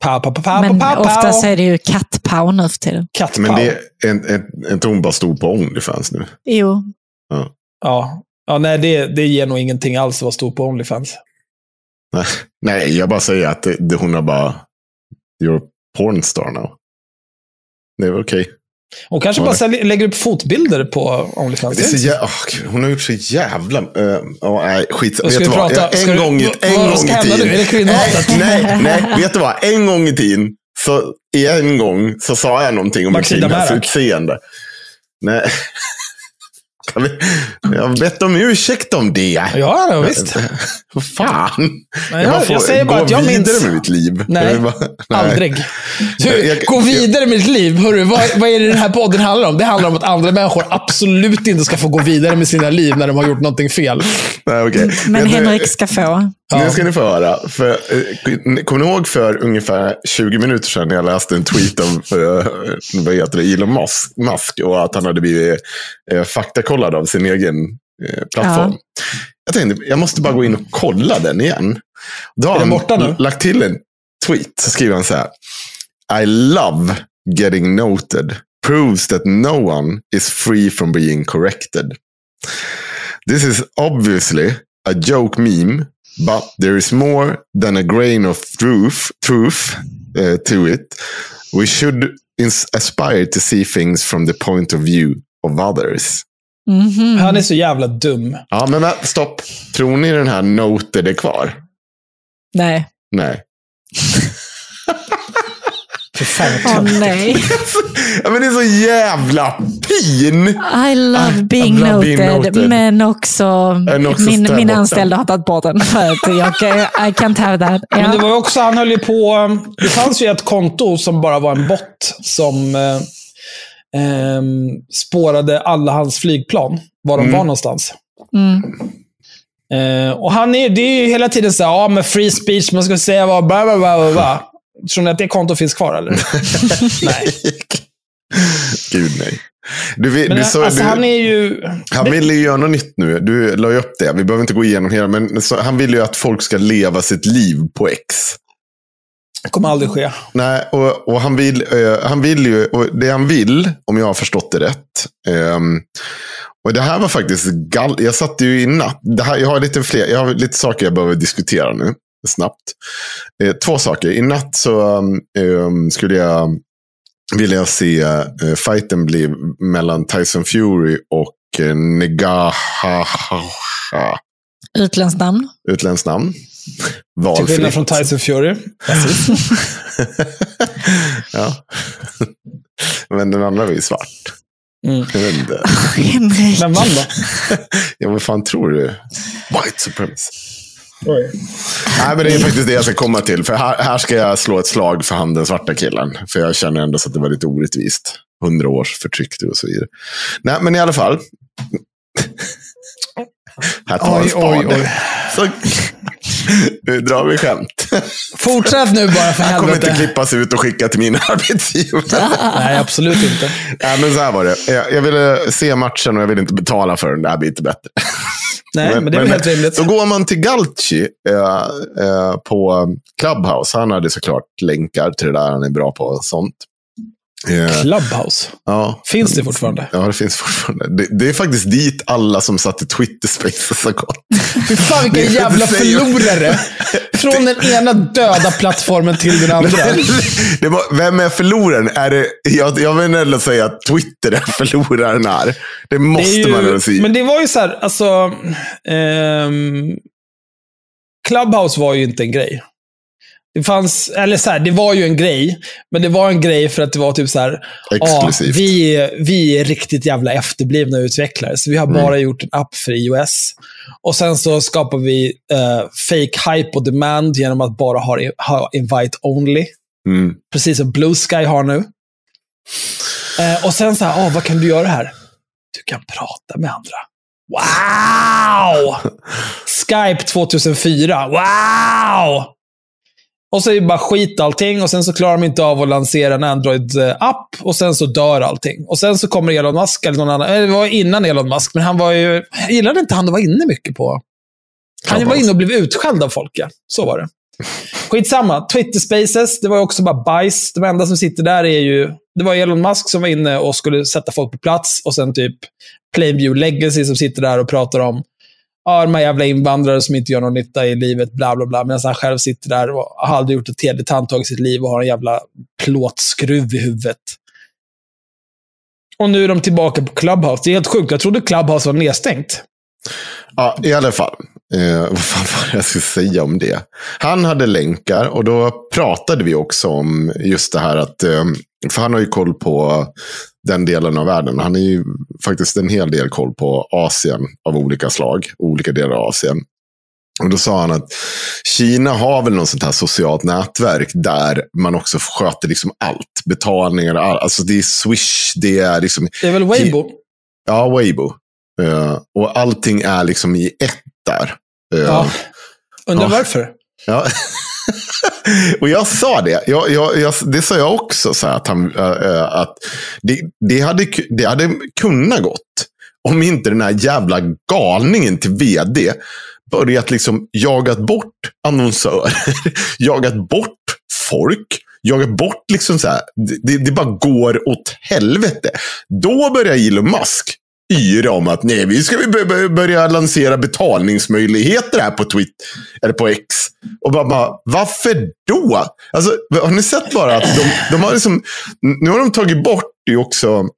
Pau, pau, pau, Men pau. oftast är det ju kattpau nu för tiden. Katt Men det är en, en, inte hon bara stod på Onlyfans nu? Jo. Ja. ja, nej, det, det ger nog ingenting alls att vara stor på Onlyfans. Nej, Nej jag bara säger att det, det, hon har bara... You're a pornstar now. Det väl okej. Hon kanske bara lägger upp fotbilder på Onlyfans. Det är så jä- gud, hon har gjort så jävla... Uh, nej, skit. Vet du vad? prata- En du- gång i, vad- en vad gång i tiden. Är det kvinnohatet? Nej, nej, nej. Vet du vad? En gång i tiden, så en gång så sa jag någonting om en kvinnas utseende. Nej. Jag har bett om ursäkt om det. Ja, ja, visst. Fan. Nej, jag- jag säger bara gå att jag vidare minns- med mitt liv. Nej, Jag bara- nej. Aldrig. Du, Jag- gå vidare med ditt liv. Hörru, vad, vad är det den här podden handlar om? Det handlar om att andra människor absolut inte ska få gå vidare med sina liv när de har gjort någonting fel. Nej, okej. Men Vet du- Henrik ska få. Ja. Nu ska ni få höra. För, eh, kommer ni ihåg för ungefär 20 minuter sedan när jag läste en tweet av eh, vad heter det, Elon Musk, Musk och att han hade blivit eh, faktakollad av sin egen plattform. Ja. Jag tänkte, jag måste bara gå in och kolla den igen. Då har han borta nu? lagt till en tweet. Så skriver han så här. I love getting noted. Proves that no one is free from being corrected. This is obviously a joke meme, but there is more than a grain of truth, truth uh, to it. We should aspire to see things from the point of view of others. Mhm. Han är så jävla dum. Ja, men stopp. Tror ni den här noted är kvar? Nej. Nej. Åh töntigt. nej. ja, men det är så jävla pin! I love being I love being noted, noted. men också, också min, min anställda har tagit bort den. För att jag, kan- I can't have that. Ja. Men det var också, han höll ju på, det fanns ju ett konto som bara var en bot som eh, ehm, spårade alla hans flygplan, var de Mm. var någonstans. Mm. Eh, och han är, det är ju hela tiden så här, ja men free speech, man ska säga vad, bla bla bla bla. Tror ni att det kontot finns kvar eller? Nej. Gud nej. Du, vi, Men du, så, alltså, du, han är ju... Han ville ju göra något nytt nu. Du la ju upp det. Vi behöver inte gå igenom hela. Men så, han vill ju att folk ska leva sitt liv på X. Det kommer aldrig ske. Nej, och, och han, vill, eh, han vill ju, och det han vill, om jag har förstått det rätt. ehm, och det här var faktiskt gall. Jag satte ju i natt. Det här, jag, har lite fler, jag har lite saker jag behöver diskutera nu. Snabbt. Eh, två saker. I natt så ehm, skulle jag vilja jag se eh, fighten bli mellan Tyson Fury och uh, Negaha. Utländskt namn. Utländskt namn. Till skillnad från Tyson Fury. ja. Men den andra var ju svart. Mm. Jag vet inte. Henrik. Vem vann då? Ja, vad fan tror du? White supremacy. Oj. Nej, men det är faktiskt det jag ska komma till. För här, här ska jag slå ett slag för han den svarta killen. För jag känner ändå så att det var lite orättvist. Hundra års förtryck och så vidare. Nej, men i alla fall. Här tar Oj, oj, oj. Så, nu drar vi skämt. Fortsätt nu bara för Jag kommer inte helvete. klippas ut och skicka till min arbetsgivare. Nej, absolut inte. Nej, men så här var det. Jag, jag ville se matchen och jag ville inte betala för den. Det här blir inte bättre. Nej, men, det är väl helt rimligt. Då går man till Galci eh, eh, på Clubhouse. Han hade såklart länkar till det där. Han är bra på sånt. Eh, Clubhouse. ja. Finns det fortfarande? Ja, det finns fortfarande. Det, det är faktiskt dit alla som satt i Twitter Spaces har gått. Fy fan vilka Det- jävla det förlorare. Från den ena döda plattformen till den andra. det var, vem är förloraren? Är det, jag, jag vill ändå säga att Twitter är förloraren här. Det Det måste är ju- man ändå säga. Men det var ju så här, alltså... ehm, Clubhouse var ju inte en grej. Det fanns, eller så här, det var ju en grej, men det var en grej för att det var typ så här, ja, Exklusivt. vi, är- vi är riktigt jävla efterblivna utvecklare, så vi har Mm. bara gjort en app för iOS. Och sen så skapar vi eh, fake hype och demand genom att bara ha, ha invite only. Mm. Precis som Blue Sky har nu. Eh, och sen så här, ah, vad kan du göra här? Du kan prata med andra. Wow! Skype 2004. Wow! Och så är det bara skit allting och sen så klarar de inte av att lansera en Android-app och sen så dör allting. Och sen så kommer Elon Musk eller någon annan. Det var innan Elon Musk, men han var ju... Gillade inte han att vara inne mycket på. Han var inne och blev utskälld av folk, ja. Så var det. Skitsamma. Twitter Spaces, det var ju också bara bajs. De enda som sitter där är ju... Det var Elon Musk som var inne och skulle sätta folk på plats och sen typ Plainview Legacy som sitter där och pratar om ja, de här jävla invandrare som inte gör någon nytta i livet, bla bla bla. Medan han själv sitter där och har aldrig gjort ett tredje tandtag i sitt liv och har en jävla plåtskruv i huvudet. Och nu är de tillbaka på Clubhouse. Det är helt sjukt. Jag trodde Clubhouse var nedstängt. Ja, i alla fall. Eh, vad fan var det jag skulle säga om det? Han hade länkar och då pratade vi också om just det här att, eh, för han har ju koll på den delen av världen. Han har ju faktiskt en hel del koll på Asien av olika slag, olika delar av Asien. Och då sa han att Kina har väl något sånt här socialt nätverk där man också sköter liksom allt. Betalningar, all, alltså det är Swish, det är liksom Det är väl Weibo? Ja, Weibo. Eh, och allting är liksom i ett där. Eh, Ja. Undrar Ja. varför? ja. och jag sa det. Jag, jag, jag, det sa jag också. Så här, att han, eh, att det, det, hade, det hade kunnat gått. Om inte den här jävla galningen till vd börjat liksom jagat bort annonsörer. jagat bort folk. Jagat bort liksom så här. Det, det, det bara går åt helvete. Då börjar Elon Musk yra om att nej, vi ska vi börja lansera betalningsmöjligheter här på Twitter, eller på X. Och bara, bara varför då? Alltså, har ni sett bara att de, de har liksom, nu har de tagit bort det också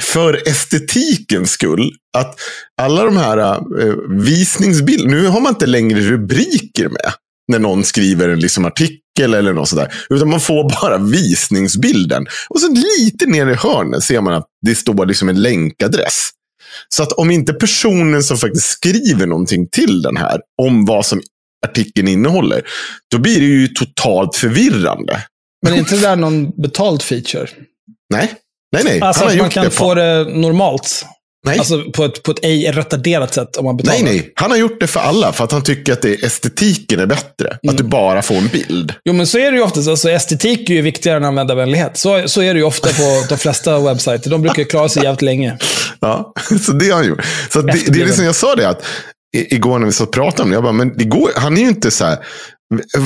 för estetikens skull. Att alla de här eh, visningsbilderna, nu har man inte längre rubriker med. När någon skriver en liksom artikel eller något sådär. Utan man får bara visningsbilden. Och så lite ner i hörnet ser man att det står liksom en länkadress. Så att om inte personen som faktiskt skriver någonting till den här, om vad som artikeln innehåller, då blir det ju totalt förvirrande. Men är inte det där någon betald feature? Nej, nej, nej. Alltså att man kan det få på... det normalt. Nej. Alltså på ett, på ett ej retarderat sätt om man betalar. Nej, nej. Han har gjort det för alla för att han tycker att det, estetiken är bättre. Att du bara får en bild. Jo, men så är det ju oftast. Alltså, estetik är ju viktigare än användarvänlighet. Så, så är det ju ofta på de flesta webbsajter. De brukar klara sig jävligt länge. Ja, så det har han gjort. Så det, det är det som jag sa det, att i- igår när vi så pratade om det, jag bara, men det går, han är ju inte så här,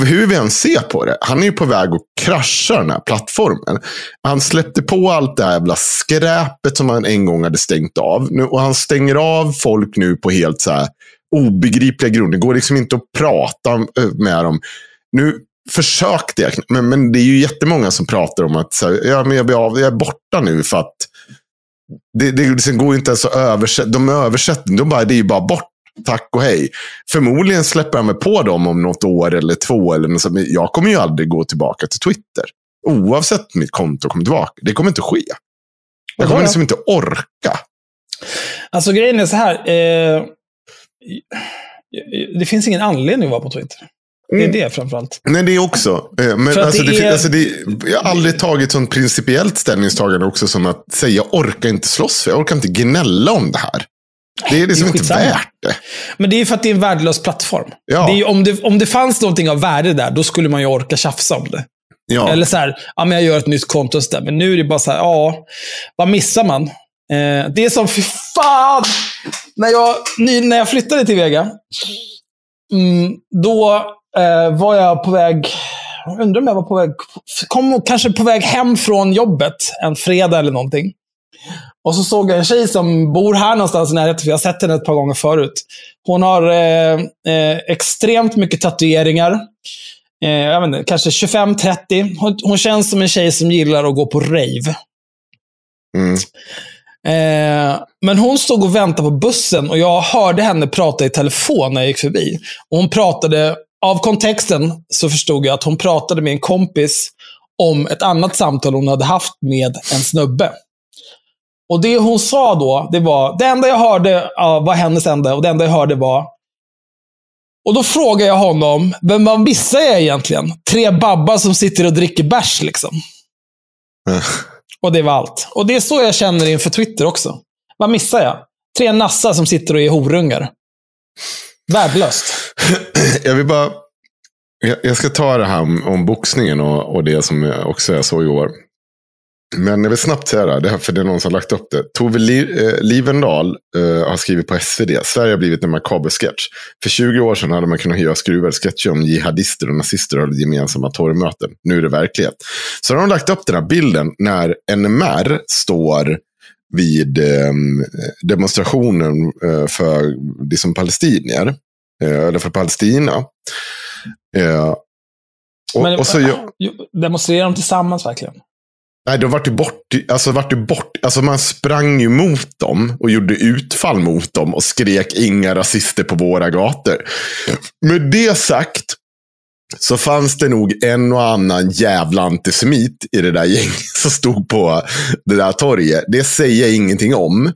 hur vi än ser på det, han är ju på väg att krascha den här plattformen. Han släppte på allt det här jävla skräpet som han en gång hade stängt av. Nu, och han stänger av folk nu på helt så här obegripliga grunder. Det går liksom inte att prata eh, med dem. Nu försökte jag, men, men det är ju jättemånga som pratar om att så här, ja, men jag, blir av, jag är borta nu för att det, det liksom går inte ens att översätta. De översätter, de bara, det är ju bara bort. Tack och hej. Förmodligen släpper jag mig på dem om något år eller två. Eller något, sånt, men jag kommer ju aldrig gå tillbaka till Twitter. Oavsett mitt konto kommer tillbaka. Det kommer inte ske. Jag kommer liksom inte orka. Alltså grejen är så här. Eh, det finns ingen anledning att vara på Twitter. Det är Mm. det framförallt. Nej, det är också. eh, Men alltså, det det, är- alltså, det, jag har aldrig tagit sånt principiellt ställningstagande också som att säga jag orkar inte slåss för. Jag orkar inte gnälla om det här. Det är liksom inte skitsamma. värt det. Men det är för att det är en värdelös plattform. Ja. Det är, om, det, om det fanns någonting av värde där, då skulle man ju orka tjafsa om det. Ja. Eller så här, ja, men jag gör ett nytt konto och så där. Men nu är det bara så här, ja, vad missar man? Eh, det är som, fy fan! När jag, ny, när jag flyttade till Vega, mm, då eh, var jag på väg, jag undrar om jag var på väg, kom kanske på väg hem från jobbet en fredag eller någonting. Och så såg jag en tjej som bor här någonstans i närheten, för jag har sett henne ett par gånger förut. Hon har eh, eh, extremt mycket tatueringar. Eh, jag vet inte, kanske 25-30. Hon, hon, känns som en tjej som gillar att gå på rave. Mm. Eh, men hon stod och väntade på bussen och jag hörde henne prata i telefon när jag gick förbi. Och hon pratade, av kontexten så förstod jag att hon pratade med en kompis om ett annat samtal hon hade haft med en snubbe. Och det hon sa då, det var, det enda jag hörde ja, var hennes enda och det enda jag hörde var och då frågar jag honom, vem vad missar jag egentligen? Tre babbar som sitter och dricker bärs liksom. och det var allt. Och det är så jag känner inför Twitter också. Vad missar jag? Tre nassar som sitter och är horungar. Värdelöst. Jag vill bara... Jag ska ta det här om, boxningen och, och det som jag också jag såg i år. Men jag vill snabbt säga det, här, för det är någon som har lagt upp det. Tove eh, Livendal uh, har skrivit på SvD. Sverige har blivit en makaber sketch. För 20 år sedan hade man kunnat hyra skruvade sketcher om jihadister och nazister hade gemensamma torgmöten. Nu är det verklighet. Så har de lagt upp den här bilden när NMR står vid um, demonstrationen uh, för liksom palestinier. Uh, eller för Palestina. och, Men, och så, demonstrerar de tillsammans verkligen? Nej, då vart du bort. Alltså, vart du bort. Alltså, man sprang ju mot dem och gjorde utfall mot dem och skrek inga rasister på våra gator. Med det sagt så fanns det nog en och annan jävla antisemit i det där gänget som stod på det där torget. Det säger jag ingenting om.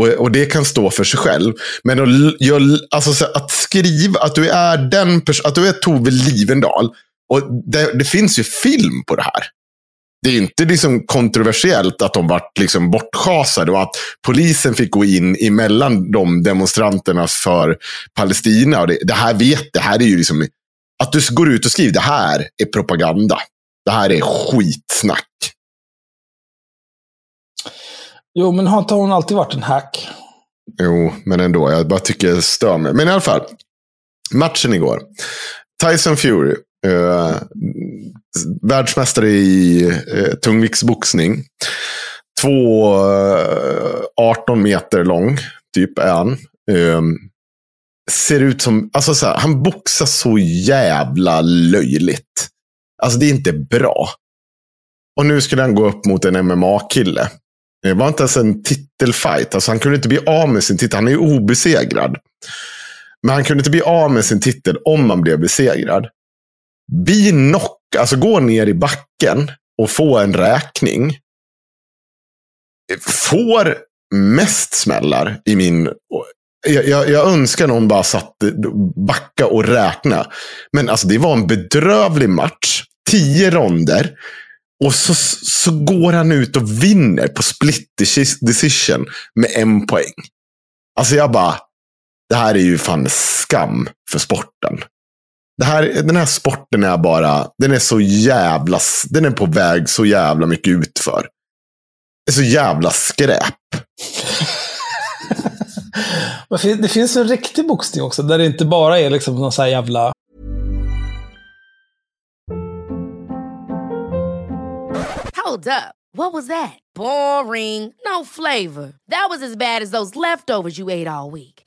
Och, och det kan stå för sig själv. Men att, jag, alltså, att skriva att du är den att du är Tove Livendal. Och det, det finns ju film på det här det är inte liksom kontroversiellt att de vart liksom bortschasade och att polisen fick gå in emellan de demonstranterna för Palestina. Och det, det här vet, det här är ju liksom, att du går ut och skriver det här är propaganda. Det här är skitsnack. Jo, men har inte hon alltid varit en hack? Jo, men ändå. Jag bara tycker det stör mig. Men i alla fall. Matchen igår. Tyson Fury. Uh, världsmästare i eh, tungviktsboxning. Två eh, 18 meter lång, typ är han. Eh, ser ut som, alltså så här, han boxar så jävla löjligt. Alltså det är inte bra. Och nu skulle han gå upp mot en MMA-kille. Det eh, var inte ens en titelfight. Alltså han kunde inte bli av med sin titel. Han är ju obesegrad. Men han kunde inte bli av med sin titel om han blev besegrad. Be knock, alltså gå ner i backen och få en räkning. Får mest smällar i min... Jag, jag, jag önskar någon bara satt backa och räkna. Men alltså det var en bedrövlig match. Tio ronder. Och så, så går han ut och vinner på split decision med en poäng. Alltså jag bara, det här är ju fan skam för sporten. Det här, den här sporten är bara, den är så jävla, den är på väg så jävla mycket utför. Det är så jävla skräp. det finns en riktig boxning också, där det inte bara är liksom någon så här jävla... Hold up. What was that? Boring. No flavor. That was as bad as those leftovers you ate all week.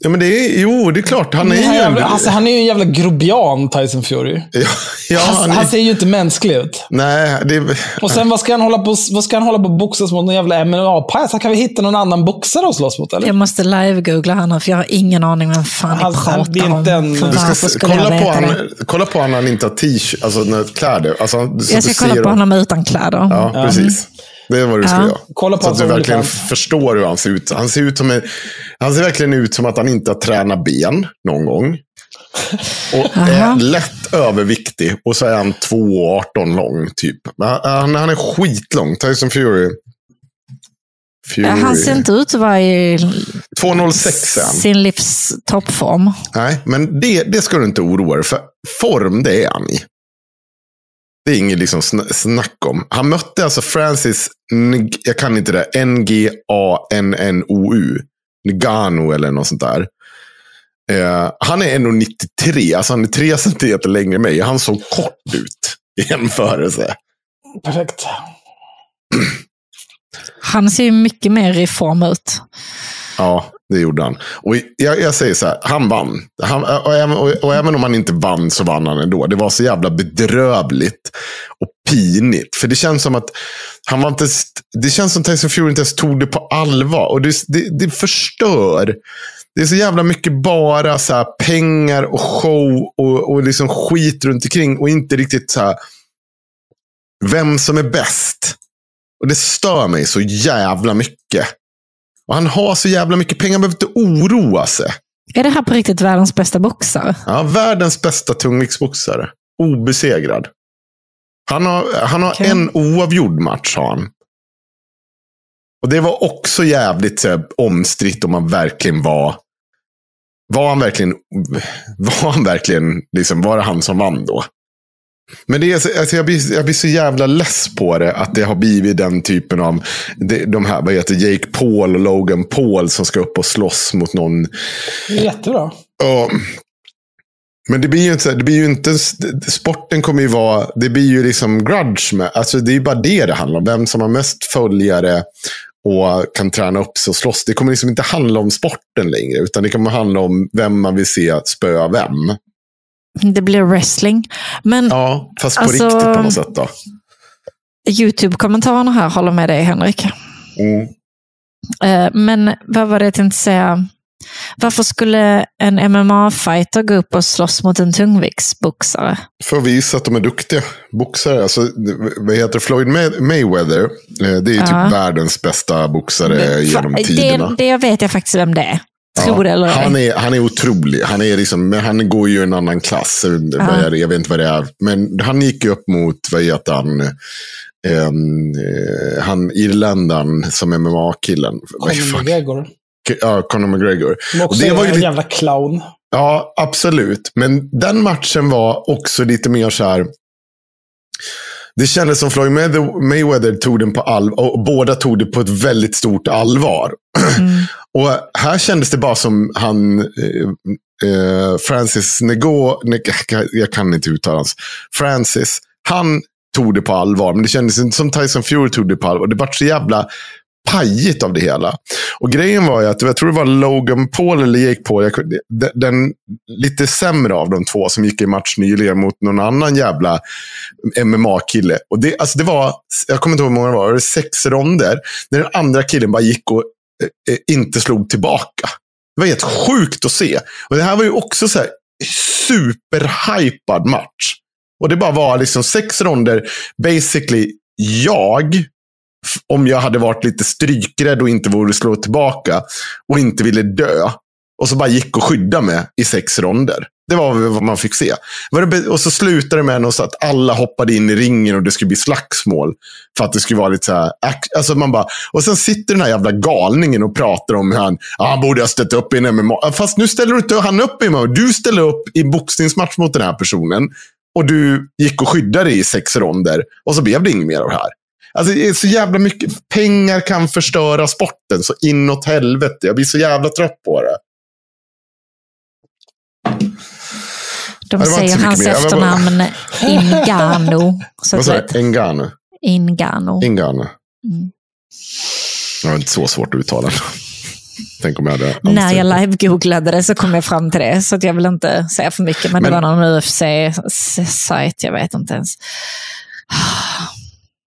Ja, men det är, jo, det är klart. Han är ju en... jävla, alltså, han är ju en jävla grobian, Tyson Fury. Ja, ja, Han, han ser ju inte mänsklig ut. nej, det. Och sen vad ska han hålla på, vad ska han hålla på och boxas mot någon jävla MMA-pajas? Kan vi hitta någon annan boxare att slåss mot eller? Jag måste live-googla nu, för jag har ingen aning vem fan ni Han- han- det är pratar om. inte en- Du ska kolla, på han, kolla på han när han inte har t-shirt, alltså när- kläder. Alltså, Jag ska kolla på honom utan kläder. Ja, precis. Det är vad du ska Ja. göra. Kolla på så att du verkligen OnlyFans. förstår hur han ser ut. Han ser, ut som en, han ser verkligen ut som att han inte har tränat ben någon gång. Och är lätt överviktig. Och så är han 2,18 lång typ. Han, han är skitlång. Tyson Fury. Fury. Han ser inte ut att vara i 2,06 är han. sin livs toppform. Nej, men det, det ska du inte oroa dig för. Form, det är han i. Det är inget liksom sn- snack om. Han mötte alltså Francis, jag kan inte det, N-G-A-N-N-O-U. Ngannou eller något sånt där. Eh, han är 1,93, alltså han är 3 centimeter längre än mig. Han såg kort ut i jämförelse. Perfekt. Han ser ju mycket mer i form ut. Ja, det gjorde han. Och jag, jag säger så här, han vann. Han, och, även, och, och även om han inte vann så vann han ändå. Det var så jävla bedrövligt och pinigt. För det känns som att han var inte, det känns som Tyson Fury inte ens tog det på allvar. Och det, det, det förstör. Det är så jävla mycket bara så här, pengar och show och, och liksom skit runt omkring. Och inte riktigt så här, vem som är bäst. Och det stör mig så jävla mycket. Och han har så jävla mycket pengar, han behöver inte oroa sig. Är det här på riktigt världens bästa boxare? Ja, världens bästa tungviktsboxare. Obesegrad. Han har, han har Okej. en oavgjord match, har han. Och det var också jävligt så här, omstritt om han verkligen var... Var han verkligen... Var han verkligen... Liksom, var det han som vann då? Men det är, så- alltså jag, blir, jag blir så jävla less på det. Att det har blivit den typen av... De, de här, vad heter Jake Paul och Logan Paul som ska upp och slåss mot någon jättebra. Ja. Men det blir ju inte, det blir ju inte, sporten kommer ju vara, det blir ju liksom grudge med, alltså det är ju bara det det handlar om. Vem som har mest följare och kan träna upp sig och slåss. Det kommer liksom inte handla om sporten längre, utan det kommer handla om vem man vill se spöa vem. Det blir wrestling. Men Ja, fast på Alltså- riktigt på något sätt då. YouTube-kommentarerna här håller med dig, Henrik. Mm. Eh, Men vad var det jag tänkte säga? Varför skulle en MMA-fighter gå upp och slåss mot en tungviktsboxare? För att visa att de är duktiga boxare. Alltså, vad heter? Floyd May- Mayweather, eh, det är ju Ja. typ världens bästa boxare genom Fa- tiderna. Det, det vet jag faktiskt vem det är. Tror det eller han, är, han är otrolig. Han, är liksom, men han går ju i en annan klass. Vad är det? Jag vet inte vad det är. Men han gick ju upp mot, vad heter han, eh, han irländaren som MMA-killen. Vad Conor McGregor. Ja, Conor McGregor. Som Och också det var är ju en lite, jävla clown. ja, absolut. Men den matchen var också lite mer så här. Det kändes som Floyd Mayweather- Mayweather tog den på allvar. Och båda tog det på ett väldigt stort allvar. Mm. Och här kändes det bara som han, eh, eh Francis Nego, ne, jag kan inte uttala hans, Francis, han tog det på allvar. Men det kändes inte som Tyson Fury tog det på allvar. Det var så jävla pajigt av det hela. Och grejen var ju att, jag tror det var Logan Paul eller Jake Paul, jag, den, den lite sämre av de två som gick i match nyligen mot någon annan jävla MMA-kille. Och det, alltså det var, jag kommer inte ihåg hur många det var, det var sex ronder. När den andra killen bara gick och Eh, eh, inte slog tillbaka. Det var helt sjukt att se. Och det här var ju också så här superhypad match. Och det bara var liksom sex ronder, basically jag, om jag hade varit lite strykrädd och inte vore slå tillbaka och inte ville dö. Och så bara gick och skydda mig i sex ronder. Det var vad man fick se. Och så slutade det med något så att alla hoppade in i ringen och det skulle bli slagsmål. För att det skulle vara lite så här. Alltså man bara, och sen sitter den här jävla galningen och pratar om hur han, ah, han borde ha ställt upp i en MMA. Ah, fast nu ställer du inte han upp i MMA. Du ställer upp i boxningsmatch mot den här personen. Och du gick och skyddade dig i sex ronder. Och så blev det inget mer av det här. Alltså, det är så jävla mycket. Pengar kan förstöra sporten så inåt helvete. Jag blir så jävla trött på det. De säger hans efternamn Ingano. Så Vad sa du? Engano? Ingano. Engano. Mm. Det var inte så svårt att uttala. Tänk om jag hade När jag live-googlade det så kom jag fram till det, så att jag vill inte säga för mycket. Men, Men- det var någon UFC-sajt, jag vet inte ens.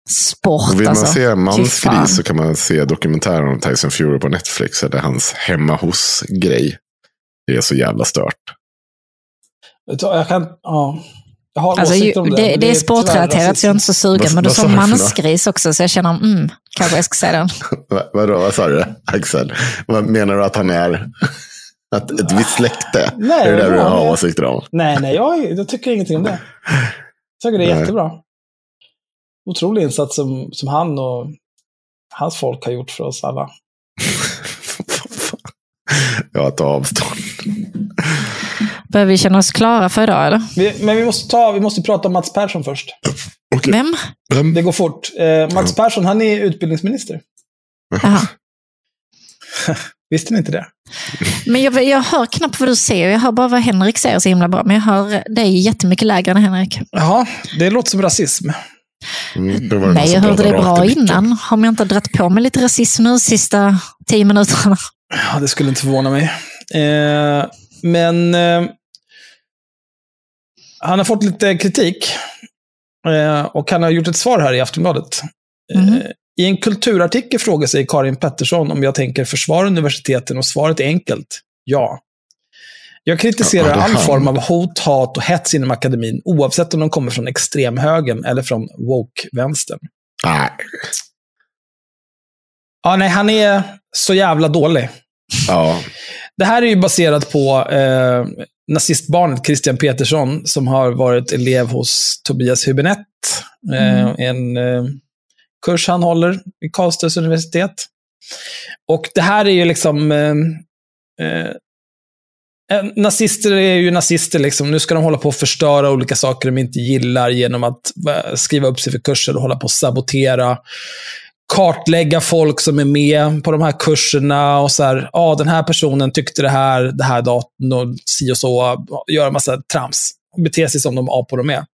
Sport Vill man alltså. se mansgris så kan man se dokumentären om Tyson Fury på Netflix. Eller hans hemma hos-grej. Det är så jävla stört. Jag kan, ja. Jag har Alltså, ju, om det, det. det, är sportrelaterat så jag är inte så sugen. Men du sa mansgris också så jag känner, mm, kanske jag ska säga den. Va, vadå, vad sa du Axel? Vad menar du att han är? Att ett visst släkte? Nej, är det det du har åsikter om? Nej, nej, jag, jag tycker ingenting om det. Jag tycker det är Nej. jättebra. Otrolig insats som, som han och hans folk har gjort för oss alla. Jag tar avstånd. Börjar vi känna oss klara för idag eller? Vi, men vi måste, ta, vi måste prata om Mats Persson först. Okej. Vem? Vem? Det går fort. Eh, Mats Persson, han är utbildningsminister. Jaha. Visste ni inte det? Men jag, jag hör knappt vad du säger. Jag hör bara vad Henrik säger så himla bra. Men jag hör dig jättemycket lägre än Henrik. Jaha, det låter som rasism. Mm, Nej, jag hörde det bra innan. Har jag inte dratt på mig lite rasism nu de sista tio minuterna? Ja, det skulle inte förvåna mig. Eh, men eh, han har fått lite kritik. Eh, och han har gjort ett svar här i Aftonbladet. Eh, I en kulturartikel frågar sig Karin Pettersson om jag tänker försvara universiteten och svaret är enkelt. Ja. Jag kritiserar Ja, all form av hot, hat och hets inom akademin, oavsett om de kommer från extremhögern eller från woke-vänstern. Nej. Ja, nej, han är så jävla dålig. Ja. Det här är ju baserat på eh, nazistbarnet Christian Petersson som har varit elev hos Tobias Hübinette. Eh, En eh, kurs han håller vid Karlstads universitet. Och det här är ju liksom... Eh, eh, nazister är ju nazister. Liksom. Nu ska de hålla på att förstöra olika saker de inte gillar genom att skriva upp sig för kurser och hålla på att sabotera kartlägga folk som är med på de här kurserna och så här, ja, den här personen tyckte det här, det här datorn och si och så, göra massa trams. Bete sig som de apor de är.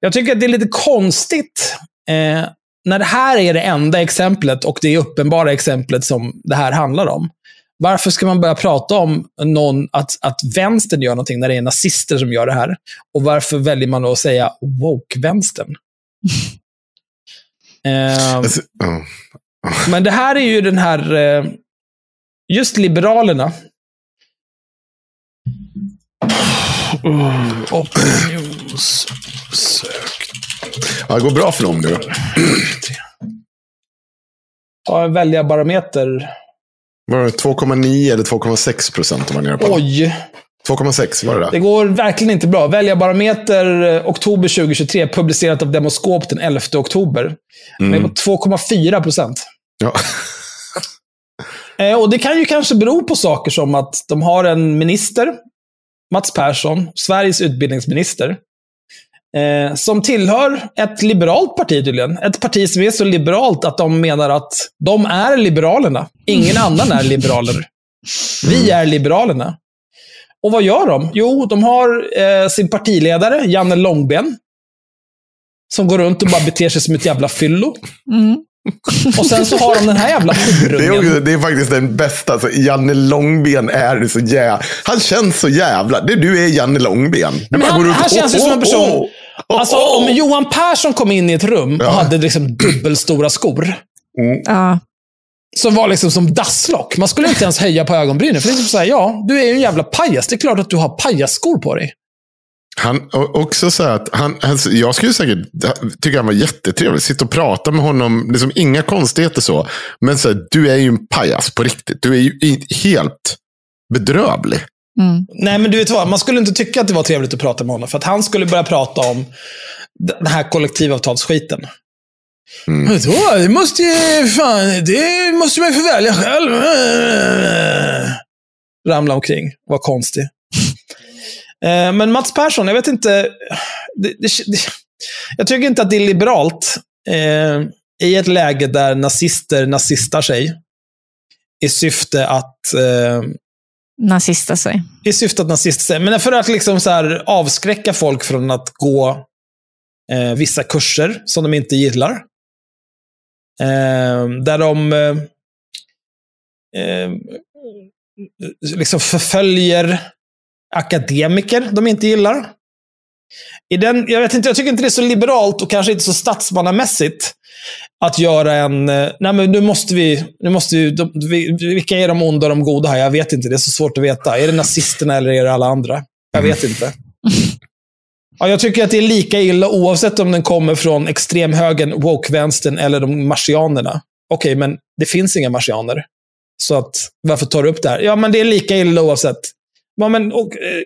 Jag tycker att det är lite konstigt eh, när det här är det enda exemplet och det är uppenbara exemplet som det här handlar om. Varför ska man börja prata om någon, att, att vänstern gör någonting när det är nazister som gör det här? Och varför väljer man då att säga woke-vänstern? Eh, Alltså, men det här är ju den här, eh, just Liberalerna. Opinionssök. Ja, det går bra för dem nu. Ta en väljarbarometer. Var det 2,9 eller 2,6 procent de var nere på? Oj, 2,6 var det det där? går verkligen inte bra. Väljarbarometer eh, oktober 2023, publicerat av Demoskop den 11 oktober. Mm. Med 2,4 procent. Ja. Eh, och det kan ju kanske bero på saker som att de har en minister, Mats Persson, Sveriges utbildningsminister, eh, som tillhör ett liberalt parti tydligen. Ett parti som är så liberalt att de menar att de är Liberalerna. Ingen annan är liberaler. Vi är Liberalerna. Och vad gör de? Jo, de har eh, sin partiledare, Janne Långben, som går runt och bara beter sig som ett jävla fyllo. Mm. Och sen så har de den här jävla Det är, horungen. också, det är faktiskt den bästa. Alltså, Janne Långben är så jävla... Han känns så jävla... Det, du är Janne Långben. Du Men han- han och- känns ju som en person- åh, åh, Alltså, om Johan Persson kom in i ett rum och Ja. hade liksom dubbelstora skor, Ja. Som var liksom som dasslock. Man skulle inte ens höja på ögonbrynen. För det är liksom så här, ja, du är ju en jävla pajas. Det är klart att du har pajasskor på dig. Han också så här att han, alltså, jag skulle säkert tycka han var jättetrevlig. Sitta och prata med honom. Liksom inga konstigheter så. Men så här, du är ju en pajas på riktigt. Du är ju helt bedrövlig. Mm. Nej, men du vet vad? Man skulle inte tycka att det var trevligt att prata med honom. För att han skulle börja prata om den här kollektivavtalsskiten. Mm. Vet du vad? Det måste ju, fan, det måste man ju få välja själv. Ramla omkring. Var konstig. Eh, Men Mats Persson, jag vet inte. Det, det, det, jag tycker inte att det är liberalt eh, i ett läge där nazister nazistar sig i syfte att eh, Nazista sig. i syfte att nazista sig. Men för att liksom så här avskräcka folk från att gå eh, vissa kurser som de inte gillar. Eh, där de... Eh, eh, liksom förföljer akademiker de inte gillar. I den, jag, vet inte, jag tycker inte det är så liberalt och kanske inte så statsmannamässigt att göra en... Nej, men nu måste vi... Nu måste vi, de, vi vilka är de onda och de goda här? Jag vet inte. Det är så svårt att veta. Är det nazisterna eller är det alla andra? Jag vet inte. Ja, jag tycker att det är lika illa oavsett om den kommer från extremhögern, woke-vänstern eller de marsianerna. Okej, men det finns inga marsianer. Så att, varför tar du upp det här? Ja, men det är lika illa oavsett. Ja, men, och, eh,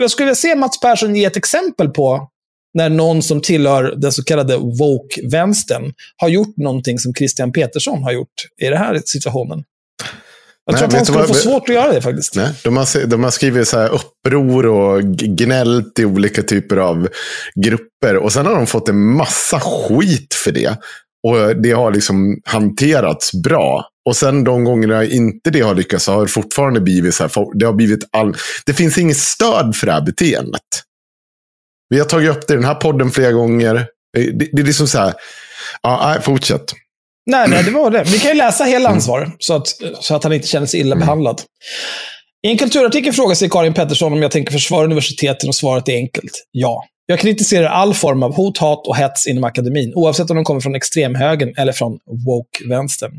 jag skulle vilja se Mats Persson ge ett exempel på när någon som tillhör den så kallade woke-vänstern har gjort någonting som Christian Petersson har gjort i den här situationen. Jag Nej, tror att vet han skulle få svårt att göra det faktiskt. Nej, de, har, de har skrivit så här uppror och gnällt i olika typer av grupper. Och sen har de fått en massa skit för det. Och det har liksom hanterats bra. Och sen de gångerna inte det har lyckats så har det fortfarande blivit så här. Det, har blivit all, det finns inget stöd för det här beteendet. Vi har tagit upp det i den här podden flera gånger. Det, det, det är liksom så här. Ja, nej, fortsätt. Nej, nej, det var det. Vi kan ju läsa hela hans svar, så att, så att han inte känner sig illa behandlad. I en kulturartikel frågar sig Karin Pettersson om jag tänker försvara universiteten och svaret är enkelt. Ja. Jag kritiserar all form av hot, hat och hets inom akademin, oavsett om de kommer från extremhögern eller från woke-vänstern.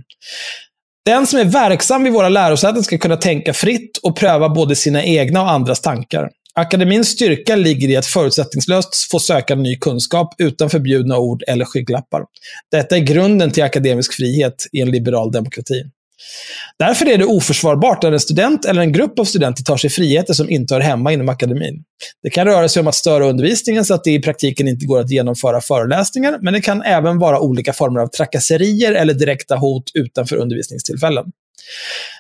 Den som är verksam vid våra lärosäten ska kunna tänka fritt och pröva både sina egna och andras tankar. Akademins styrka ligger i att förutsättningslöst få söka ny kunskap utan förbjudna ord eller skygglappar. Detta är grunden till akademisk frihet i en liberal demokrati. Därför är det oförsvarbart när en student eller en grupp av studenter tar sig friheter som inte hör hemma inom akademin. Det kan röra sig om att störa undervisningen så att det i praktiken inte går att genomföra föreläsningar, men det kan även vara olika former av trakasserier eller direkta hot utanför undervisningstillfällen.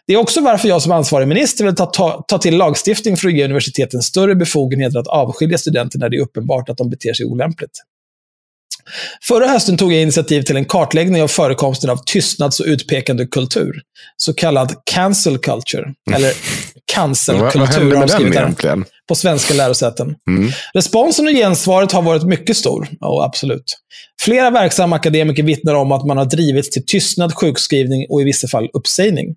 Det är också varför jag som ansvarig minister vill ta, ta, ta till lagstiftning för att ge universiteten större befogenheter att avskilja studenter när det är uppenbart att de beter sig olämpligt. Förra hösten tog jag initiativ till en kartläggning av förekomsten av tystnads och utpekande kultur. Så kallad cancel culture. Eller Vad, cancelkultur vad hände med den egentligen? på svenska lärosäten. Mm. Responsen och gensvaret har varit mycket stor. Ja, absolut. Flera verksamma akademiker vittnar om att man har drivits till tystnad, sjukskrivning och i vissa fall uppsägning.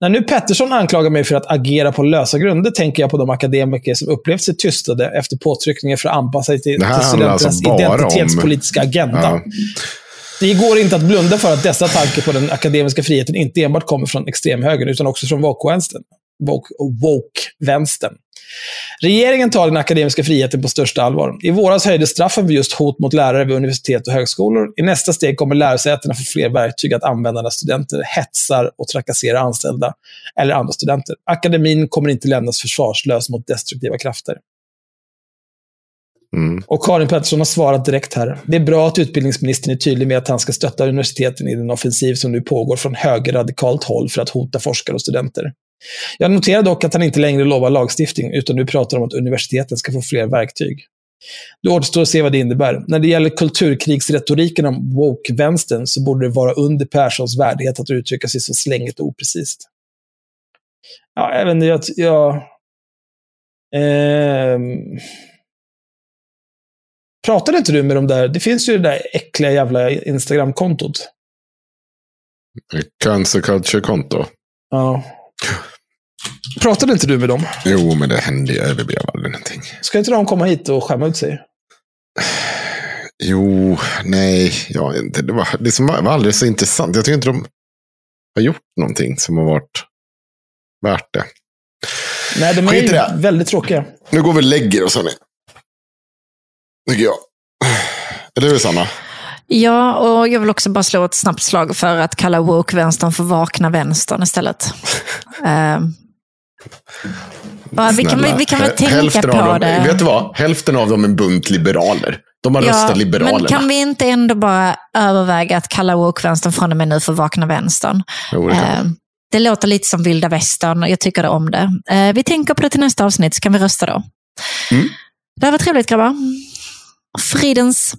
När nu Pettersson anklagar mig för att agera på lösa grunder tänker jag på de akademiker som upplevt sig tystade efter påtryckningar för att anpassa sig till, till alltså studenternas om- identitetspolitiska agenda. Ja. Det går inte att blunda för att dessa tankar på den akademiska friheten inte enbart kommer från extremhögern, utan också från woke-vänstern. Woke- Woke-vänstern. Regeringen tar den akademiska friheten på största allvar. I våras höjdes straffen för just hot mot lärare vid universitet och högskolor. I nästa steg kommer lärosätena få fler verktyg att använda när studenter hetsar och trakasserar anställda eller andra studenter. Akademin kommer inte lämnas försvarslös mot destruktiva krafter. Mm. Och Karin Pettersson har svarat direkt här. Det är bra att utbildningsministern är tydlig med att han ska stötta universiteten i den offensiv som nu pågår från högerradikalt håll för att hota forskare och studenter. Jag noterar dock att han inte längre lovar lagstiftning, utan nu pratar om att universiteten ska få fler verktyg. Det återstår att se vad det innebär. När det gäller kulturkrigsretoriken om woke-vänstern så borde det vara under Perssons värdighet att uttrycka sig så slängigt och oprecist. Ja, jag vet inte, jag... jag ehm, Pratade inte du med dem där? Det finns ju det där äckliga jävla Instagram-kontot. Cancer culture-konto. Ja. Pratade inte du med dem? Jo, men det hände ju. Det blev aldrig någonting. Ska inte de komma hit och skämma ut sig? Jo, nej, ja, inte. Det, var, det som var, var aldrig så intressant. Jag tycker inte de har gjort någonting som har varit värt det. Nej, de är Skit ju det. väldigt tråkiga. Nu går vi och lägger oss, hörni. Tycker jag. Eller hur, Sanna? Ja, och jag vill också bara slå ett snabbt slag för att kalla woke-vänstern för vakna vänstern istället. Eh, bara, vi, kan, vi kan väl tänka på dem, det. Vet du vad? Hälften av dem är en bunt liberaler. De har röstat liberalerna. men kan vi inte ändå bara överväga att kalla woke-vänstern från och med nu för vakna vänstern? Jo, det Eh, det låter lite som vilda västern jag tycker det om det. Eh, vi tänker på det till nästa avsnitt, så kan vi rösta då. Mm. Det här var trevligt grabbar. Fridens.